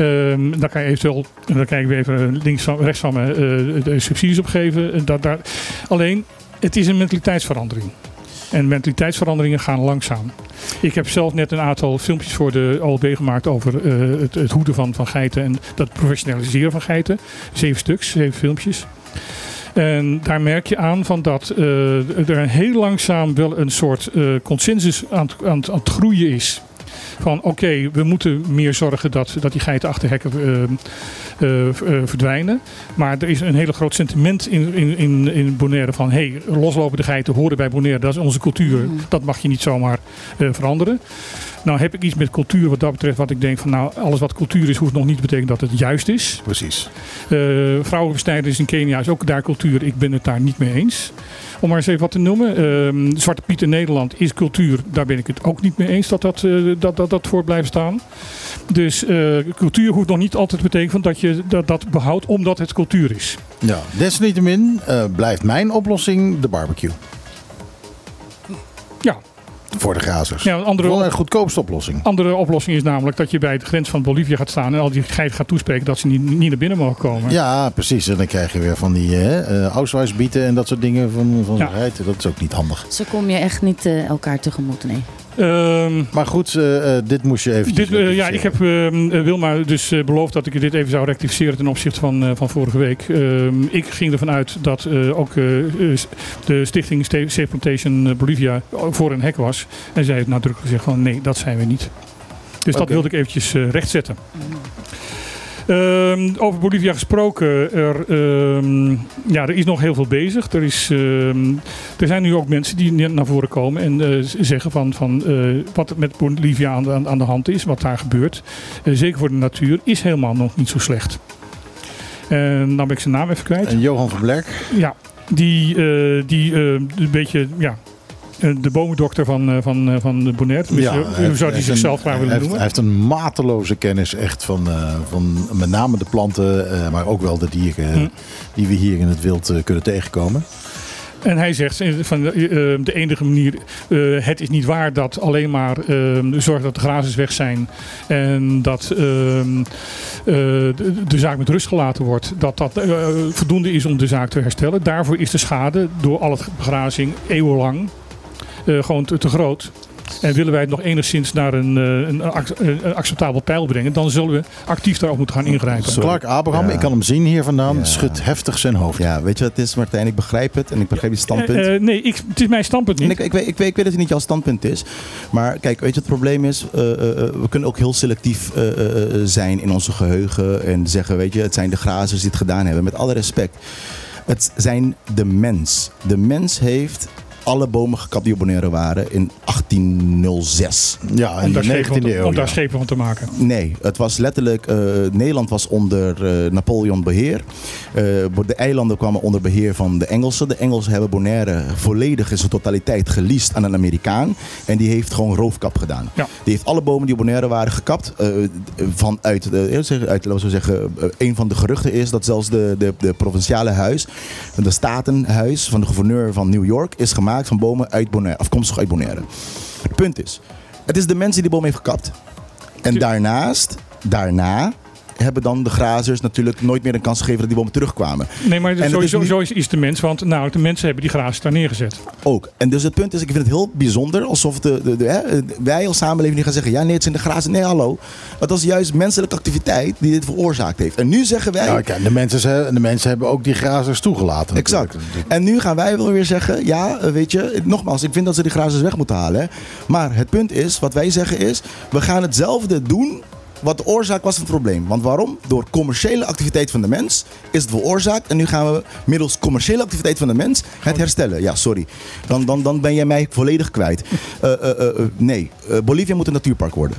Ehm, daar kan je eventueel, en dan kijk ik weer even links van, rechts van me, eh, de subsidies op geven. En Dat, daar. Alleen, het is een mentaliteitsverandering. En mentaliteitsveranderingen gaan langzaam. Ik heb zelf net een aantal filmpjes voor de OLB gemaakt over eh, het, het hoeden van, van geiten en dat professionaliseren van geiten. Zeven stuks, zeven filmpjes. En daar merk je aan van dat eh, er heel langzaam wel een soort eh, consensus aan, aan, aan het groeien is. Van oké, we moeten meer zorgen dat, dat die geiten achter hekken eh, eh, eh, verdwijnen. Maar er is een hele groot sentiment in, in, in, in Bonaire van... hé, hey, loslopende geiten horen bij Bonaire, dat is onze cultuur. Dat mag je niet zomaar veranderen. Nou heb ik iets met cultuur wat dat betreft... wat ik denk van nou, alles wat cultuur is... hoeft nog niet te betekenen dat het juist is. Precies. Eh vrouwenbestrijders in Kenia is ook daar cultuur. Ik ben het daar niet mee eens. Om maar eens even wat te noemen. Ehm, Zwarte Piet in Nederland is cultuur. Daar ben ik het ook niet mee eens dat dat, eh, dat, dat, dat voor blijft staan. Dus eh, cultuur hoeft nog niet altijd te betekenen dat je dat, dat behoudt omdat het cultuur is. Ja. Desalniettemin eh, blijft mijn oplossing de barbecue. Voor de grazers. Ja, een andere- Gewoon een goedkoopste oplossing. andere oplossing is namelijk dat je bij de grens van Bolivia gaat staan en al die geiten gaat toespreken dat ze niet, niet naar binnen mogen komen. Ja, precies. En dan krijg je weer van die eh Ausweisbieten en dat soort dingen van, van Ja. zo'n geit. Dat is ook niet handig. Zo kom je echt niet eh, elkaar tegemoet, nee. Ehm, Maar goed, eh, eh, dit moest je even. Dit, eh, ja, ik heb eh, Wilma dus beloofd dat ik dit even zou rectificeren ten opzichte van, eh, van vorige week. Ehm, ik ging ervan uit dat eh, ook de stichting Safe Plantation Bolivia voor een hek was. En zij heeft nadrukkelijk gezegd van nee, dat zijn we niet. Dus dat wilde ik eventjes rechtzetten. Ehm, over Bolivia gesproken, er, ehm, ja, er is nog heel veel bezig. Er, is, ehm, er zijn nu ook mensen die net naar voren komen en eh, zeggen van, van eh, wat er met Bolivia aan de, aan, aan de hand is, wat daar gebeurt. Eh, zeker voor de natuur, is helemaal nog niet zo slecht. En dan ben ik zijn naam even kwijt. En Johan van Blerk. Ja, die, die een beetje, ja, de bomendokter van, eh, van, eh, van hoe heeft- zou hij zichzelf graag willen noemen? Hij heeft een mateloze kennis echt van, eh, van met name de planten, eh, maar ook wel de dieren Hm. die we hier in het wild eh, kunnen tegenkomen. En hij zegt eh, van eh, eh, de enige manier, eh, het is niet waar dat alleen maar eh, zorg dat de grazers weg zijn en dat eh, de, de zaak met rust gelaten wordt, dat dat eh, voldoende is om de zaak te herstellen. Daarvoor is de schade door al het begrazing eeuwenlang eh, gewoon te, te groot. En willen wij het nog enigszins naar een, eh, een, ac- een acceptabel pijl brengen, dan zullen we actief daarop moeten gaan ingrijpen. Clark Abraham, Ja. ik kan hem zien hier vandaan, Ja. schudt heftig zijn hoofd. Ja, weet je wat het is, Martijn? Ik begrijp het en ik begrijp je standpunt. Eh, eh, nee, ik, het is mijn standpunt En niet. ik, ik, weet, ik, weet, ik weet dat het niet jouw standpunt is. Maar kijk, weet je wat het probleem is? Eh, eh, eh, we kunnen ook heel selectief eh, eh, eh, zijn in onze geheugen. En zeggen, weet je, het zijn de grazers die het gedaan hebben. Met alle respect. Het zijn de mens. De mens heeft alle bomen gekapt die op Bonaire waren in 1806. Ja, in Om de daar, schepen 19e van, eeuw. om daar ja. schepen van te maken. Nee, het was letterlijk. eh, Nederland was onder eh, Napoleon beheer. Eh, de eilanden kwamen onder beheer van de Engelsen. De Engelsen hebben Bonaire volledig in zijn totaliteit geleased aan een Amerikaan. En die heeft gewoon roofkap gedaan. Ja. Die heeft alle bomen die op Bonaire waren gekapt. vanuit, uit, laten we zeggen, een van de geruchten is dat zelfs de, de, de provinciale huis, de statenhuis van de gouverneur van New York, is gemaakt van bomen uit Bonaire, afkomstig uit Bonaire. Het punt is, het is de mens die die boom heeft gekapt. En daarnaast, daarna, hebben dan de grazers natuurlijk nooit meer een kans gegeven dat die bomen terugkwamen. Nee, maar En sowieso is niet- sowieso is de mens, want nou, de mensen hebben die grazen daar neergezet. Ook. En dus het punt is, ik vind het heel bijzonder alsof de, de, de, hè, wij als samenleving niet gaan zeggen, ja nee, het zijn de grazen. Nee, hallo. Het was juist menselijke activiteit die dit veroorzaakt heeft. En nu zeggen wij, kijk, de, mensen, de mensen hebben ook die grazers toegelaten. Exact. natuurlijk. En nu gaan wij wel weer zeggen, ja, weet je, nogmaals, ik vind dat ze die grazers weg moeten halen. hè. Maar het punt is, wat wij zeggen is, we gaan hetzelfde doen wat de oorzaak was van het probleem. Want waarom? Door commerciële activiteit van de mens is het veroorzaakt. En nu gaan we middels commerciële activiteit van de mens het herstellen. Ja, sorry. Dan, dan, dan ben jij mij volledig kwijt. Eh, eh, eh, nee, Bolivia moet een natuurpark worden.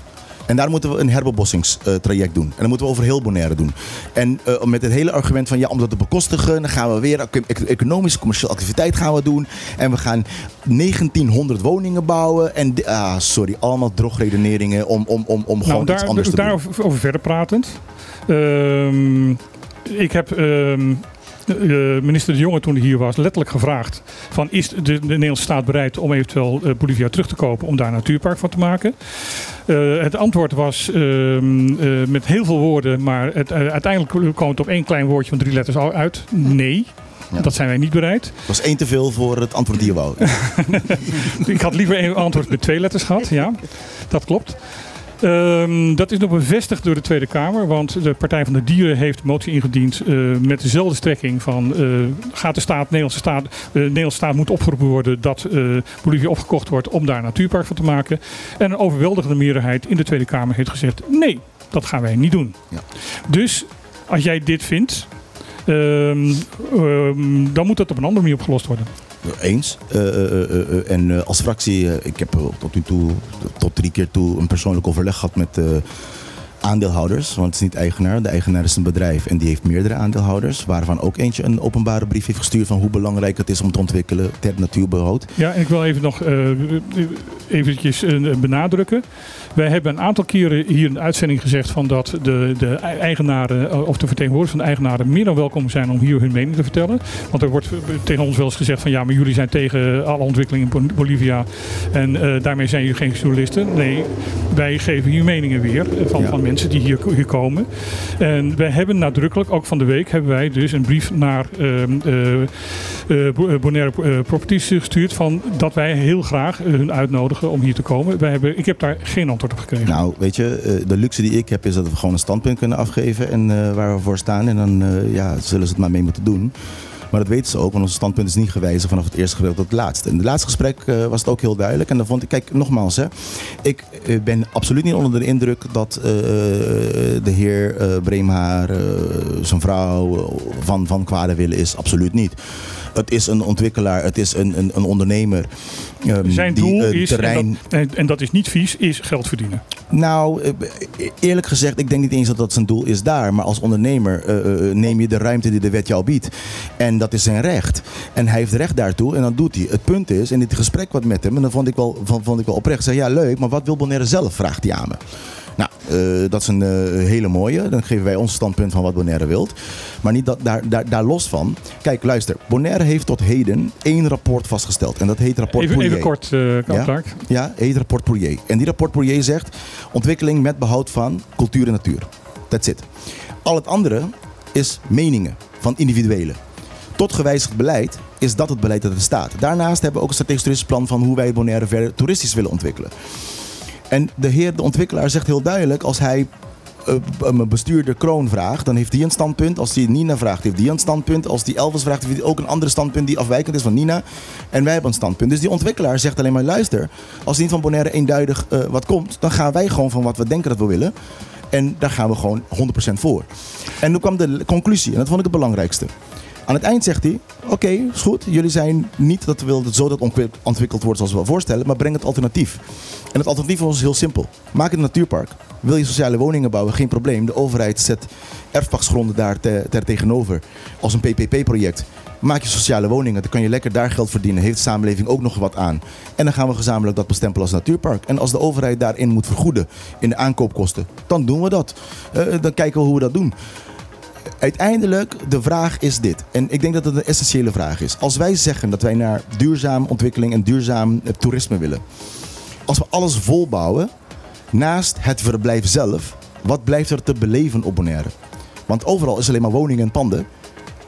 En daar moeten we een herbebossingstraject doen. En dat moeten we over heel Bonaire doen. En eh, met het hele argument van ja, om dat te bekostigen, dan gaan we weer ec- ec- economische, commerciële activiteit gaan we doen. En we gaan 1900 woningen bouwen. En ah, sorry, allemaal drogredeneringen om, om, om, om gewoon Nou, iets anders te doen. daarover over verder pratend. Ehm, ik heb ehm, eh, minister De Jonge toen hij hier was letterlijk gevraagd van is de, de Nederlandse staat bereid om eventueel eh, Bolivia terug te kopen om daar een natuurpark van te maken. Eh, het antwoord was ehm, eh, met heel veel woorden, maar het, eh, uiteindelijk kwam het op één klein woordje van drie letters uit. Nee. Ja. Dat zijn wij niet bereid. Dat was één te veel voor het antwoord die je wou. Ik had liever een antwoord met twee letters gehad. Ja, dat klopt. Ehm, dat is nog bevestigd door de Tweede Kamer, want de Partij van de Dieren heeft een motie ingediend eh, met dezelfde strekking van eh, gaat de staat, Nederlandse staat, eh, de Nederlandse staat moet opgeroepen worden dat Bolivia opgekocht wordt om daar een natuurpark van te maken. En een overweldigende meerderheid in de Tweede Kamer heeft gezegd nee, dat gaan wij niet doen. Ja. Dus als jij dit vindt, ehm, ehm, dan moet dat op een andere manier opgelost worden. Eens. Eh, eh, eh, en als fractie, ik heb tot nu toe, tot drie keer toe, een persoonlijk overleg gehad met aandeelhouders. Want het is niet eigenaar. De eigenaar is een bedrijf en die heeft meerdere aandeelhouders. Waarvan ook eentje een openbare brief heeft gestuurd van hoe belangrijk het is om te ontwikkelen ter natuurbehoud. Ja, en ik wil even nog eh eventjes eh, benadrukken. Wij hebben een aantal keren hier in de uitzending gezegd van dat de, de eigenaren eh, of de vertegenwoordigers van de eigenaren meer dan welkom zijn om hier hun mening te vertellen. Want er wordt tegen ons wel eens gezegd van ja, maar jullie zijn tegen alle ontwikkeling in Bo- Bolivia en daarmee zijn jullie geen journalisten. Nee, wij geven hier meningen weer van, Ja. van mensen die hier, hier komen. En wij hebben nadrukkelijk, ook van de week, hebben wij dus een brief naar ehm, eh, eh, eh, Bonaire Properties gestuurd van dat wij heel graag hun uitnodigen om hier te komen. Wij hebben, ik heb daar geen antwoord op gekregen. Nou, weet je, de luxe die ik heb is dat we gewoon een standpunt kunnen afgeven en waar we voor staan. En dan ja, zullen ze het maar mee moeten doen. Maar dat weten ze ook, want ons standpunt is niet gewijzigd vanaf het eerste gedeelte tot het laatste. In het laatste gesprek eh, was het ook heel duidelijk. En dan vond ik, kijk, nogmaals, hè, ik eh, ben absoluut niet onder de indruk dat eh, de heer Breemhaar, zijn vrouw, van, van kwade willen is. Absoluut niet. Het is een ontwikkelaar, het is een, een, een ondernemer. ehm, Zijn die doel een is, terrein... en, dat, en, dat is niet vies, is geld verdienen. Nou, eh, eerlijk gezegd, ik denk niet eens dat dat zijn doel is daar. Maar als ondernemer eh, eh, neem je de ruimte die de wet jou biedt. En dat is zijn recht. En hij heeft recht daartoe en dan doet hij. Het punt is, in dit gesprek wat met hem, en dan vond ik wel, vond, vond ik wel oprecht. Ik zei, ja leuk, maar wat wil Bonaire zelf, vraagt hij aan me. Nou, eh, dat is een eh, hele mooie. Dan geven wij ons standpunt van wat Bonaire wilt. Maar niet dat, daar, daar, daar los van. Kijk, luister. Bonaire heeft tot heden één rapport vastgesteld. En dat heet rapport Even, even Poirier. kort, eh Kamp Ja? Ja, heet rapport Poirier. En die rapport Poirier zegt ontwikkeling met behoud van cultuur en natuur. That's it. Al het andere is meningen van individuelen. Tot gewijzigd beleid is dat het beleid dat er staat. Daarnaast hebben we ook een strategisch toeristisch plan van hoe wij Bonaire verder toeristisch willen ontwikkelen. En de heer, de ontwikkelaar, zegt heel duidelijk als hij eh, een bestuurder Kroon vraagt, dan heeft hij een standpunt. Als hij Nina vraagt, heeft die een standpunt. Als die Elvis vraagt, heeft hij ook een ander standpunt die afwijkend is van Nina. En wij hebben een standpunt. Dus die ontwikkelaar zegt alleen maar, luister, als niet van Bonaire eenduidig eh, wat komt, dan gaan wij gewoon van wat we denken dat we willen. En daar gaan we gewoon 100% voor. En toen kwam de conclusie, en dat vond ik het belangrijkste. Aan het eind zegt hij: Oké, is goed. Jullie zijn niet dat we willen dat zo dat ontwik- ontwikkeld wordt zoals we voorstellen, maar breng het alternatief. En het alternatief was dus heel simpel: maak een natuurpark. Wil je sociale woningen bouwen? Geen probleem. De overheid zet erfpachtsgronden daar te, ter tegenover als een PPP-project. Maak je sociale woningen, dan kan je lekker daar geld verdienen. Heeft de samenleving ook nog wat aan. En dan gaan we gezamenlijk dat bestempelen als natuurpark. En als de overheid daarin moet vergoeden in de aankoopkosten, dan doen we dat. Eh, dan kijken we hoe we dat doen. Uiteindelijk, de vraag is dit. En ik denk dat het een essentiële vraag is. Als wij zeggen dat wij naar duurzaam ontwikkeling en duurzaam eh, toerisme willen. Als we alles volbouwen, naast het verblijf zelf, wat blijft er te beleven op Bonaire? Want overal is alleen maar woningen en panden.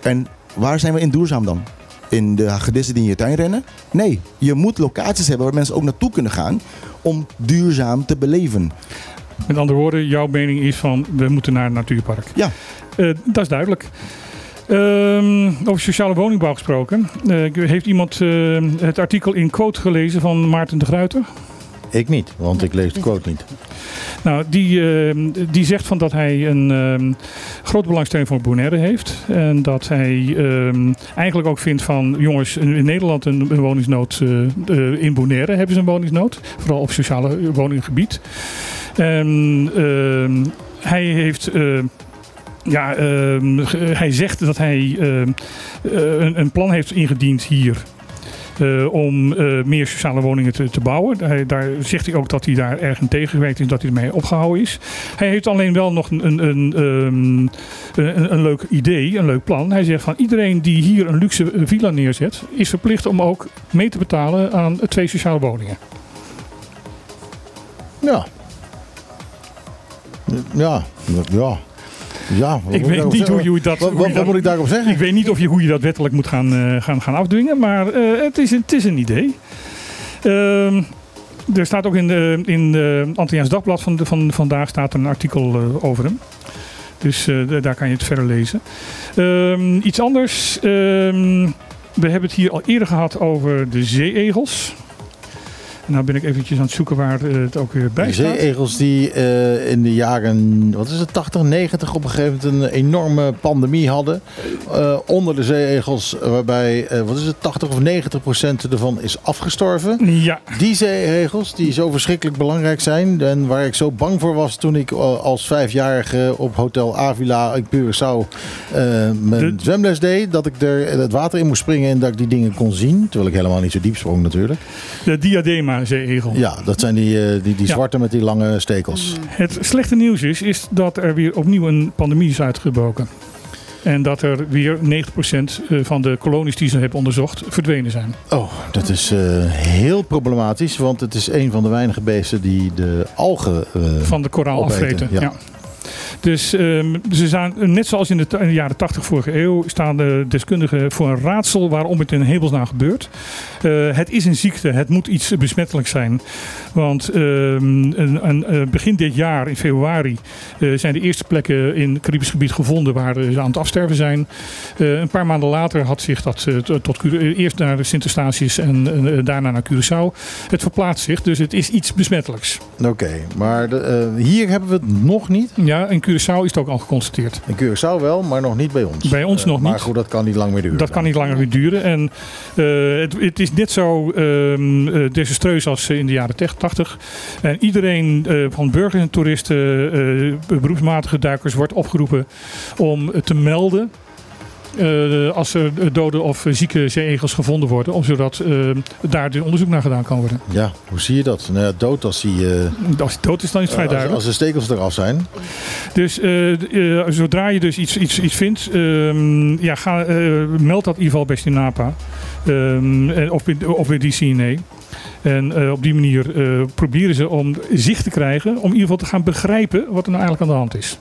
En waar zijn we in duurzaam dan? In de hagedissen die in je tuin rennen? Nee, je moet locaties hebben waar mensen ook naartoe kunnen gaan om duurzaam te beleven. Met andere woorden, jouw mening is van we moeten naar een natuurpark. Ja. Eh, dat is duidelijk. Ehm, over sociale woningbouw gesproken. Eh, heeft iemand eh, het artikel in quote gelezen van Maarten de Gruiter? Ik niet, want ik lees de quote niet. Nou, die, eh, die zegt van dat hij een ehm, grote belangstelling voor Bonaire heeft. En dat hij ehm, eigenlijk ook vindt van jongens, in Nederland een, een woningsnood. in Bonaire hebben ze een woningsnood. Vooral op sociale woninggebied. En ehm, hij heeft. Ja, ehm, hij zegt dat hij ehm, eh, een, een plan heeft ingediend hier. eh, om eh, meer sociale woningen te, te bouwen. Hij- daar zegt hij ook dat hij daar erg in tegengewerkt is, dat hij ermee opgehouden is. Hij heeft alleen wel nog een, een, een, ehm, een, een leuk idee, een leuk plan. Hij zegt van iedereen die hier een luxe villa neerzet, is verplicht om ook mee te betalen aan twee sociale woningen. Ja. Ja. Ja. Ja, Ik weet niet hoe je dat- Wat, hoe wat, je wat dat- moet ik daarop zeggen? Ik weet niet of je, hoe je dat wettelijk moet gaan, eh, gaan, gaan afdwingen, maar eh, het, is, het is een idee. Ehm, er staat ook in de, in de Antilliaans Dagblad van, de, van vandaag staat een artikel eh, over hem. Dus da- daar kan je het verder lezen. Ehm, iets anders. ehm, we hebben het hier al eerder gehad over de zeeegels. Nou ben ik eventjes aan het zoeken waar eh, het ook weer bij staat. zeeegels die eh, in de jaren, wat is het, 80, 90 op een gegeven moment een enorme pandemie hadden. Eh, onder de zeeegels, waarbij, wat is het, 80 of 90 procent ervan is afgestorven. Ja, Die zeeegels die zo verschrikkelijk belangrijk zijn en waar ik zo bang voor was toen ik als vijfjarige op Hotel Avila in Curaçao mijn De- zwemles deed. Dat ik er het water in moest springen en dat ik die dingen kon zien. Terwijl ik helemaal niet zo diep sprong natuurlijk. de diadema zeeegel. Ja, dat zijn die, eh, die, die Ja. zwarte met die lange stekels. Het slechte nieuws is, is dat er weer opnieuw een pandemie is uitgebroken. En dat er weer 90% van de kolonies die ze hebben onderzocht verdwenen zijn. Oh, dat is eh, heel problematisch, want het is een van de weinige beesten die de algen eh, Van de koraal opeten, afvreten. ja. Ja. Dus ehm, ze zijn, net zoals in de, in de jaren 80 vorige eeuw, staan de deskundigen voor een raadsel waarom het in hemelsnaam gebeurt. Eh, het is een ziekte, het moet iets besmettelijks zijn. Want ehm, een, een, eh, begin dit jaar, in februari, eh, zijn de eerste plekken in het Caribisch gebied gevonden waar ze aan het afsterven zijn. Een paar maanden later had zich dat tot, eerst naar Sint Eustatius en daarna naar Curaçao. Het verplaatst zich, dus het is iets besmettelijks. Oké, maar de, hier hebben we het nog niet. Ja, in Curaçao is het ook al geconstateerd. In Curaçao wel, maar nog niet bij ons. Bij ons Eh, nog Maar niet. goed, dat kan niet lang meer duren. Dat kan niet langer meer duren. En eh, het, het is net zo eh, desastreus als in de jaren 80. En iedereen van burgers en toeristen, beroepsmatige duikers, wordt opgeroepen om te melden. Eh, als er dode of zieke zeeegels gevonden worden, om zodat eh, daar dus onderzoek naar gedaan kan worden. Ja, hoe zie je dat? Nou ja, dood als, die, eh, Als het dood is, dan is het vrij duidelijk. als de stekels eraf zijn. Dus zodra je dus iets, iets, iets vindt, ehm, ja, ga, meld dat in ieder geval bij Stinapa Ehm, en of, bij- of bij DCNA. En op die manier proberen ze om zicht te krijgen, om in ieder geval te gaan begrijpen wat er nou eigenlijk aan de hand is.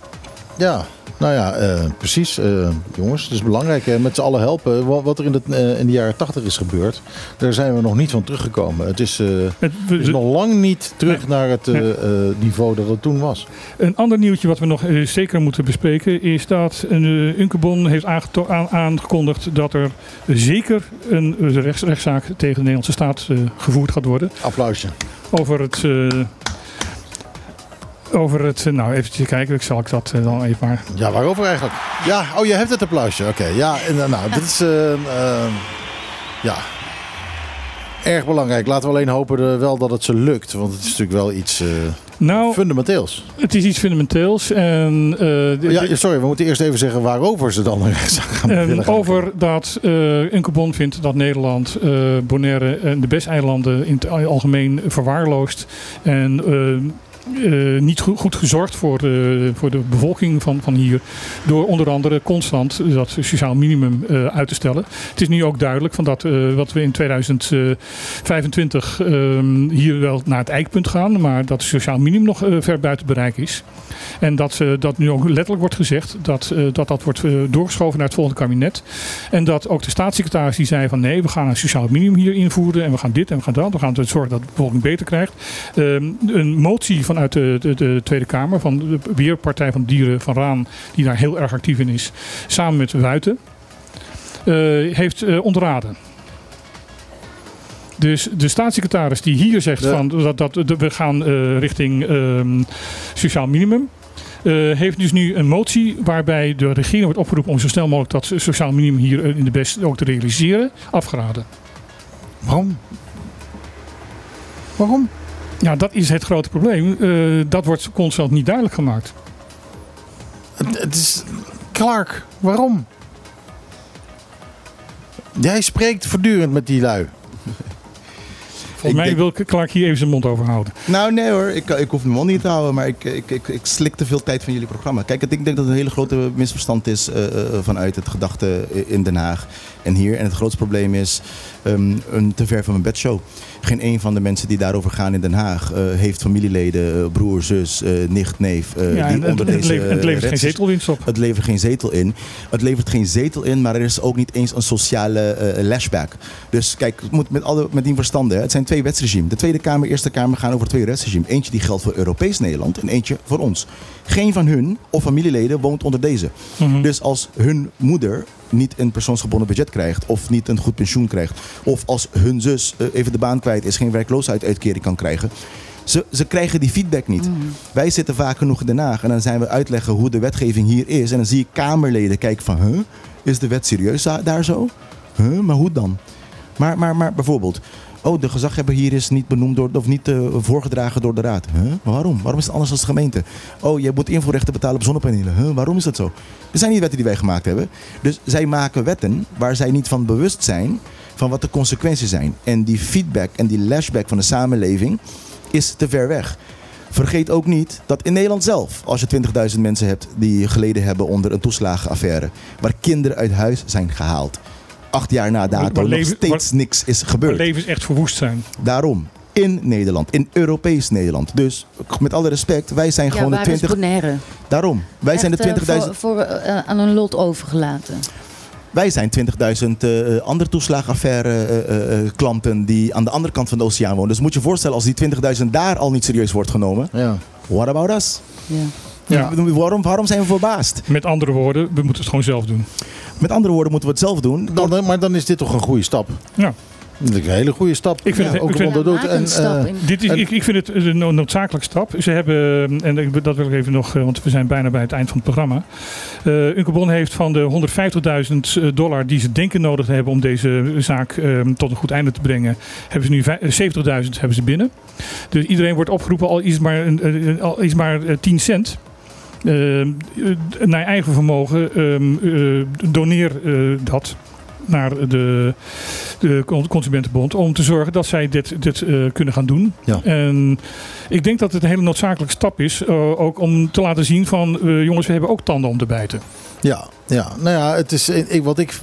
Ja, nou ja, eh, precies. eh, jongens, het is belangrijk hè, met z'n allen helpen. Wat, wat er in de, eh, in de jaren 80 is gebeurd, daar zijn we nog niet van teruggekomen. Het is, Het, het is nog lang niet terug Nee. naar het Nee. niveau dat het toen was. Een ander nieuwtje wat we nog zeker moeten bespreken is dat een Unkebon heeft aangekondigd dat er zeker een rechts, rechtszaak tegen de Nederlandse staat gevoerd gaat worden. Applausje. over het. Over het. eh, nou, even kijken, ik zal ik dat eh, dan even maar. Ja, waarover eigenlijk? Ja, oh, je hebt het applausje. Oké, ja, en, eh, nou, dit is, ja, erg belangrijk. Laten we alleen hopen wel dat het ze lukt, want het is natuurlijk wel iets Nou, fundamenteels. het is iets fundamenteels. En, Ja, sorry, we moeten eerst even zeggen waarover ze dan rechtszaak gaan en willen gaan over dat uh, vindt dat Nederland Bonaire en de Bes-eilanden in het algemeen verwaarloost. En eh, eh, niet goed, gezorgd voor, de- voor de bevolking van, van hier. Door onder andere constant dat sociaal minimum eh, uit te stellen. Het is nu ook duidelijk van dat eh, wat we in 2025 ehm, hier wel naar het eikpunt gaan. Maar dat het sociaal minimum nog eh, ver buiten bereik is. En dat eh, dat nu ook letterlijk wordt gezegd dat eh, dat, dat wordt eh, doorgeschoven naar het volgende kabinet. En dat ook de staatssecretaris die zei van nee, we gaan een sociaal minimum hier invoeren. En we gaan dit en we gaan dat. We gaan zorgen dat de bevolking beter krijgt. Ehm, een motie vanuit de, de, de Tweede Kamer van de Weerpartij van Dieren van Raan, die daar heel erg actief in is, samen met Wuiten, eh, heeft eh, ontraden. Dus de staatssecretaris die hier zegt van dat, dat, dat we gaan eh, richting ehm, sociaal minimum. heeft dus nu een motie waarbij de regering wordt opgeroepen om zo snel mogelijk dat sociaal minimum hier in de best ook te realiseren, afgeraden. Waarom? Waarom? Ja, dat is het grote probleem. Eh, dat wordt constant niet duidelijk gemaakt. Het, het is... Clark, waarom? Jij spreekt voortdurend met die lui. Volgens mij wil Clark hier even zijn mond over houden. Nou, nee hoor, ik, ik hoef mijn mond niet te houden, maar ik, ik, ik, ik slik te veel tijd van jullie programma. Kijk, ik denk dat het een hele grote misverstand is eh, eh, vanuit het gedachte in Den Haag en hier. En het grootste probleem is ehm, een te ver van mijn bedshow. Geen een van de mensen die daarover gaan in Den Haag eh, heeft familieleden, eh, broer, zus, eh, nicht, neef. ja, die en het, onder het deze levert, het levert geen zetelwinst op. het levert geen zetel in. Het levert geen zetel in, maar er is ook niet eens een sociale lashback. Dus kijk, het moet met, alle, met die verstanden. Het zijn twee wetsregimes. De Tweede Kamer, Eerste Kamer gaan over twee wetsregimes. Eentje die geldt voor Europees Nederland en eentje voor ons. Geen van hun of familieleden woont onder deze. Mhm. Dus als hun moeder niet een persoonsgebonden budget krijgt of niet een goed pensioen krijgt, of als hun zus eh, even de baan kwijt is, geen werkloosheidsuitkering kan krijgen. Ze, ze krijgen die feedback niet. Wij zitten vaak genoeg in Den Haag en dan zijn we uitleggen hoe de wetgeving hier is. En dan zie ik Kamerleden kijken van, huh, is de wet serieus da- daar zo? Huh, maar hoe dan? Maar, maar, maar bijvoorbeeld, oh, de gezaghebber hier is niet benoemd door, of niet eh, voorgedragen door de raad. Waarom? Waarom is het anders dan de gemeente? Oh, je moet invoerrechten betalen op zonnepanelen. Huh? Waarom is dat zo? Er zijn niet wetten die wij gemaakt hebben. Dus zij maken wetten waar zij niet van bewust zijn van wat de consequenties zijn. En die feedback en die lashback van de samenleving is te ver weg. Vergeet ook niet dat in Nederland zelf, als je 20.000 mensen hebt die geleden hebben onder een toeslagenaffaire, waar kinderen uit huis zijn gehaald. Acht jaar na dato waar nog leven- steeds niks is Waar gebeurd. levens echt verwoest zijn. Daarom. In Nederland, in Europees Nederland. Dus met alle respect, wij zijn Ja, gewoon de waar is 20. Bonaire? Daarom. Wij zijn de Echt, eh, 20.000. voor, voor, eh, aan een lot overgelaten. Wij zijn 20.000 eh, andere toeslagenaffaire eh, eh, eh, klanten die aan de andere kant van de oceaan wonen. Dus moet je je voorstellen als die 20.000 daar al niet serieus wordt genomen. Ja. What about us? Ja. Ja. Waarom, waarom zijn we verbaasd? Met andere woorden, we moeten het gewoon zelf doen. Met andere woorden moeten we het zelf doen. Dan, maar dan is dit toch een goede stap. Ja. Dat is een hele goede stap. Ik vind het- ook ik vind- En, eh. Dit is, En- ik, ik vind het een no- noodzakelijke stap. Ze hebben, en dat wil ik even nog, eh, want we zijn bijna bij het eind van het programma. Eh Unkebon heeft van de 150.000 dollar die ze denken nodig te hebben om deze zaak eh, tot een goed einde te brengen, hebben ze nu vij- eh, 70.000 hebben ze binnen. Dus iedereen wordt opgeroepen, al is het maar, al is maar eh, 10 cent. Eh, eh, naar eigen vermogen, ehm, eh, doneer eh, dat naar de, de Con- Consumentenbond om te zorgen dat zij dit, dit kunnen gaan doen. Ja. En ik denk dat het een hele noodzakelijke stap is, ook om te laten zien van jongens, we hebben ook tanden om te bijten. Ja, ja, nou ja, het is ik, wat ik.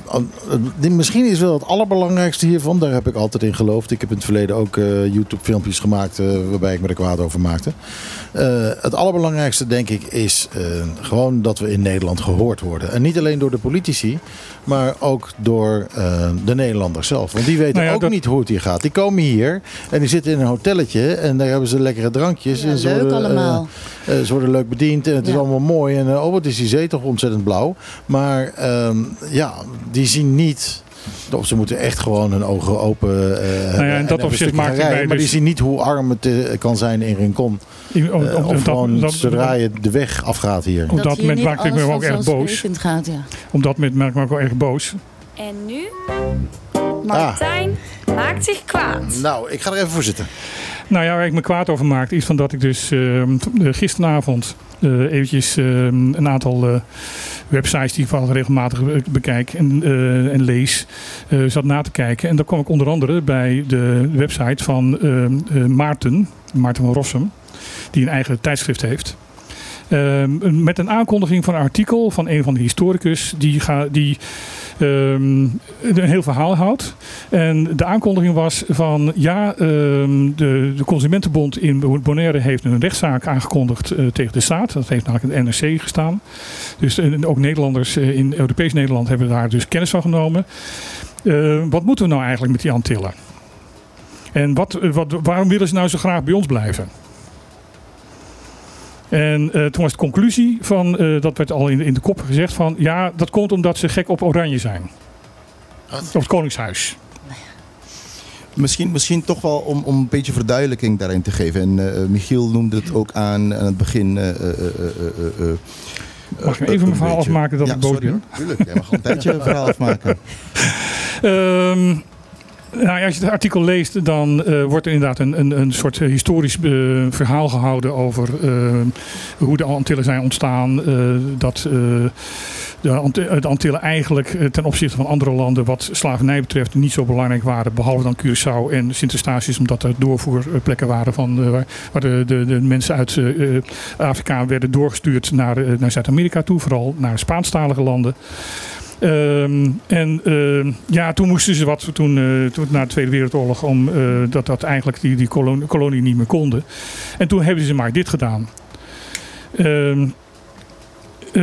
Misschien is wel het allerbelangrijkste hiervan. Daar heb ik altijd in geloofd. Ik heb in het verleden ook YouTube-filmpjes gemaakt. waarbij ik me er kwaad over maakte. Eh, het allerbelangrijkste, denk ik, is eh, gewoon dat we in Nederland gehoord worden. En niet alleen door de politici, maar ook door eh, de Nederlanders zelf. Want die weten Nou ja, ook dat- niet hoe het hier gaat. Die komen hier en die zitten in een hotelletje. En daar hebben ze lekkere drankjes. Ja, en ze leuk worden, eh, allemaal. ze worden leuk bediend en het is Ja. allemaal mooi. En oh, wat is die zee toch ontzettend blauw. Maar ehm, ja, die zien niet. Of ze moeten echt gewoon hun ogen open eh hebben. Nou in en dat opzicht maakt rijden. Maar dus- die zien niet hoe arm het kan zijn in Rincon. Om- Eh, om- of dat- gewoon dat- zodra je de weg afgaat hier. Op dat moment maakte ik me ook erg boos. gaat, ja. Op dat moment maak ik me ook wel erg boos. En nu? Martijn maakt zich kwaad. Nou, ik ga er even voor zitten. Nou ja, waar ik me kwaad over maakte is van dat ik dus ehm, eh, gisteravond eh, eventjes ehm, een aantal eh, websites die ik wel regelmatig be- bekijk en, eh, en lees, eh, zat na te kijken. En daar kwam ik onder andere bij de website van ehm, eh, Maarten, Maarten van Rossum, die een eigen tijdschrift heeft. Ehm, met een aankondiging van een artikel van een van de historicus die, ga, die ehm, een heel verhaal houdt. En de aankondiging was van ja, ehm, de, de Consumentenbond in Bonaire heeft een rechtszaak aangekondigd eh, tegen de staat. Dat heeft namelijk het NRC gestaan. Dus ook Nederlanders eh, in Europees Nederland hebben daar dus kennis van genomen. Wat moeten we nou eigenlijk met die Antillen? En wat, eh, wat, waarom willen ze nou zo graag bij ons blijven? En eh, toen was de conclusie van, eh, dat werd al in, in de kop gezegd van, ja, dat komt omdat ze gek op oranje zijn. Op het Koningshuis. Misschien, misschien toch wel om, om een beetje verduidelijking daarin te geven. En eh, Michiel noemde het ook aan aan het begin. eh, eh, eh, eh, eh, eh, Mag ik even mijn een verhaal beetje- afmaken dat ja, ik boos sorry, ben? Tuurlijk, jij mag al een tijdje een verhaal afmaken. Ehm, Nou, als je het artikel leest, dan eh, wordt er inderdaad een, een, een soort historisch eh, verhaal gehouden over eh, hoe de Antillen zijn ontstaan. eh, dat eh, de, de Antillen eigenlijk eh, ten opzichte van andere landen wat slavernij betreft niet zo belangrijk waren. Behalve dan Curaçao en Sint Eustatius, omdat er doorvoerplekken waren van, eh, waar, waar de, de, de mensen uit eh, eh, Afrika werden doorgestuurd naar, eh, naar Zuid-Amerika toe. Vooral naar Spaanstalige landen. Ehm, en ehm, ja, toen moesten ze wat, toen, eh, toen na de Tweede Wereldoorlog, om, eh, dat, dat eigenlijk die, die kolonie, niet meer konden. En toen hebben ze maar dit gedaan. Ehm, eh,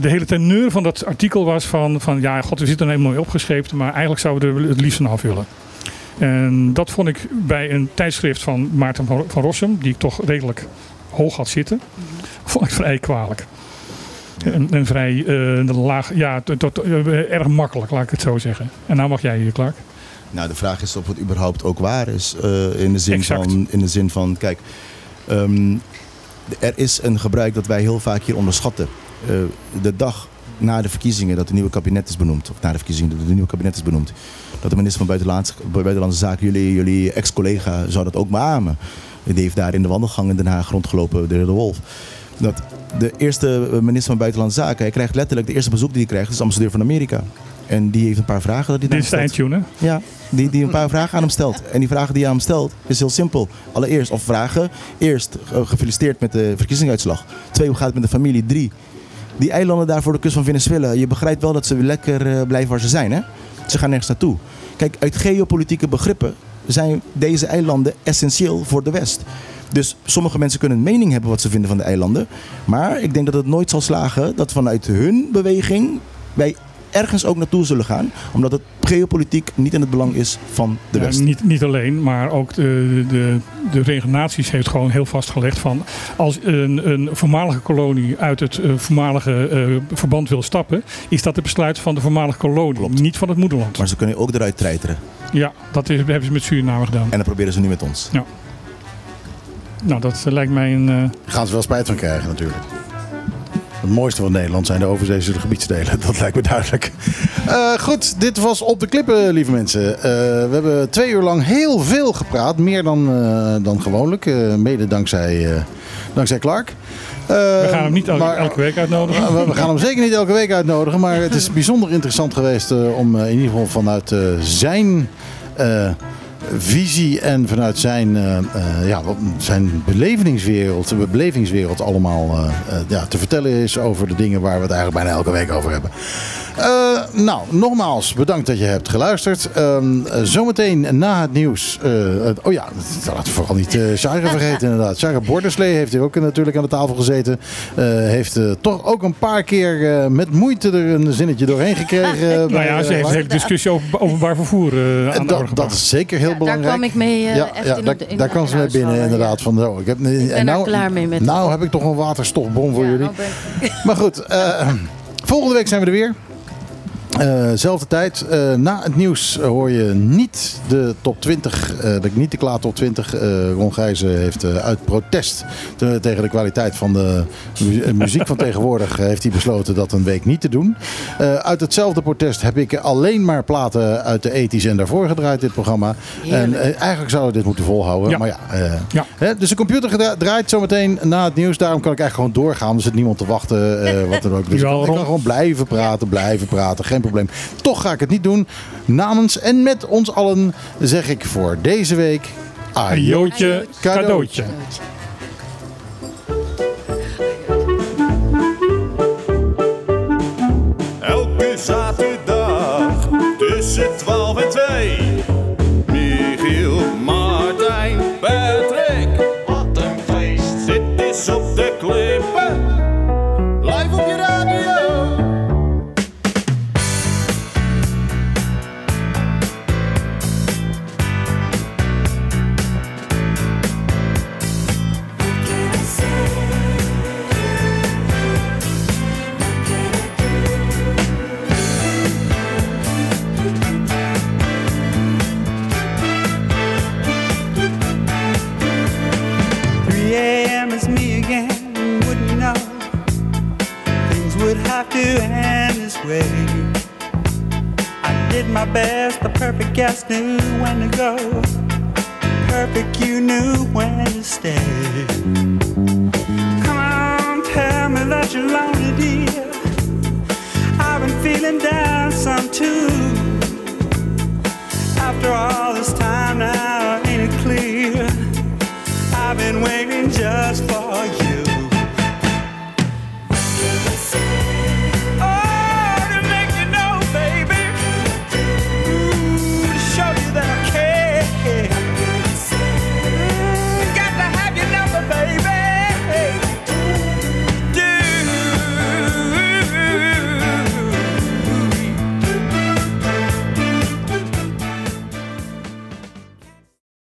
de hele teneur van dat artikel was van, van ja, god, we zitten er helemaal mooi opgescheept, maar eigenlijk zouden we er het liefst van af. En dat vond ik bij een tijdschrift van Maarten van Rossum, die ik toch redelijk hoog had zitten, vond ik vrij kwalijk. En, en vrij eh, laag, ja, tot, tot, eh, erg makkelijk, laat ik het zo zeggen. En nou mag jij hier, Clark. Nou, de vraag is of het überhaupt ook waar is. eh, in, de zin Exact. van, in de zin van, kijk, ehm, er is een gebruik dat wij heel vaak hier onderschatten. De dag na de verkiezingen dat het nieuwe kabinet is benoemd, of na de verkiezingen dat het nieuwe kabinet is benoemd, dat de minister van Buitenlandse, Buitenlandse Zaken, jullie, jullie ex-collega, zou dat ook beamen. Die heeft daar in de wandelgang in Den Haag rondgelopen, de heer De Wolf. Dat de eerste minister van Buitenlandse Zaken, hij krijgt letterlijk, de eerste bezoek die hij krijgt, is de ambassadeur van Amerika. En die heeft een paar vragen dat hij Dit is hè? Ja, die, die een paar vragen aan hem stelt. En die vragen die hij aan hem stelt is heel simpel. Allereerst, of vragen. Eerst, eh, gefeliciteerd met de verkiezingsuitslag. Twee, hoe gaat het met de familie? Drie, die eilanden daar voor de kust van Venezuela. Je begrijpt wel dat ze lekker eh, blijven waar ze zijn, hè? Ze gaan nergens naartoe. Kijk, uit geopolitieke begrippen zijn deze eilanden essentieel voor de West. Dus sommige mensen kunnen een mening hebben wat ze vinden van de eilanden. Maar ik denk dat het nooit zal slagen dat vanuit hun beweging wij ergens ook naartoe zullen gaan. Omdat het geopolitiek niet in het belang is van de Ja, West. niet, niet alleen, maar ook de, de, de Verenigde Naties heeft gewoon heel vastgelegd van als een, een voormalige kolonie uit het eh, voormalige eh, verband wil stappen, is dat het besluit van de voormalige kolonie, Klopt. niet van het moederland. Maar ze kunnen ook eruit treiteren. Ja, dat is, hebben ze met Suriname gedaan. En dat proberen ze nu met ons. Nou, dat eh, lijkt mij een. eh, Gaan ze wel spijt van krijgen natuurlijk. Het mooiste van Nederland zijn de overzeese gebiedsdelen. Dat lijkt me duidelijk. Eh, goed, dit was Op de Klippen, lieve mensen. We hebben twee uur lang heel veel gepraat. Meer dan, dan gewoonlijk. mede dankzij, dankzij Clark. We gaan hem niet elke, maar- elke week uitnodigen. we, we gaan hem zeker niet elke week uitnodigen. Maar het is bijzonder interessant geweest om in ieder geval vanuit zijn visie en vanuit zijn, eh, eh, ja, zijn belevingswereld, belevingswereld allemaal eh, ja, te vertellen is over de dingen waar we het eigenlijk bijna elke week over hebben. Eh, nou, nogmaals bedankt dat je hebt geluisterd. Ehm, eh, zometeen na het nieuws. eh, oh ja, dat laten we vooral niet uh, Sarah vergeten inderdaad. Sarah Borderslee heeft hier ook natuurlijk aan de tafel gezeten. Eh, heeft eh, toch ook een paar keer eh, met moeite er een zinnetje doorheen gekregen. nou ja, ze heeft een hele discussie over openbaar vervoer aan dat, dat is zeker heel Ja, daar belangrijk. kwam ik mee eh, ja, echt ja, in daar, kwam ze mee binnen inderdaad. ja. Van, zo, ik heb, ben en er nou, klaar mee met Nou heb ik toch een waterstofbom voor Ja, jullie. nou Maar goed, eh, volgende week zijn we er weer. Eh, zelfde tijd. Eh, na het nieuws hoor je niet de top 20, eh, de, niet de klaar top 20. Eh Ron Gijzen heeft eh, uit protest te- tegen de kwaliteit van de mu- eh, muziek van tegenwoordig eh, heeft hij besloten dat een week niet te doen. Eh, uit hetzelfde protest heb ik alleen maar platen uit de ethisch en daarvoor gedraaid dit programma. En eh, eigenlijk zouden we dit moeten volhouden. Ja. Maar ja, eh, Ja. Hè, dus de computer draait zometeen na het nieuws. Daarom kan ik eigenlijk gewoon doorgaan. Er zit niemand te wachten. eh, wat dan ook. Dus ik kan, ik gewoon blijven praten, blijven praten. Geen probleem. Toch ga ik het niet doen. Namens en met ons allen zeg ik voor deze week... Een jootje cadeautje. cadeautje. Elke zaterdag way. I did my best, the perfect guest knew when to go. Perfect, you knew when to stay. Come on, tell me that you're lonely, dear. I've been feeling down some too. After all this time now, ain't it clear? I've been waiting just for you.